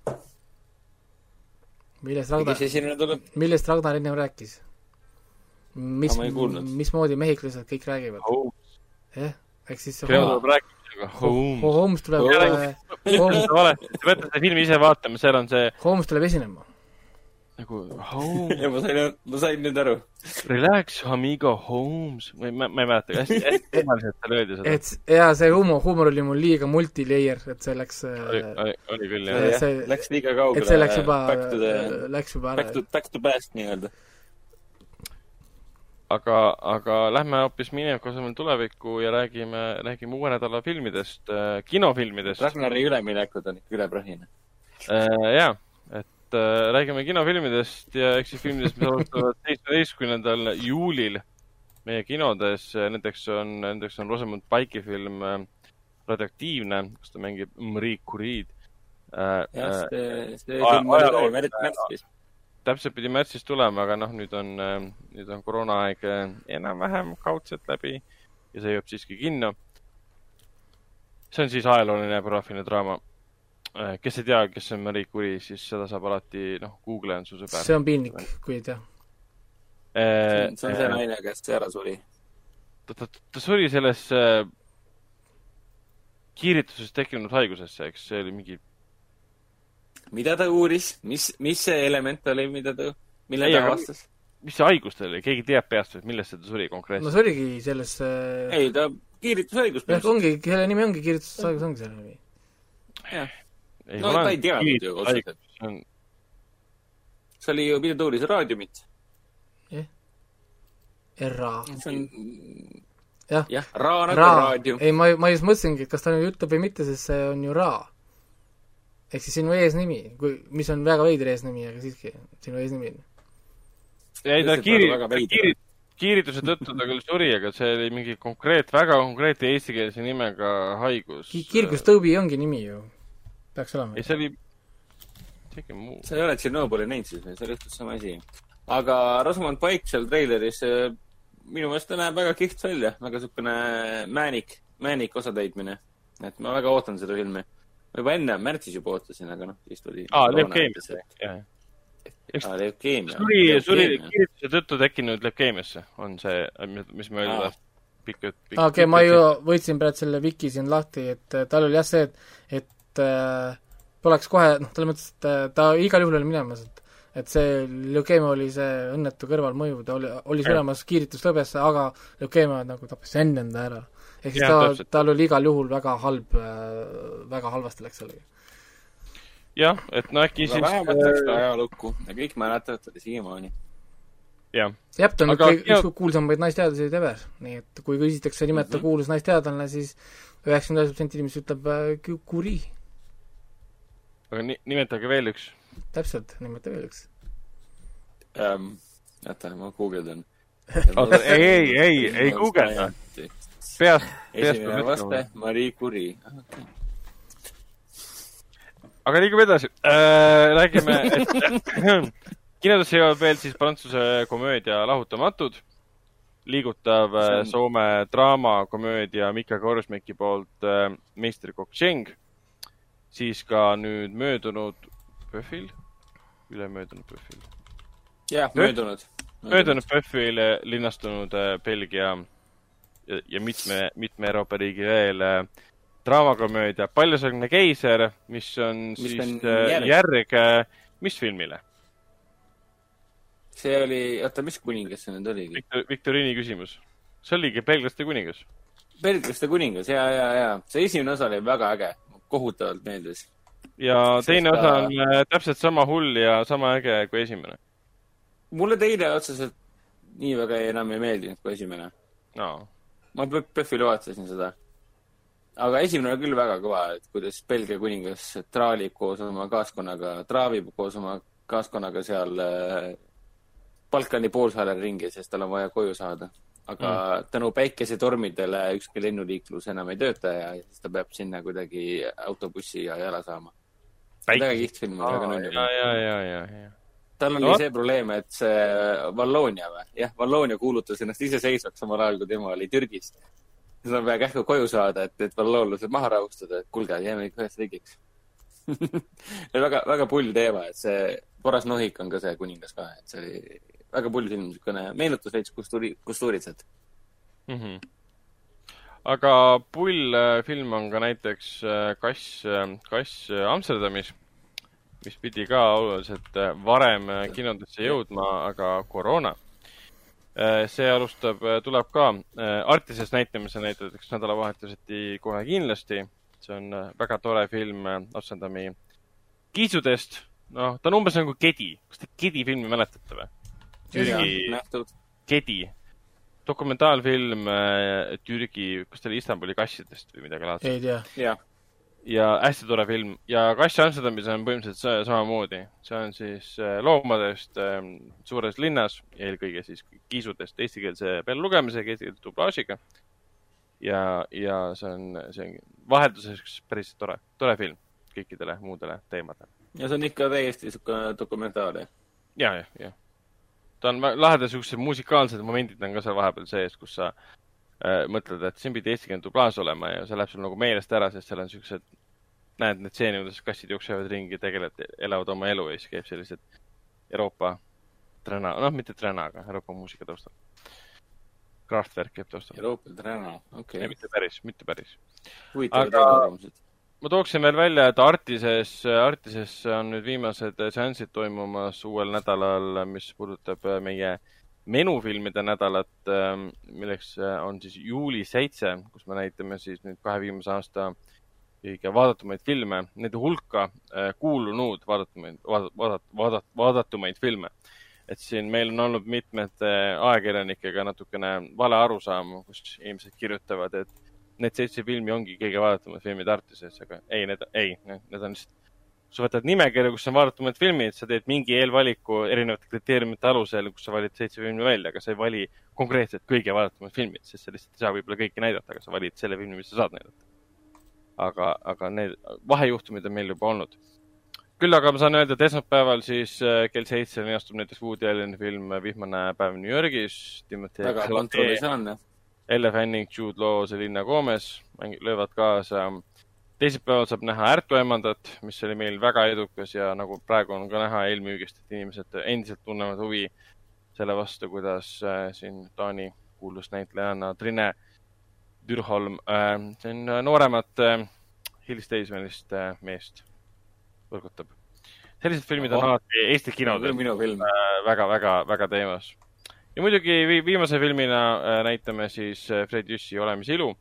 Millest Ragnar tuleb? millest Ragnar ennem rääkis? mis mismoodi mehhiklased kõik räägivad? Jah, ehk siis see Holmes, tuleb rääkimisega, Holmes. Holmes tuleb Holmes., Holmes, valesti, te peate seda filmi ise vaatama, seal on see Holmes tuleb esinema. Nagu Holmes, ja ma sain, ma sain nüüd aru. relax, amigo Holmes või ma, ma ei mäleta, hästi, hästi kummaliselt seal öeldi seda. et jaa, see huumor, huumor oli mul liiga multilayer, et see läks, oli, oli, oli küll jah. see- Läks liiga kaugele. et see läks juba Back to the, läks juba back to ära., back to past nii-öelda. aga, aga lähme hoopis mineviku asemel tulevikku ja räägime, räägime uue nädala filmidest, kinofilmidest. Ragnari üleminekud on ikka üleprahine. jaa, et äh, räägime kinofilmidest ja eks siis filmidest, mis alustavad seitsmeteistkümnendal juulil meie kinodes. Nendeks on, nendeks on Rosamund Paiki film äh, Radioaktiivne, kus ta mängib Marie Curie'd äh,. jah, see, see aja- film oli märtsis. täpselt pidi märtsis tulema, aga noh, nüüd on, nüüd on koroonaaeg äh, enam-vähem kaudselt läbi ja see jõuab siiski kinno. see on siis ajalooline biograafiline draama. Kes ei tea, kes on Marie Curie, siis seda saab alati, noh, Google on su sõber. see on piinlik, kui ei tea. see on see naine, kes ära suri. ta, ta, ta suri selles äh, kiirituses tekkinud haigusesse, eks see oli mingi, mida ta uuris, mis, mis see element oli, mida ta, mille Ei, ta avastas? mis see haigus tal oli, keegi teab peast, et millest ta suri no konkreetselt? see oligi selles ei, ta kiiritushaigus jah, ongi, selle nimi ongi kirjutushaigus, ongi selle nimi. No ta ei teadnud ju otseselt. see oli ju, mida ta uuris, raadiumit. RA. see on, jah, jah, ra nagu Ra, raadium. ei ma, ma just mõtlesingi, et kas ta nüüd ütleb või mitte, sest see on ju Ra. ehk siis sinu eesnimi, kui, mis on väga veider eesnimi, aga siiski sinu eesnimi ei ta kiiri- kiiri-, kiirituse tõttu ta küll suri, aga see oli mingi konkreet, väga konkreetne eestikeelse nimega haigus. kiirgustõubi ongi nimi ju, peaks olema ei, see oli midagi muu. sa ei ole Tšernobõli näinud siis või, see oli just sama asi. aga Rosamond Pike seal treileris, minu meelest ta näeb väga kihvt välja, väga siukene määnik, määnik osatäitmine. et ma väga ootan seda filmi. ma juba enne, märtsis juba ootasin, aga noh, siis tuli. aa, leukeemia, jah. eks aa, leukeemia. suri, suri kiirituse tõttu tekkinud leukeemiasse, on see, mis ma öelda tahtsin. pikk jutt. okei okay,, ma ju võtsin praegu selle Viki siin lahti, et tal oli jah see, et, et äh, poleks kohe, noh, selles mõttes, et äh, ta igal juhul oli minemas, et et see leukeemia oli see õnnetu kõrvalmõju, ta oli, oli Jah. suremas kiiritustõbesse, aga leukeemia nagu tappis enne enda ära. ehk siis Jah, ta tal oli igal juhul väga halb, väga halvasti läks sellega. jah, et no äkki aga siis, vähemalt läks ta ajalukku ja kõik mäletavad teda siiamaani. jah, jah, ta on Aga- üks üks kuulsamaid naisteaduseid ever, nii et kui küsitakse nimeta Mhm. kuulus naisteadlane, siis üheksakümmend üheksa protsenti inimesi ütleb äh, Cu- Curie, aga ni-, nimetage veel üks. täpselt, nimeta veel üks. Ähm, oota, ma guugeldan. Oota, ei, ei, ei, ei guugelda.. peast, peast esimene vaste, Marie Curie. aga liigume edasi äh,. räägime, et kinodesse jõuab veel siis prantsuse komöödia Lahutamatud. liigutav See äh, on- Soome draamakomöödia Mika Korsmäki poolt äh, Meisterkokk Cheng. Siis ka nüüd möödunud PÖFFil, ülemöödunud PÖFFil, jah, möödunud. möödunud PÖFFil linnastunud äh, Belgia ja, ja mitme, mitme Euroopa riigi veel äh, draamakomöödia Paljasõnaline keiser, mis on Mis siis äh, järg. järg mis filmile? see oli, oota, mis kuningas see nüüd oligi? Viktor, Viktoriini küsimus. see oligi belglaste kuningas. belglaste kuningas, ja, ja, ja see esimene osa oli väga äge, kohutavalt meeldis. ja Sest teine ta- osa on äh, täpselt sama hull ja sama äge kui esimene. mulle teine otseselt nii väga ei, enam ei meeldinud kui esimene. no ma PÖFFil vaatasin seda. aga esimene oli küll väga kõva, et kuidas Belgia kuningas traalib koos oma kaaskonnaga, traavib koos oma kaaskonnaga seal äh, Balkani poolsaarel ringi, sest tal on vaja koju saada. Aga mm. tänu päikesetormidele ükski lennuliiklus enam ei tööta ja siis ta peab sinna kuidagi autobussi ja jala saama. väga kihvt film, väga nunnu ja, ja, ja, ja, ja. tal oli No. see probleem, et see Valloonia või, jah, Valloonia kuulutas ennast iseseisvaks samal ajal, kui tema oli Türgis. siis on vaja kähku koju saada, et, et valloonlased maha rahustada, et kuulge, jääme ikka üheks riigiks. väga, väga pull teema, et see Boris Nohik on ka see kuningas ka, et see oli väga pull film, niisugune meenutus veits Kusturi, Kusturitset. Mm -hmm. aga pull äh, film on ka näiteks äh, Kass, Kass äh, Amsterdamis, mis pidi ka oluliselt varem kinodesse jõudma, aga koroona. see alustab, tuleb ka Artises näitamise näiteks nädalavahetuseti kohe kindlasti. see on väga tore film Amsterdami kiisudest. noh, ta on umbes nagu Kedi. kas te Kedi filmi mäletate või? Türgi nähtud. Kedi, dokumentaalfilm äh, Türgi, kas ta oli Istanbuli kassidest või midagi laadset. ei tea. jah, ja hästi tore film ja Kass Amsterdamis on põhimõtteliselt sa- samamoodi. see on siis äh, loomadest äh, suures linnas, eelkõige siis kiisudest eestikeelse pealelugemisega, eestikeelse dublaažiga. ja, ja see on, see on vahelduseks päris tore, tore film kõikidele muudele teemadele. ja see on ikka täiesti niisugune dokumentaal, jah. ja, ja, ja. Ta on lahedad siuksed musikaalsed momendid on ka seal vahepeal sees, kus sa äh, mõtled, et siin pidi eestikeelne dublaaž olema ja see läheb sul nagu meelest ära, sest seal on siuksed, näed need stseenid, kuidas kassid jooksevad ringi, tegelevad, elavad oma elu ja siis käib sellised Euroopa Trena, noh, mitte Trena, aga Euroopa muusika taustal. Kraftwerk käib taustal. Euroopa Trena, okei ei, mitte päris, mitte päris. huvitavad Aga- arvamused. Ma tooksin veel välja, et Artises, Artises on nüüd viimased seansid toimumas uuel nädalal, mis puudutab äh, meie menufilmide nädalat, milleks äh, on siis juuli seitse, kus me näitame siis nüüd kahe viimase aasta kõige vaadatumaid filme, nende hulka äh, kuulunud vaadatumaid, vaadat-, vaadat-, vaadat-, vaadatumaid filme. et siin meil on olnud mitmete ajakirjanikega natukene vale arusaam, kus inimesed kirjutavad, et need seitse filmi ongi kõige vaadatumad filmid Artises, aga ei, need, ei, need on lihtsalt, sa võtad nimekirja, kus on vaadatumad filmid, sa teed mingi eelvaliku erinevate kriteeriumite alusel, kus sa valid seitse filmi välja, aga sa ei vali konkreetselt kõige vaadatumad filmid, sest sa lihtsalt ei saa võib-olla kõiki näidata, aga sa valid selle filmi, mis sa saad näidata. aga, aga need vahejuhtumid on meil juba olnud. küll aga ma saan öelda, et esmaspäeval siis äh, kell seitse linastub näiteks Woody Alleni film Vihmane päev New Yorgis. väga kontroversiaalne. Elle Fanning, Jude Law, Selina Gomez mängi- löövad kaasa. teisipäeval saab näha Ärtuemandat, mis oli meil väga edukas ja nagu praegu on ka näha eelmüügist, et inimesed endiselt tunnevad huvi selle vastu, kuidas äh, siin Taani kuulus näitlejanna Trine Dürholm äh,, see on äh, nooremat hilisteismelist meest võrgutab. sellised filmid on Ohoh. alati Eesti kinodes väga-väga-väga teemas. Ja muidugi vi viimase filmina äh, näitame siis äh, Fred Jüssi Olemisillu,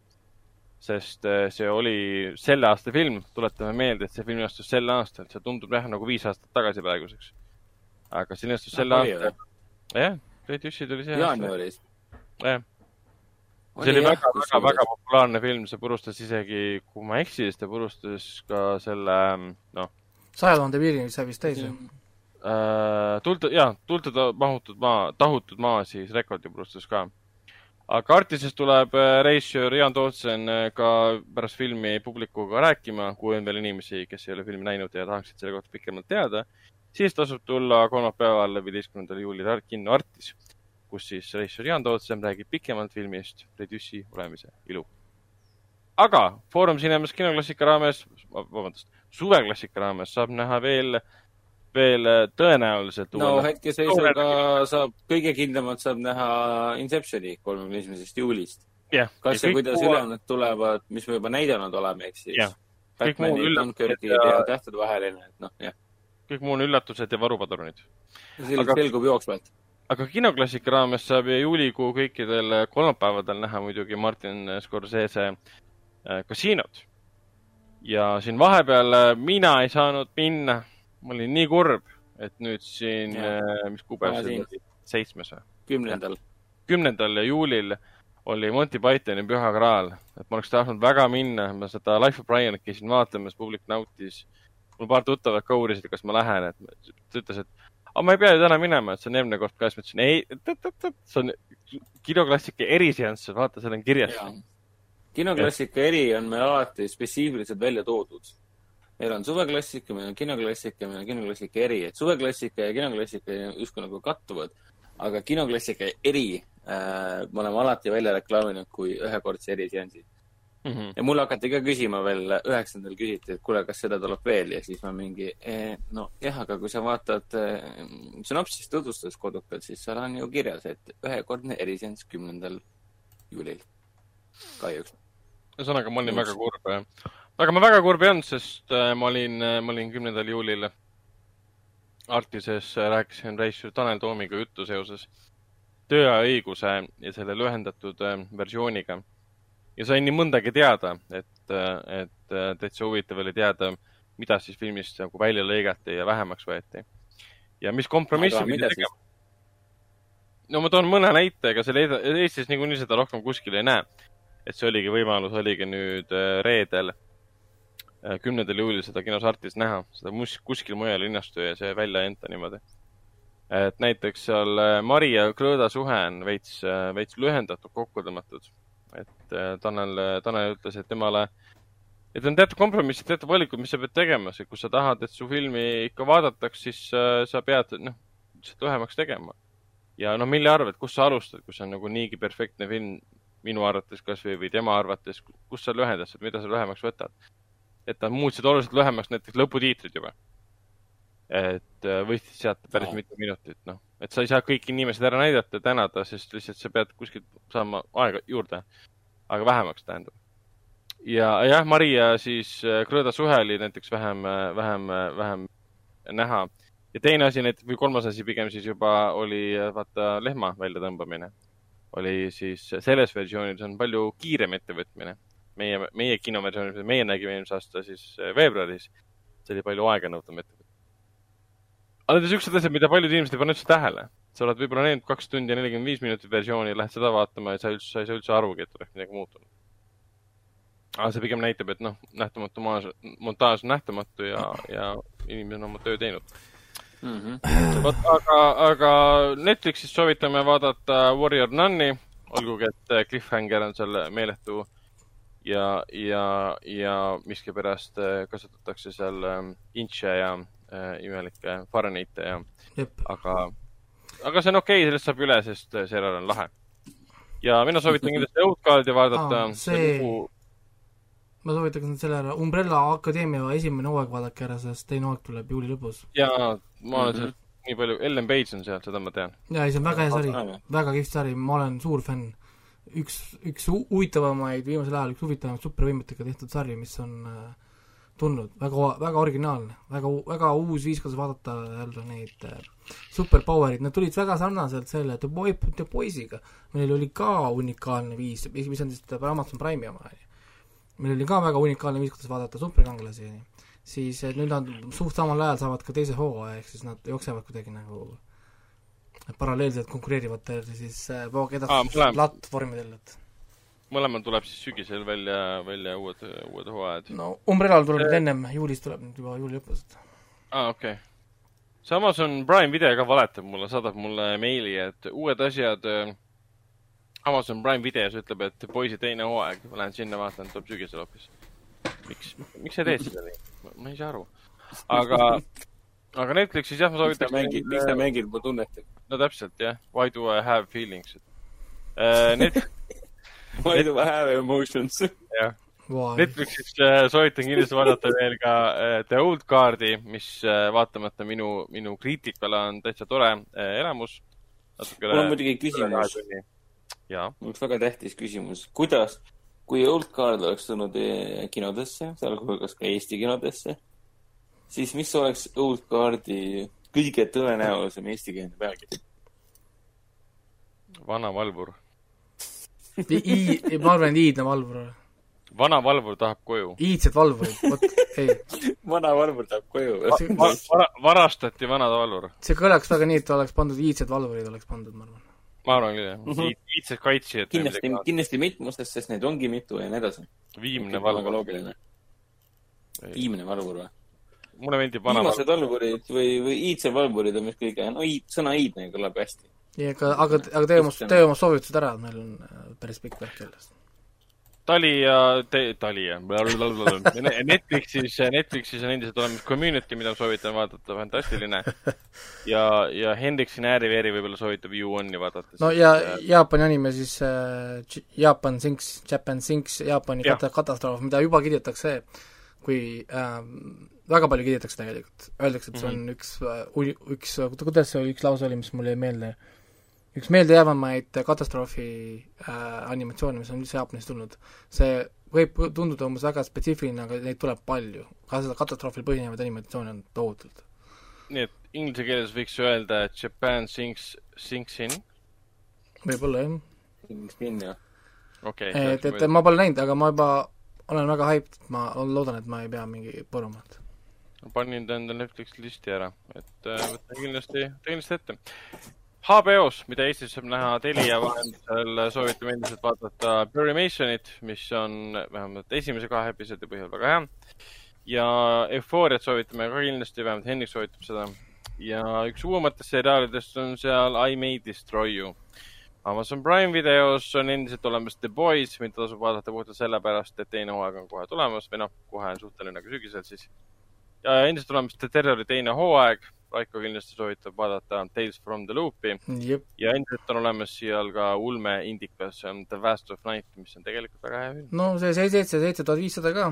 sest äh, see oli selle aasta film, tuletame meelde, et see film astus sel aastal, see tundub jah nagu viis aastat tagasi praeguseks. aga see astus sel aastal, jah, Fred Jüssi tuli see aasta, jaanuaris. jah. see oli väga-väga-väga populaarne film, see purustas isegi, kui ma ei eksi, siis ta purustas ka selle, noh, saja tuhande piirini sai vist täis ju. Äh, tulda, jaa, tulda ta- mahutud maa, tahutud maa siis rekordi purustas ka. aga Artises tuleb äh, reisijal Jaan Tootsen äh, ka pärast filmi publikuga rääkima, kui on veel inimesi, kes ei ole filmi näinud ja tahaksid selle kohta pikemalt teada, siis tasub tulla kolmapäeval, viieteistkümnendal juulil kinno Artis, kus siis reisijal Jaan Tootsen räägib pikemalt filmist Fred Jüssi olemise ilu. aga Foorum Cinemas kinoklassika raames, vabandust, suveklassika raames saab näha veel, veel äh, tõenäoliselt no hetkeseisuga saab, kõige kindlamalt saab näha Inceptioni kolmekümne esimesest juulist. jah, kas ja kuidas ülejäänud tulevad, mis me juba näidanud oleme, ehk siis muu Batman'i, Dunkirki ja- ja Tähtede vaheline, et noh, jah. kõik muu on üllatused ja varupadrunid. see Aga- selgub jooksvalt. aga kinoklassika raames saab ju juulikuu kõikidel kolmapäevadel näha muidugi Martin Scorsese äh, kasiinot. ja siin vahepeal äh, mina ei saanud minna, ma olin nii kurb, et nüüd siin Jah., mis kuupäev see oli, seitsmes või? kümnendal. kümnendal juulil oli Monty Pythoni Püha Graal, et ma oleks tahtnud väga minna, ma seda Life of Brian'it käisin vaatamas, publik nautis. mul paar tuttavat ka uurisid, kas ma lähen, et ta ütles, et aga ma ei pea ju täna minema, et see on eelmine kord ka, siis ma ütlesin ei, see on kinoklassika eriseanss, vaata, seal on kirjas. kinoklassika eri on meil alati spetsiifiliselt välja toodud. Meil on suveklassika, meil on kinoklassika, meil on kinoklassika eri, et suveklassika ja kinoklassika justkui nagu kattuvad, aga kinoklassika eri äh, me oleme alati välja reklaaminud kui ühekordse eriseansi. Mhm. ja mulle hakati ka küsima veel üheksandal küsiti, et kuule, kas seda tuleb veel ja siis ma mingi eh,, nojah, aga kui sa vaatad eh, sünopsist tutvustust kodukalt, siis seal on ju kirjas, et ühekordne eriseanss kümnendal juulil. kahjuks. ühesõnaga, ma olin väga kurb, jah. Aga ma väga kurb ei olnud, sest äh, ma olin, ma olin kümnendal juulil Artises, rääkisin reisijal Tanel Toomiga juttu seoses tööajaõiguse ja selle lühendatud äh, versiooniga. ja sain nii mõndagi teada, et, et äh, täitsa huvitav oli teada, mida siis filmist nagu välja lõigati ja vähemaks võeti. ja mis kompromissi pidi tegema. no ma toon mõne näite, ega selle Eestis niikuinii seda rohkem kuskil ei näe et see oligi võimalus, oligi nüüd äh, reedel, kümnendal juulil seda kinos Artis näha, seda mus-, kuskil mujal linnastu ja see välja ei anta niimoodi. et näiteks seal äh, Mari ja Krõõda suhe on veits, veits lühendatud, kokku tõmmatud. et äh, Tanel, Tanel ütles, et temale, et on teatud kompromissid, teatud valikud, mis sa pead tegema, kui sa tahad, et su filmi ikka vaadataks, siis äh, sa pead, noh, lihtsalt lühemaks tegema. ja noh, mille arvelt, kust sa alustad, kui see on nagu niigi perfektne film, minu arvates kasvõi või tema arvates, kus sa lühendad, mida sa lühemaks võtad? Et nad muutsid oluliselt lühemaks näiteks lõputiitrid juba. et äh, võtsid sealt päris Aa. mitu minutit, noh, et sa ei saa kõiki inimesed ära näidata ja tänada, sest lihtsalt sa pead kuskilt saama aega juurde, aga vähemaks tähendab. ja jah, Maria siis äh, Krõõda suhe oli näiteks vähem, vähem, vähem näha ja teine asi näiteks või kolmas asi pigem siis juba oli äh, vaata lehma väljatõmbamine oli siis selles versioonis on palju kiirem ettevõtmine. meie, meie kinoversioonis, mida meie nägime eelmise aasta siis äh, veebruaris, see oli palju aeganõudvam ettevõtmine. aga need on siuksed asjad, mida paljud inimesed ei pane üldse tähele. sa oled võib-olla näinud kaks tundi ja nelikümmend viis minutit versiooni, lähed seda vaatama ja sa üldse, sa ei saa üldse arugi, et oleks midagi muutunud. aga see pigem näitab, et noh, nähtamatu montaaž, montaaž on nähtamatu ja, ja inimene on oma töö teinud. mm. -hmm. vot, aga, aga Netflixis soovitame vaadata Warrior Nun'i, olgugi et Cliffhanger on seal meeletu ja, ja, ja miskipärast äh, kasutatakse seal ähm, inche ja äh, imelikke Fahrenheite ja, aga, aga see on okei okay,, sellest saab üle, sest äh, seriaal on lahe. ja mina soovitan kindlasti Outcardi vaadata Aa,. see- ma soovitaks selle ära, Umbrella Akadeemia esimene hooaeg vaadake ära, sest teine hooaeg tuleb juuli lõpus. ja ma olen Mhm. sealt nii palju, Ellen Page on seal, seda ma tean. jaa, ei see on väga hea sari väga kihvt sari, ma olen suur fänn. üks, üks hu- huvitavamaid viimasel ajal, üks huvitavamaid supervõimetega tehtud sari, mis on äh, tulnud, väga, väga originaalne, väga, väga uus viis, kuidas vaadata jälle neid äh, superpower'id, nad tulid väga sarnaselt selle The Boy, The Boys'iga, millel oli ka unikaalne viis, mis on siis Amazon Prime'i oma, meil oli ka väga unikaalne viis, kuidas vaadata superkangelasi, siis eh, nüüd nad suht samal ajal saavad ka teise hooaja, ehk siis nad jooksevad kuidagi nagu paralleelselt konkureerivatel siis äh, Aa, voogedastus mõlem- platvormidel, et mõlemal tuleb siis sügisel välja, välja uued, uued hooajad. no Umbrellal tuleb nüüd Äh. ennem, juulis tuleb nüüd juba juuli lõpus, aa, okei okay.. see Amazon Prime video ka valetab mulle, saadab mulle meili, et uued asjad äh, Amazon Prime videos ütleb, et poisi teine hooaeg, ma lähen sinna vaatan, tuleb sügisel hoopis. miks, miks sa teed seda nii? ma ei saa aru. aga, aga Netflixis jah, ma miks ta soovitaks. mängib, miks ta mängib mu tunnetega? no täpselt jah, Why do I have feelings uh,? Net-, Why do I have emotions? jah. Netflixis äh, soovitan kindlasti vaadata veel ka äh, The Old Guardi, mis vaatamata minu, minu kriitikale on täitsa tore elamus. mul on muidugi küsimus, mul üks väga tähtis küsimus. kuidas, kui Old Guard oleks tulnud kinodesse, sealhulgas ka Eesti kinodesse, siis mis oleks Old Guardi kõige tõenäolisem eestikeelne pealkiri? vana valvur. I-, I-, ma arvan, et iidne valvur, vana valvur tahab koju. iidsed valvurid, vot, ei, vana valvur tahab koju. Vara, varastati vana valvur. see kõlaks väga nii, et oleks pandud iidsed valvurid oleks pandud, ma arvan. ma arvan küll, jah mm. -hmm. iidsed kaitsjad. kindlasti, kindlasti mitmustest, sest neid ongi mitu ja nii edasi. viimne valvur. viimne valvur või? Mulle meeldib vana viimased valvur. valvurid või, või iidsed valvurid on vist kõige, no iid, sõna iidne kõlab hästi. ja aga, aga, aga tee oma, tee oma soovitused ära, meil on äh, päris pikk värk jälle. Tali ja te,, Tali ja Netflixis, Netflixis on endiselt olemas Community, mida soovitan vaadata, fantastiline. ja, ja Hendriksen ääri-veeri võib-olla soovitab You-On'i vaadata. no ja Jaapani anime siis äh, J- Japan Sinks, Japan Sinks, Jaapani kata- katastroof, mida juba kirjutatakse, kui äh, väga palju kirjutatakse tegelikult, öeldakse, et see on mm -hmm. üks äh, üks, kuidas see oli, üks lause oli, mis mul jäi meelde, üks meeldejäävamaid katastroofi äh, animatsioone, mis on üldse Jaapanist tulnud. see võib tunduda umbes väga spetsiifiline, aga neid tuleb palju. ka seda katastroofil põhinevaid animatsioone on tohutult. nii et inglise keeles võiks öelda, et Japan sinks, sinks in. võib-olla jah kinni. okei et, et ma pole näinud, aga ma juba olen väga hyped, ma loodan, et ma ei pea mingi põrumat. Ma panin ta enda Netflixi listi ära, et äh, võtan kindlasti, kindlasti ette. HBO-s, mida Eestis saab näha Telia vahendusel, soovitame endiselt vaadata Barry Masonit, mis on vähemalt esimese kahe episoodi põhjal väga hea. ja Eufooriat soovitame ka kindlasti, vähemalt Henrik soovitab seda. ja üks uuematest seriaalidest on seal I May Destroy You. Amazon Prime videos on endiselt olemas The Boys, mida tasub vaadata puhtalt sellepärast, et teine hooaeg on kohe tulemas või noh, kohe on suhteline nagu sügisel siis ja endiselt olemas The Terrori teine hooaeg, Raiko kindlasti soovitab vaadata Tales from the Loop'i jep, ja endiselt on olemas seal ka ulme indikas, see on The Vast of Night, mis on tegelikult väga hea film. no see seitse, seitse, seitse tuhat viissada ka,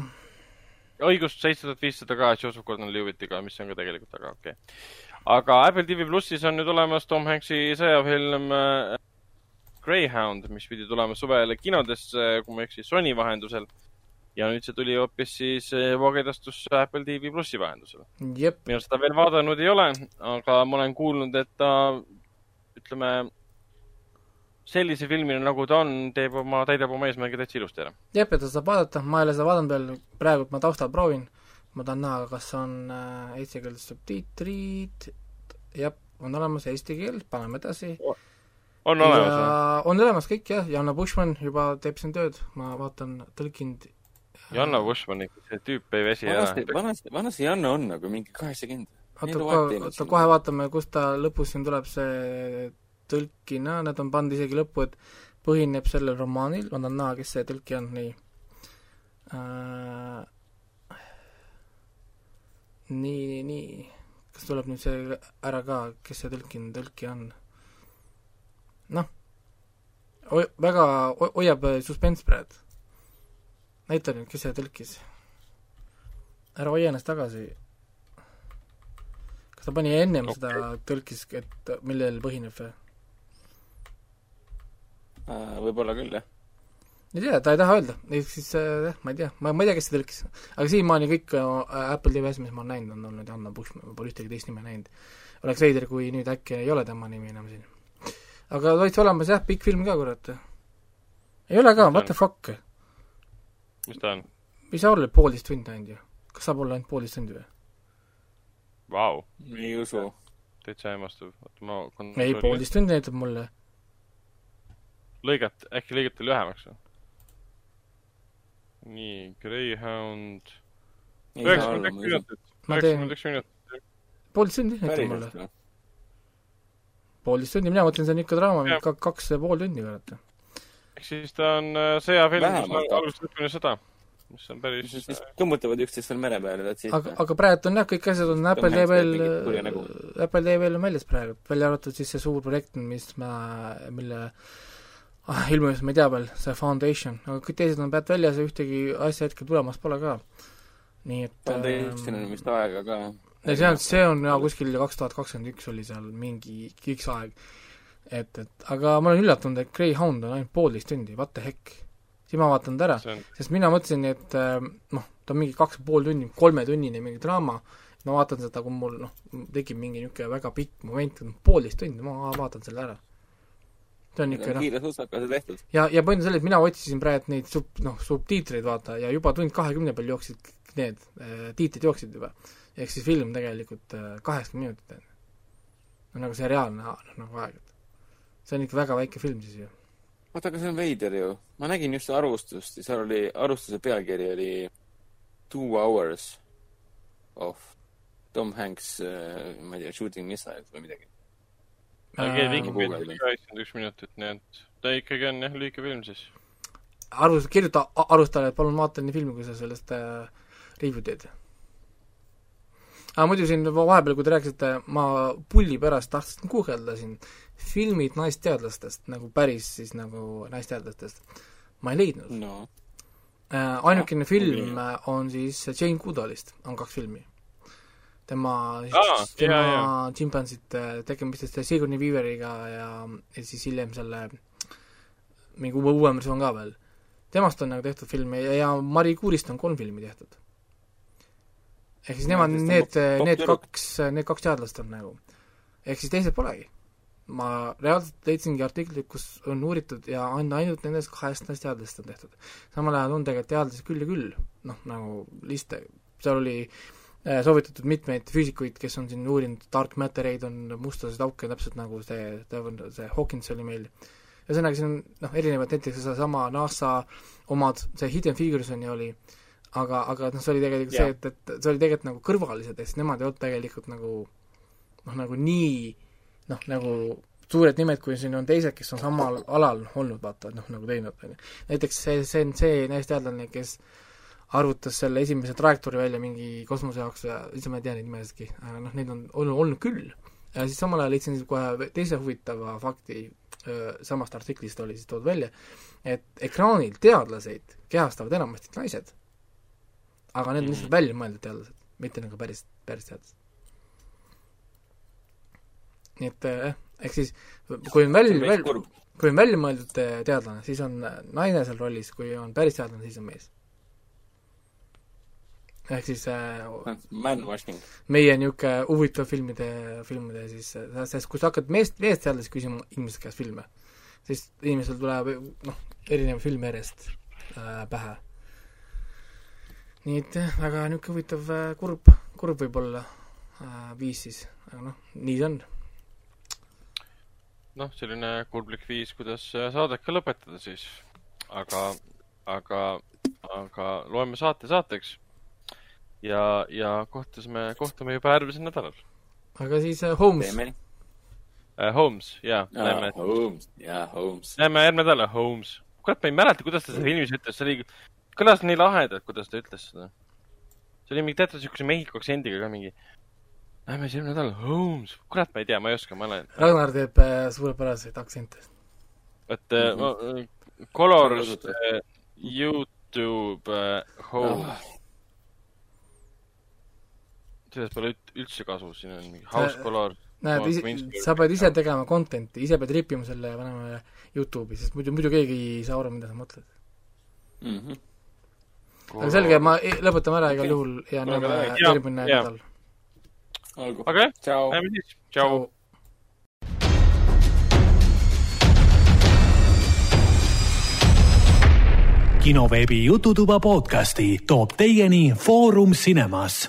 õigust, seitse tuhat viissada ka Joseph Gordon-Levitt'iga, mis on ka tegelikult väga okei okay.. aga Apple TV plussis on nüüd olemas Tom Hanks'i sõjafilm äh, Greyhound, mis pidi tulema suvel kinodesse, kui ma ei eksi, Sony vahendusel. Ja nüüd see tuli hoopis siis äh, voogedastusse Apple TV plussi vahendusel. mina seda veel vaadanud ei ole, aga ma olen kuulnud, et ta, ütleme, sellise filmina, nagu ta on, teeb oma, täidab oma eesmärgi täitsa ilusti ära. jep, et seda saab vaadata, ma ei ole seda vaadanud veel, praegu ma taustal proovin, ma tahan näha, kas on äh, eesti keeles subtiitrid, jah, on olemas eesti keel, paneme edasi. on olemas või? on olemas kõik jah, Janno Bushman juba teeb siin tööd, ma vaatan tõlkinud Janno Bushman ikka, see tüüp ei väsi ära. vanasti, vanasti, vanasti Janno on nagu mingi kaheksakümmend. oota, oota kohe vaatame, kus ta lõpus siin tuleb see tõlkina, nad on pannud isegi lõppu, et põhineb sellel romaanil, ma tahan näha, kes see tõlkija on, nii äh,. nii, nii, nii, kas tuleb nüüd see ära ka, kes see tõlkinud tõlkija on? noh, väga ho- hoiab suspens praegu. Näita nüüd, kes see tõlkis. ära hoia ennast tagasi kas ta pani ennem okay. seda tõlkis, et millel põhineb või? võib-olla küll, jah. ei tea, ta ei taha öelda, ehk siis äh, jah, ma ei tea, ma, ma ei tea, kes see tõlkis. aga siiamaani kõik äh, Apple TV asjad, mis ma olen näinud, on olnud Anna Bushman, ma pole ühtegi teist nime näinud. oleks veider, kui nüüd äkki ei ole tema nimi enam siin. aga täitsa olemas jah, pikk film ka, kurat. ei ole ka, what the fuck. Mis ta on? ei saa olla poolteist tundi ainult ju. kas saab olla ainult poolteist tundi või? Vau, ei usu. täitsa hämmastav. oota, ma ei, poolteist tundi näitab mulle. lõigat, äkki lõigati lühemaks või? nii, Greyhound. üheksakümmend üks minutit. Üheksakümmend üks minutit. poolteist tundi näitab mulle. poolteist tundi, mina mõtlen, see on ikka draama, kaks ja pool tundi, kurat. Ehk siis ta on äh, sõjafilm, mis algusest lõpuni sõda. mis on päris siis siis kõmmutavad üksteist seal mere peal ja that's it. aga, aga praegu on jah, kõik asjad on Apple TV-l Apple TV-l on väljas praegu, välja arvatud siis see suur projekt, mis ma, mille ah, ilmumisest ma ei tea veel, see Foundation, aga kõik teised on praegu väljas ja ühtegi asja hetkel tulemas pole ka. nii et Foundation on vist aega ka. ja see on, see on jaa, kuskil kaks tuhat kakskümmend üks oli seal mingi X aeg. et, et aga ma olen üllatunud, et Greyhound on ainult poolteist tundi, what the heck. siis ma vaatan ta ära, on, sest mina mõtlesin, et äh, noh, ta on mingi kaks ja pool tundi, kolmetunnine mingi draama, ma vaatan seda, kui mul noh, tekib mingi niisugune väga pikk moment, poolteist tundi, ma vaatan selle ära. see on ikka noh, kiire sussakaga tehtud. ja, ja point on selles, et mina otsisin praegu neid sub, noh, subtiitreid vaata ja juba tund kahekümne peal jooksid need äh, tiitrid jooksid juba. ehk siis film tegelikult äh, kaheksakümmend minutit on. no nagu see reaalne noh, nagu aeg, et see on ikka väga väike film siis ju. oota, aga see on veider ju. ma nägin just arvustust ja seal oli, arvustuse pealkiri oli Two hours of Tom Hanks uh,, ma ei tea, shooting missiles või midagi. Äh, kaheksakümmend üks minutit, nii et ta ikkagi on jah, lühike film siis. arvus, kirjuta arvustajale, et palun vaata nii filmi, kui sa sellest äh, review teed. aga muidu siin vahepeal, kui te rääkisite, ma pulli pärast tahtsin guugeldada siin filmid naisteadlastest, nagu päris siis nagu naisteadlastest. ma ei leidnud no, äh,. ainukene film tubli. äh, on siis Jane Goodallist, on kaks filmi. tema Aa,, tema džimpansite tegemistest Sigourney Weaveriga ja, ja siis hiljem selle mingi uue, uuem versioon ka veel. temast on nagu tehtud film ja, ja Mari Kuurist on kolm filmi tehtud. ehk siis No, nemad, need, need kaks, need kaks teadlast on nagu. ehk siis teised polegi. Ma reaalselt leidsingi artiklit, kus on uuritud ja on ainult nendest kahest naisteadlasest on tehtud. samal ajal on tegelikult teadlasi küll ja küll, noh nagu liste, seal oli äh, soovitatud mitmeid füüsikuid, kes on siin uurinud dark matter'eid, on mustasid auke, täpselt nagu see, see Hawkins oli meil. ühesõnaga, siin on noh, erinevad näiteks seesama NASA omad, see Hidden Figuresoni oli, aga, aga noh, see oli tegelikult Jaa. see, et, et see oli tegelikult nagu kõrvalised, ehk siis nemad ei olnud tegelikult nagu noh, nagu nii noh, nagu suured nimed, kui siin on teised, kes on samal alal olnud, vaata, noh nagu teinud, on ju. näiteks see, see on see naisteadlane, kes arvutas selle esimese trajektoori välja mingi kosmose jaoks ja üldse ma ei tea neid nimesidki, aga noh, neid on olnud, olnud küll. ja siis samal ajal leidsin siis kohe teise huvitava fakti, samast artiklist oli siis toodud välja, et ekraanil teadlaseid kehastavad enamasti naised. aga need on lihtsalt välja mõeldud teadlased, mitte nagu päris, päris teadlased. Nii et jah, ehk siis kui on välja, välja, kurb. kui on välja mõeldud eh, teadlane, siis on eh, naine seal rollis, kui on päris teadlane, siis on mees. ehk siis äh, Man-washing. meie niisugune huvitav filmide, filmide siis, sest kui sa hakkad meest, meesteadlasi küsima inimeste käest filme, siis inimesel tuleb noh, erinev film järjest äh, pähe. nii et jah, väga niisugune huvitav kurb, kurb võib-olla äh, viis siis, aga noh, nii see on. noh, selline kurblik viis, kuidas äh, saadet ka lõpetada siis. aga, aga, aga loeme saate saateks. ja, ja kohtusime, kohtume juba järgmisel nädalal aga siis äh, Holmes, äh,. Holmes, jaa, näeme, Holmes, jaa, Holmes. näeme järgmine nädal, Holmes. kurat, ma ei mäleta, kuidas ta seda filmis ütles, see oli, kõlas nii lahedalt, kuidas ta ütles seda. see oli mingi teatud siukese Mehhiko aktsendiga ka mingi. Lähme siis järgmine nädal, Holmes, kurat, ma ei tea, ma ei oska, ma olen, Ragnar teeb äh, suurepäraseid aktsente. et äh, Mhm. ma, Colors äh, Youtube äh, Holmes. sellest pole üld- üldse kasu, siin on mingi House Äh, Color. näed, Oh, sa pead ise tegema content'i, ise pead rippima selle panema Youtube'i, sest muidu, muidu keegi ei saa aru, mida sa mõtled. Mhm. aga selge, ma, lõpetame ära igal juhul ja näeme järgmine nädal. olgu. aga jah, tšau. näeme siis, tšau. kinoveebi Jututuba podcasti toob teieni Foorum Cinemas.